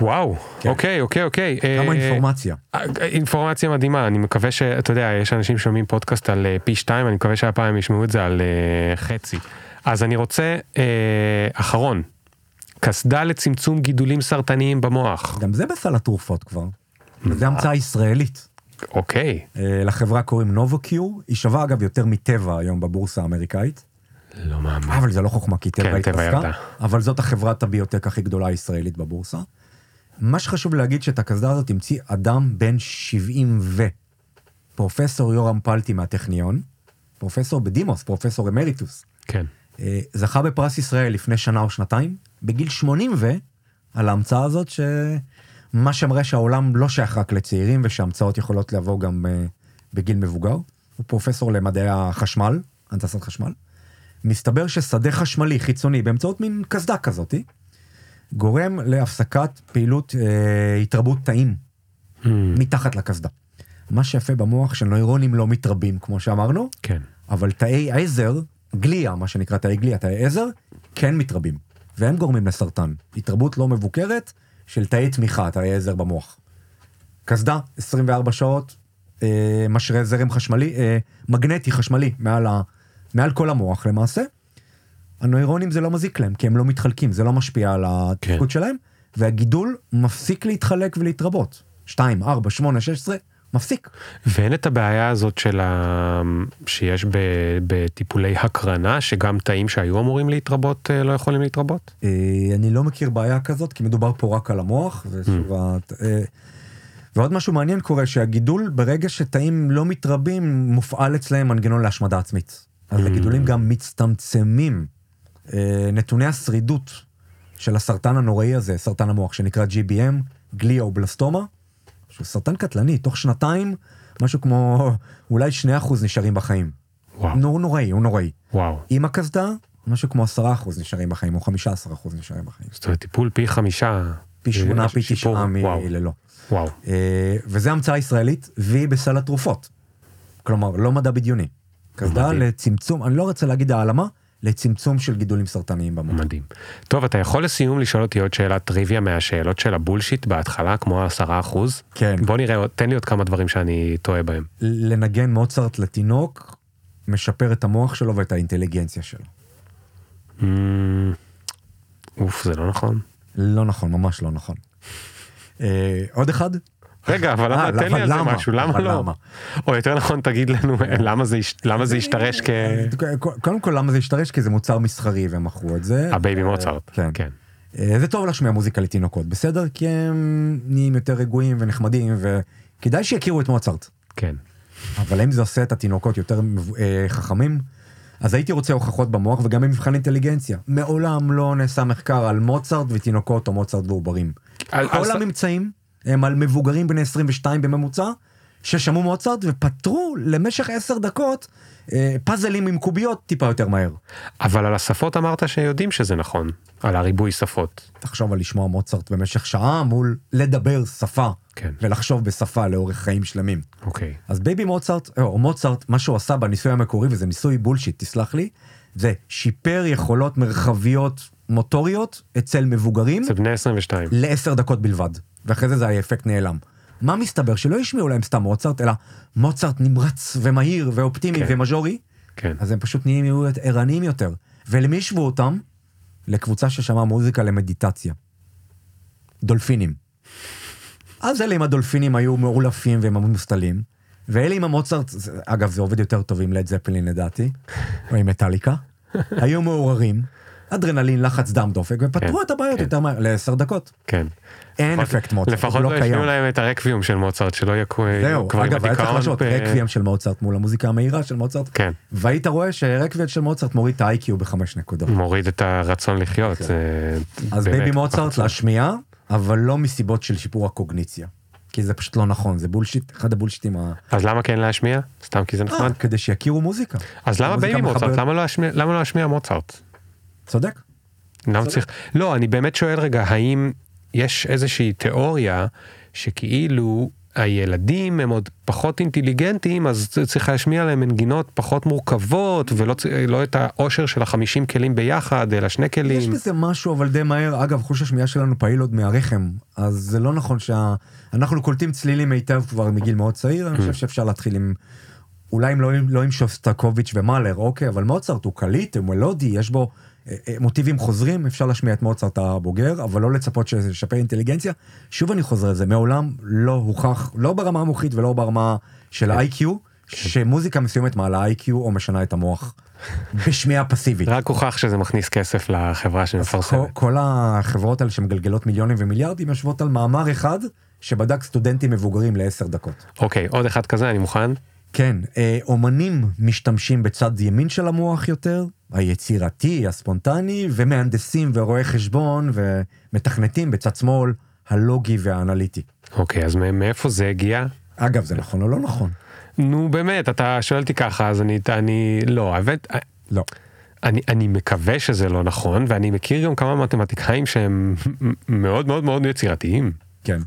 A: וואו,
B: כן.
A: אוקיי, אוקיי, אוקיי.
B: כמה
A: אה,
B: אינפורמציה.
A: אה, אינפורמציה מדהימה, אני מקווה שאתה יודע, יש אנשים ששומעים פודקאסט על אה, פי שתיים, אני מקווה שהפעם ישמעו את זה על אה, חצי. אז אני רוצה, אה, אחרון, קסדה לצמצום גידולים סרטניים במוח.
B: גם זה בסל התרופות כבר. וזו המצאה ישראלית.
A: אוקיי,
B: אה, לחברה קוראים נובוקיור, היא שווה אגב יותר מטבע היום בבורסה האמריקאית,
A: לא מאמין.
B: אבל זה לא חוכמה כי טבע
A: כן, טבע
B: התרסקה. אבל זאת החברת הביוטק הכי גדולה הישראלית בבורסה. מה שחשוב להגיד שאת הקסדה הזאת המציא אדם בן 70 ו... פרופסור יורם פלטי מהטכניון, פרופסור בדימוס, פרופסור אמריטוס,
A: כן.
B: אה, זכה בפרס ישראל לפני שנה או שנתיים, בגיל 80 ו... על ההמצאה הזאת, שמה שמראה שהעולם לא שייך רק לצעירים ושהמצאות יכולות לבוא גם אה, בגיל מבוגר. הוא פרופסור למדעי החשמל, הנדסת חשמל. מסתבר ששדה חשמלי חיצוני באמצעות מין קסדה כזאתי, גורם להפסקת פעילות אה, התרבות תאים
A: Hmm,
B: מתחת לקסדה. מה שיפה במוח שנוירונים לא מתרבים, כמו שאמרנו,
A: כן.
B: אבל תאי עזר, גליה, מה שנקרא תאי גליה, תאי עזר, כן מתרבים. והם גורמים לסרטן. התרבות לא מבוקרת של תאי תמיכה, תאי עזר במוח. קסדה, 24 שעות, אה, משרה זרם חשמלי, אה, מגנטי חשמלי מעל, ה, מעל כל המוח למעשה. הנוירונים זה לא מזיק להם, כי הם לא מתחלקים, זה לא משפיע על התפקוד
A: כן.
B: שלהם, והגידול מפסיק להתחלק ולהתרבות. 2, 4, 8, 16, מפסיק.
A: ואין את הבעיה הזאת של ה... שיש ב... בטיפולי הקרנה, שגם תאים שהיו אמורים להתרבות אה, לא יכולים להתרבות?
B: אה, אני לא מכיר בעיה כזאת, כי מדובר פה רק על המוח, ושוב, הת- אה, ועוד משהו מעניין קורה, שהגידול, ברגע שתאים לא מתרבים, מופעל אצלהם מנגנון להשמדה עצמית. אז הגידולים גם מצטמצמים. נתוני השרידות של הסרטן הנוראי הזה, סרטן המוח, שנקרא GBM, גליאובלסטומה, שהוא סרטן קטלני, תוך שנתיים, משהו כמו אולי 2% נשארים בחיים.
A: וואו,
B: נור, נוראי, הוא נוראי.
A: וואו.
B: עם הקסדה, משהו כמו 10% נשארים בחיים, או 15% נשארים בחיים.
A: זאת אומרת, טיפול פי חמישה.
B: פי שמונה, פי תשעה מללא.
A: וואו.
B: אה, וזה המצאה ישראלית, והיא בסל התרופות. כלומר, לא מדע בדיוני. קסדה. לצמצום, אני לא רוצה להגיד העלמה, לצמצום של גידולים סרטניים במוח.
A: מדהים. טוב, אתה יכול לסיום לשאול אותי עוד שאלת טריוויה מהשאלות של הבולשיט בהתחלה, כמו עשרה אחוז?
B: כן.
A: בוא נראה, תן לי עוד כמה דברים שאני טועה בהם.
B: לנגן מוצרט לתינוק, משפר את המוח שלו ואת האינטליגנציה שלו.
A: אמ, אוף, זה לא נכון.
B: לא נכון, ממש לא נכון. אה, עוד אחד?
A: רגע, אבל
B: אה,
A: למה, תן לי על זה? משהו, למה לא? או יותר נכון, תגיד לנו למה זה למה זה השתרש כ...
B: קודם כל למה זה השתרש? כי זה מוצר מסחרי והם מכרו את זה.
A: הבייבי
B: אה,
A: מוצרט.
B: כן.
A: כן.
B: אה, זה טוב להשמיע מוזיקה לתינוקות, בסדר? כי הם נהיים יותר רגועים ונחמדים וכדאי שיכירו את מוצרט.
A: כן.
B: אבל אם זה עושה את התינוקות יותר אה, חכמים, אז הייתי רוצה הוכחות במוח וגם במבחן אינטליגנציה. מעולם לא נעשה מחקר על מוצרט ותינוקות או מוצרט ועוברים. כל הממצאים הם על מבוגרים בני 22 בממוצע, ששמעו מוצרט ופתרו למשך 10 דקות אה, פאזלים עם קוביות טיפה יותר מהר.
A: אבל על השפות אמרת שיודעים שזה נכון, על הריבוי שפות.
B: תחשוב על לשמוע מוצרט במשך שעה מול לדבר שפה
A: כן.
B: ולחשוב בשפה לאורך חיים שלמים.
A: אוקיי.
B: אז בייבי מוצרט, או מוצרט, מה שהוא עשה בניסוי המקורי, וזה ניסוי בולשיט, תסלח לי, זה שיפר יכולות מרחביות מוטוריות אצל מבוגרים
A: זה בני 22.
B: לעשר דקות בלבד, ואחרי זה זה האפקט נעלם. מה מסתבר? שלא השמיעו להם סתם מוצרט, אלא מוצרט נמרץ ומהיר ואופטימי
A: כן.
B: ומז'ורי,
A: כן.
B: אז הם פשוט נהיים ערניים יותר. ולמי השוו אותם? לקבוצה ששמעה מוזיקה למדיטציה. דולפינים. אז אלה עם הדולפינים היו מאולפים והם מוסתלים, ואלה עם המוצרט, אגב זה עובד יותר טוב עם לד זפלין לדעתי, או עם מטאליקה, היו מעוררים, אדרנלין, לחץ דם דופק, ופתרו
A: כן,
B: את הבעיות
A: כן.
B: יותר מהר, לעשר דקות.
A: כן.
B: אין
A: לפחות-
B: אפקט מוצרט,
A: לפחות
B: הוא
A: לא
B: לא קיים.
A: השמיעו להם את הרקוויאם של מוצרט, שלא יהיו
B: זהו, אגב, היה צריך. לעשות רקוויאם של מוצרט מול המוזיקה המהירה של מוצרט,
A: כן.
B: והיית רואה שרקוויאם של מוצרט מוריד את ה-IQ בחמש נקודות.
A: מוריד את הרצון לחיות. זה
B: כן. אז בייבי מוצרט. להשמיע, אבל לא מסיבות של שיפור הקוגניציה. כי זה פשוט לא נכון, זה בולשיט, אחד הבולשיטים ה...
A: אז למה כן להשמיע? סתם כי זה נחמד.
B: אה, כדי שיכירו מוזיקה.
A: אז למה בייבי מוצרט? לא למה לא להשמיע מוצרט?
B: צודק.
A: למה צריך... לא, אני באמת שואל רגע, האם יש איזושהי תיאוריה שכאילו הילדים הם עוד פחות אינטליגנטים, אז צריך להשמיע להם מנגינות פחות מורכבות, ולא לא את העושר של החמישים כלים ביחד, אלא שני
B: יש
A: כלים.
B: בזה משהו אבל די מהר, אגב חוש השמיעה שלנו פעיל עוד מהרחם, אז זה לא נכון שה... אנחנו קולטים צלילים היטב כבר מגיל מאוד צעיר, אני חושב שאפשר להתחיל עם... אולי עם לא, לא עם שוסטקוביץ' ומאלר, אוקיי, אבל מוצרט הוא קליט, הוא מלודי, יש בו מוטיבים חוזרים, אפשר להשמיע את מוצרט הבוגר, אבל לא לצפות שזה ישפר אינטליגנציה. שוב אני חוזר על זה, מעולם לא הוכח, לא ברמה המוחית ולא ברמה של ה-IQ, שמוזיקה מסוימת מעלה IQ או משנה את המוח. בשמיעה פסיבית.
A: רק הוכח שזה מכניס כסף לחברה שמפרסמת.
B: כל החברות האלה שמגלגלות מיליונים ומיליארדים יושבות על מאמר אחד שבדק סטודנטים מבוגרים לעשר דקות.
A: אוקיי, עוד אחד כזה, אני מוכן.
B: כן, אה, אומנים משתמשים בצד ימין של המוח יותר, היצירתי, הספונטני, ומהנדסים ורואי חשבון ומתכנתים בצד שמאל, הלוגי והאנליטי.
A: אוקיי, אז מ- מאיפה זה הגיע?
B: אגב, זה נכון או לא נכון?
A: נו באמת, אתה שואל אותי ככה, אז אני, אני, לא, האמת,
B: לא.
A: אני, אני מקווה שזה לא נכון, ואני מכיר גם כמה מתמטיקאים שהם מאוד מאוד מאוד יצירתיים.
B: כן.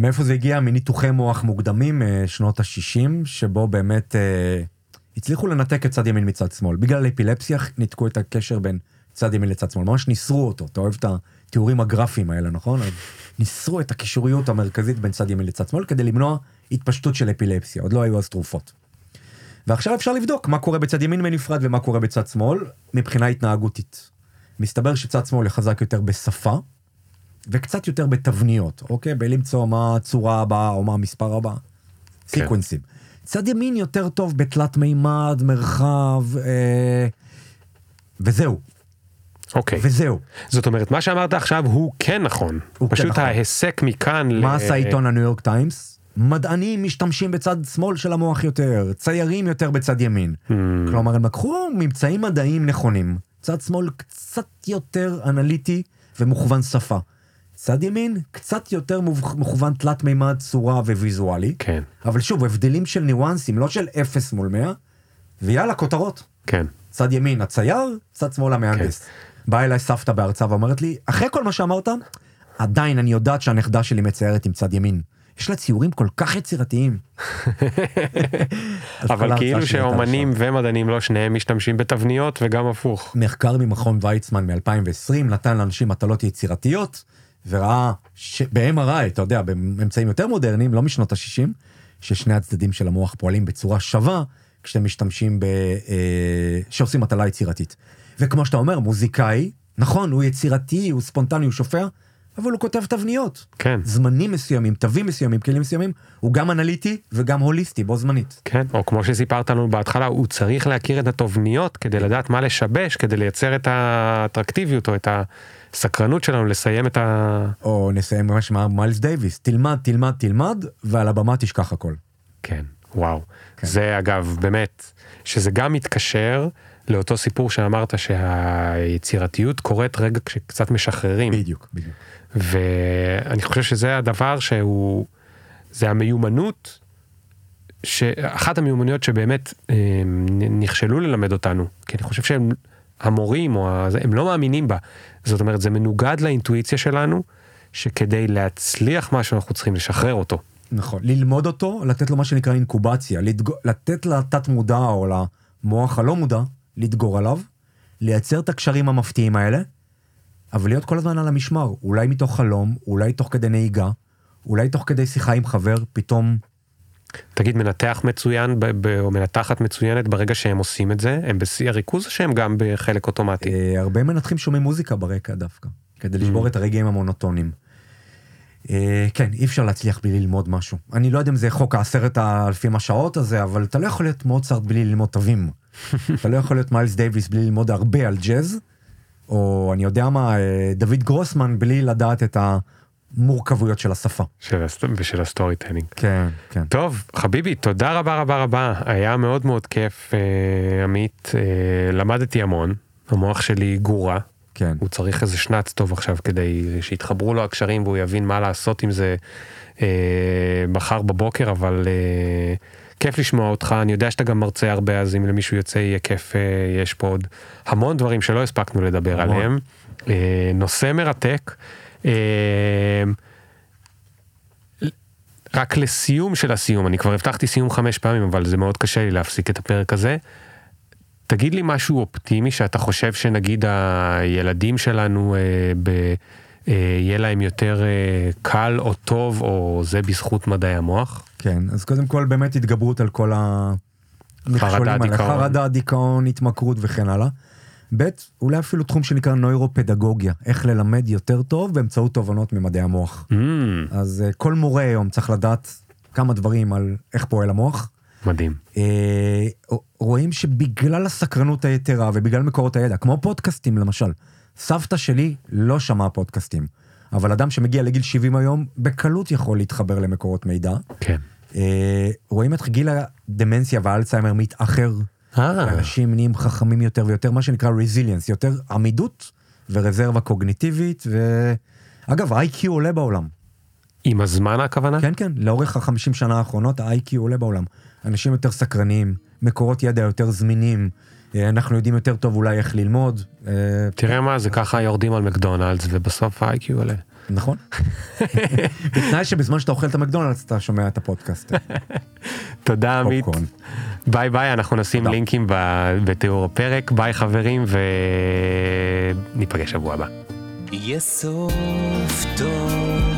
B: מאיפה זה הגיע? מניתוחי מוח מוקדמים, אה, שנות ה-60, שבו באמת אה, הצליחו לנתק את צד ימין מצד שמאל. בגלל אפילפסיה ניתקו את הקשר בין צד ימין לצד שמאל, ממש ניסרו אותו. אתה אוהב את התיאורים הגרפיים האלה, נכון? אז ניסרו את הקישוריות המרכזית בין צד ימין לצד שמאל כדי למנוע התפשטות של אפילפסיה, עוד לא היו אז תרופות. ועכשיו אפשר לבדוק מה קורה בצד ימין בנפרד ומה קורה בצד שמאל מבחינה התנהגותית. מסתבר שצד שמאל חזק יותר בשפה, וקצת יותר בתבניות, אוקיי? בלמצוא מה הצורה הבאה או מה המספר הבא.
A: כן.
B: סיקוונסים. צד ימין יותר טוב בתלת מימד, מרחב, אה, וזהו,
A: אוקיי.
B: וזהו.
A: זאת אומרת, מה שאמרת עכשיו הוא כן נכון.
B: הוא כן
A: פשוט
B: נכון.
A: ההיסק מכאן ל...
B: מה עשה עיתון הניו יורק טיימס? מדענים משתמשים בצד שמאל של המוח יותר, ציירים יותר בצד ימין.
A: Hmm,
B: כלומר, הם לקחו ממצאים מדעיים נכונים, צד שמאל קצת יותר אנליטי ומוכוון שפה. צד ימין קצת יותר מכוון תלת מימד, צורה וויזואלי.
A: כן,
B: אבל שוב, הבדלים של ניואנסים, לא של 0 מול 100, ויאללה, כותרות.
A: כן.
B: צד ימין הצייר, צד שמאל המהנדס. באה אליי סבתא בהרצאה ואומרת לי, אחרי כל מה שאמרת, עדיין אני יודעת שהנכדה שלי מציירת עם צד ימין. יש לה ציורים כל כך יצירתיים.
A: אבל כאילו שאומנים. ומדענים לא שניהם משתמשים בתבניות וגם הפוך.
B: מחקר ממכון ויצמן מ-2020 נתן לאנשים מטלות יצירתיות, וראה ב-MRI, אתה יודע, באמצעים יותר מודרניים, לא משנות ה-60, ששני הצדדים של המוח פועלים בצורה שווה, כשאתם משתמשים ב... אה, שעושים מטלה יצירתית. וכמו שאתה אומר, מוזיקאי, נכון, הוא יצירתי, הוא ספונטני, הוא שופע, אבל הוא כותב תבניות.
A: כן,
B: זמנים מסוימים, תווים מסוימים, כלים מסוימים, הוא גם אנליטי וגם הוליסטי בו זמנית.
A: כן, או כמו שסיפרת לנו בהתחלה, הוא צריך להכיר את התובניות כדי לדעת מה לשבש, כדי לייצר את האטרקטיביות או את הסקרנות שלנו לסיים את ה...
B: או נסיים ממש שאמר מיילס דייוויס, תלמד, תלמד, תלמד, ועל הבמה תשכח הכל.
A: כן, וואו.
B: כן.
A: זה אגב, באמת, שזה גם מתקשר לאותו סיפור שאמרת שהיצירתיות קורית רגע כשקצת משחררים.
B: בדיוק, בדיוק.
A: ואני חושב שזה הדבר שהוא, זה המיומנות, שאחת המיומנויות שבאמת אה, נכשלו ללמד אותנו, כי אני חושב שהם, המורים או הזה, הם לא מאמינים בה. זאת אומרת, זה מנוגד לאינטואיציה שלנו, שכדי להצליח משהו אנחנו צריכים לשחרר אותו.
B: נכון. ללמוד אותו, לתת לו מה שנקרא אינקובציה, לתג... לתת לתת מודע או למוח הלא מודע, לדגור עליו, לייצר את הקשרים המפתיעים האלה, אבל להיות כל הזמן על המשמר, אולי מתוך חלום, אולי תוך כדי נהיגה, אולי תוך כדי שיחה עם חבר, פתאום,
A: תגיד, מנתח מצוין או מנתחת מצוינת ברגע שהם עושים את זה, הם בשיא הריכוז או שהם גם בחלק אוטומטי?
B: אה, הרבה מנתחים שומעים מוזיקה ברקע דווקא, כדי לשבור את הרגעים המונוטונים. אה, כן, אי אפשר להצליח בלי ללמוד משהו. אני לא יודע אם זה חוק העשרת האלפים השעות הזה, אבל אתה לא יכול להיות מוצרט בלי ללמוד תווים. אתה לא יכול להיות מיילס דייוויס בלי ללמוד הרבה על ג'אז, או אני יודע מה, אה, דוד גרוסמן בלי לדעת את המורכבויות של השפה.
A: של הסט- ושל ה storytelling.
B: כן, כן.
A: טוב, חביבי, תודה רבה רבה רבה, היה מאוד מאוד כיף, אה, עמית, אה, למדתי המון, המוח שלי גורה,
B: כן.
A: הוא צריך איזה שנץ טוב עכשיו כדי שיתחברו לו הקשרים והוא יבין מה לעשות עם זה אה, מחר בבוקר, אבל אה, כיף לשמוע אותך, אני יודע שאתה גם מרצה הרבה, אז אם למישהו יוצא יהיה כיף, אה, יש פה עוד המון דברים שלא הספקנו לדבר
B: המון.
A: עליהם. אה, נושא מרתק. אה, רק לסיום של הסיום, אני כבר הבטחתי סיום חמש פעמים, אבל זה מאוד קשה לי להפסיק את הפרק הזה. תגיד לי משהו אופטימי שאתה חושב שנגיד הילדים שלנו אה, ב, אה, יהיה להם יותר אה, קל או טוב או זה בזכות מדעי המוח?
B: כן, אז קודם כל באמת התגברות על כל המכשולים האלה. חרדה, דיכאון, התמכרות וכן הלאה. ב', אולי אפילו תחום שנקרא נוירופדגוגיה, איך ללמד יותר טוב באמצעות תובנות ממדעי המוח.
A: Mm,
B: אז אה, כל מורה היום צריך לדעת כמה דברים על איך פועל המוח.
A: מדהים.
B: אה, רואים שבגלל הסקרנות היתרה ובגלל מקורות הידע, כמו פודקאסטים למשל, סבתא שלי לא שמעה פודקאסטים, אבל אדם שמגיע לגיל 70 היום, בקלות יכול להתחבר למקורות מידע.
A: כן.
B: אה, רואים איך גיל הדמנציה והאלצהיימר מתאחר,
A: אה,
B: אנשים נהיים חכמים יותר ויותר, מה שנקרא רזיליאנס, יותר עמידות ורזרבה קוגניטיבית, ואגב, ה-IQ עולה בעולם.
A: עם הזמן הכוונה?
B: כן, כן, לאורך החמישים שנה האחרונות ה-IQ עולה בעולם. אנשים יותר סקרנים, מקורות ידע יותר זמינים, אה, אנחנו יודעים יותר טוב אולי איך ללמוד. אה,
A: תראה מה זה ככה יורדים על מקדונלדס ובסוף ה-IQ עולה.
B: נכון. בתנאי שבזמן שאתה אוכל את המקדונלדס אתה שומע את הפודקאסט.
A: תודה עמית. ביי ביי, אנחנו נשים
B: תודה.
A: לינקים ב- בתיאור הפרק. ביי חברים וניפגש שבוע הבא.
C: יהיה סוף טוב.